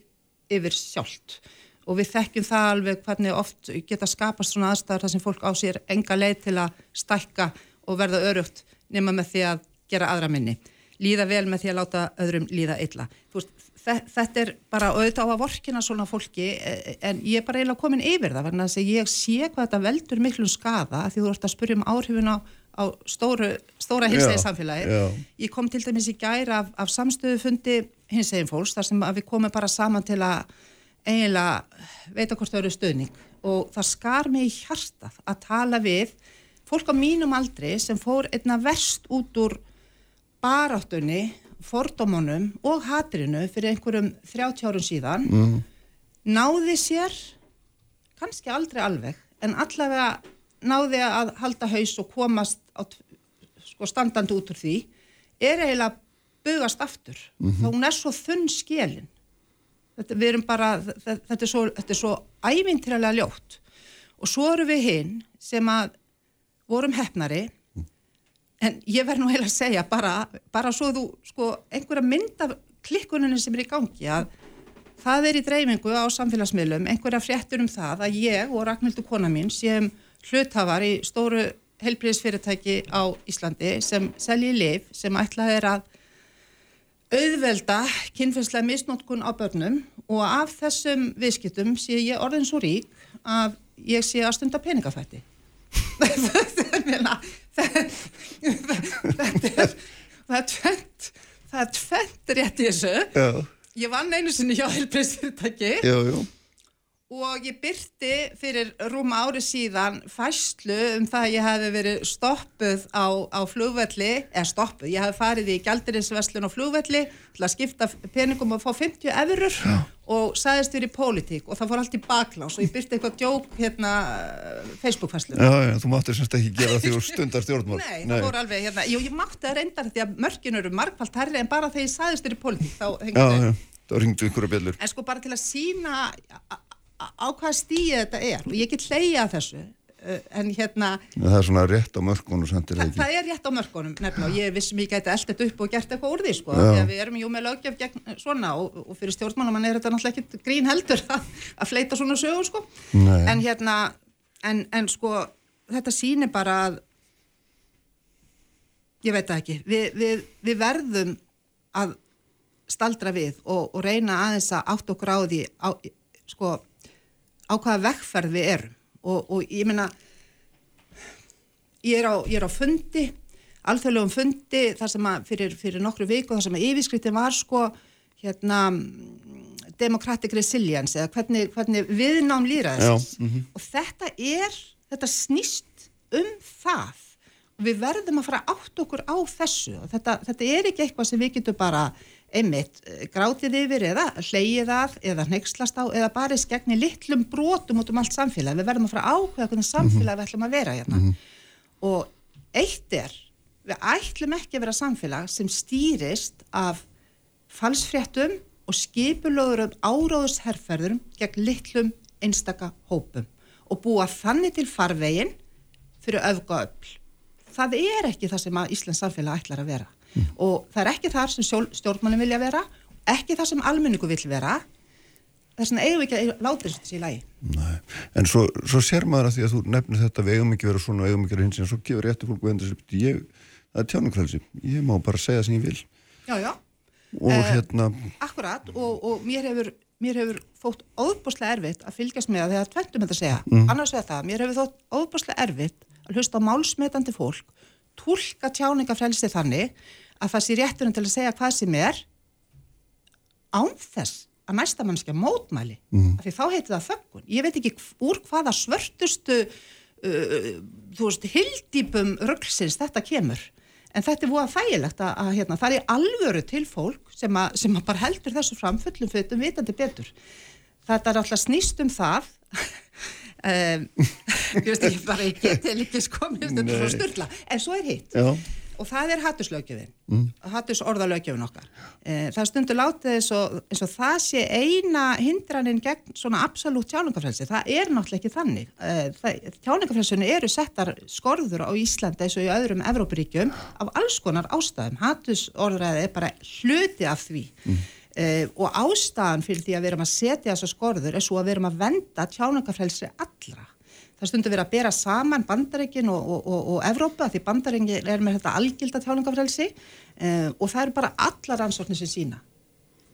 yfir sjálft og við þekkjum það alveg hvernig oft geta skapast svona aðstæðar þar sem fólk á sér enga leið til að stækka og verða örugt nema með því að gera aðra minni. líða vel með því að láta öðrum líða illa. Veist, þetta er bara auðvitað á að vorkina svona fólki e, en ég er bara eiginlega komin yfir það vegna þess að ég sé hvað þetta veldur miklum skada því þú ert að spurja um áhrifin á, á stóru, stóra hinsegin samfélagi. Ég kom til dæmis í gæra af, af samstöðufundi hinsegin fólks þar sem við komum bara saman til að eiginlega veita hvort það eru stöðning og það skar mig í hjartað að tala við fólk á mínum aldri sem fór einna verst út úr baráttunni fordómunum og hatrinu fyrir einhverjum 30 árum síðan mm. náði sér kannski aldrei alveg en allavega náði að halda haus og komast á, sko, standandi út úr því er eiginlega bugast aftur mm -hmm. þá hún er svo þunn skjelin þetta, við erum bara þetta, þetta er svo, svo ævintýralega ljótt og svo eru við hinn sem að vorum hefnari en ég verð nú heila að segja bara, bara svo þú, sko, einhverja mynd af klikkuninu sem er í gangi að það er í dreifingu á samfélagsmiðlum einhverja fréttur um það að ég og Ragnhildur kona mín sem hluthafar í stóru helbriðsfyrirtæki á Íslandi sem selji liv sem ætlað er að auðvelda kynfærslega misnótkun á börnum og af þessum viðskiptum sé ég orðin svo rík að ég sé að stunda peningafætti þetta er það er tvent það er tvent rétt í þessu. Já. ég vann einu sinni hjá helbriðsfyrirtæki og ég byrti fyrir rúma ári síðan fæslu um það að ég hef verið stoppuð á, á flugvelli eða stoppuð, ég hef farið í gældirinsveslun á flugvelli til að skipta peningum og fá 50 eurur já og sagðist þér í pólitík og það fór allt í baklás og ég byrti eitthvað djók hérna Facebook-fæslu Já, já, þú máttir semst ekki gera því og stundar stjórnmál Nei, Nei, það fór alveg hérna Jú, ég mátti það reyndar því að mörgin eru margfald herri en bara þegar ég sagðist þér í pólitík þá ringdu ykkur að björlur En sko bara til að sína á hvað stíði þetta er og ég get hleyja þessu Eh, en hérna það er svona rétt á mörkunum það, það er rétt á mörkunum nefnilega. Og ég vissum ég gæti eldet upp og gert eitthvað úr því sko, við erum jú með lögjöf gegn svona og, og fyrir stjórnmálamann er þetta náttúrulega ekki grín heldur að, að fleita svona sögur sko. En hérna en, en sko þetta sýnir bara að ég veit ekki. Við, við, við verðum að staldra við og, og reyna aðeins að átt og gráði á, sko á hvaða vekkferð við erum og, og ég meina ég er á, ég er á fundi alþjóðlegum fundi þar sem að fyrir, fyrir nokkru viku þar sem að yfirskritin var sko hérna democratic resilience eða hvernig, hvernig viðnám líraðist mm -hmm. og þetta er þetta snýst um það. Og við verðum að fara átt okkur á þessu. Og þetta, þetta er ekki eitthvað sem við getum bara einmitt eh, grátið yfir eða hleyið að eða neykslast á eða bara skegni litlum brotum út um allt samfélag við verðum að fara ákveða hvernig samfélag mm -hmm. við ætlum að vera hérna mm -hmm. og eitt er við ætlum ekki að vera samfélag sem stýrist af falsfréttum og skipulögurum áráðusherrferðurum gegn litlum einstaka hópum og búa þannig til farvegin fyrir öfgaöfl það er ekki það sem að Íslands samfélag ætlar að vera mm. og það er ekki þar sem stjórnmálinn vilja vera ekki þar sem almenningu vil vera þess vegna eigum við ekki að láta þessu í lagi Nei. En svo, svo sér maður að því að þú nefnir þetta við eigum ekki vera svona og eigum ekki vera hins en svo gefur réttu fólku endur ég, það er tjánumkvælsi, ég má bara segja sem ég vil Já, já og eh, hérna Akkurat og, og mér hefur mér hefur þótt óbúslega erfitt að fylgjast með það þegar tventum þetta að segja, mm. annars vegar það mér hefur þótt óbúslega erfitt að hlusta á málsmetandi fólk tólka tjáningafrelsi þannig að það sé rétturinn til að segja hvað sem er án þess að næsta mannskja mótmæli. Mm. af því þá heitir það þöggun. Ég veit ekki úr hvaða svörtustu uh, þú veist hildýpum rugglsins þetta kemur. En þetta er búið að þægilegt að, að hérna, það er alvöru til fólk sem að, sem að bara heldur þessu fram fullum fötum vitandi betur. Þetta er alltaf snýst um það. Um, ég veist ekki bara ég get til ekki sko, mér finnst þetta svo styrla en svo er hitt. Já og það er hattuslaugjöfin mm. hattusorðalaugjöfin okkar. E, það stundur látið eins og, eins og það sé eina hindraninn gegn svona absolutt tjáningafrelsi, það er náttúrulega ekki þannig. E, tjáningafrelsinu eru settar skorður á Íslandi eins og í öðrum Evrópuríkjum af alls konar ástæðum. Hattusorðræði er bara hluti af því. Mm. e, og ástæðan fyrir því að við erum að setja þessar skorður er svo að við erum að venda tjáningafrelsi allra það stundur verið að bera saman bandareikin og, og, og, og Evrópa því bandareikin er með þetta algilda tjáningafrelsi uh, og það eru bara allar ansóknir sem sína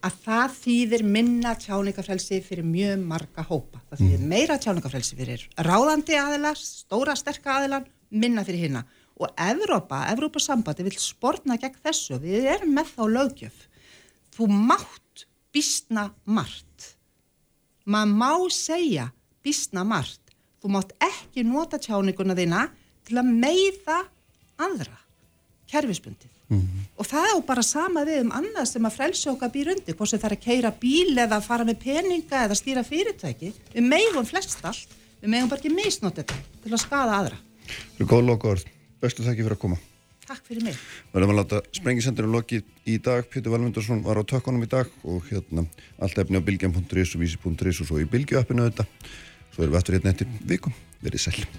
að það þýðir minna tjáningafrelsi fyrir mjög marga hópa. Það þýðir meira tjáningafrelsi fyrir ráðandi aðilar, stóra sterka aðilar, minna fyrir hinna. Og Evrópa, Evrópa sambandi vil sportna gegn þessu. Við erum með þá lögjöf. Þú mátt bísna margt. Maður má segja bísna margt. Þú mátt ekki nota tjáninguna þína til að meiða aðra, kerfisbundið. Mm -hmm. Og það er bara sama við um annað sem að frelsjóka býr undir, hvort sem það er að keira bíl eða fara með peninga eða stýra fyrirtæki. Við megum flest allt, við megum bara ekki misnótt þetta til að skada aðra. Það er góð lokaord. Bestu þakki fyrir að koma. Takk fyrir mig. Við erum að láta sprengisendurinn lokið í dag. Pétur Valmundarsson var á tökkunum í dag og hérna allt efni á bilgjum.is og vísi.is og svo í bilgjuappinu þetta. Svo erum við aftur hérna eftir vikum. Verið sæl.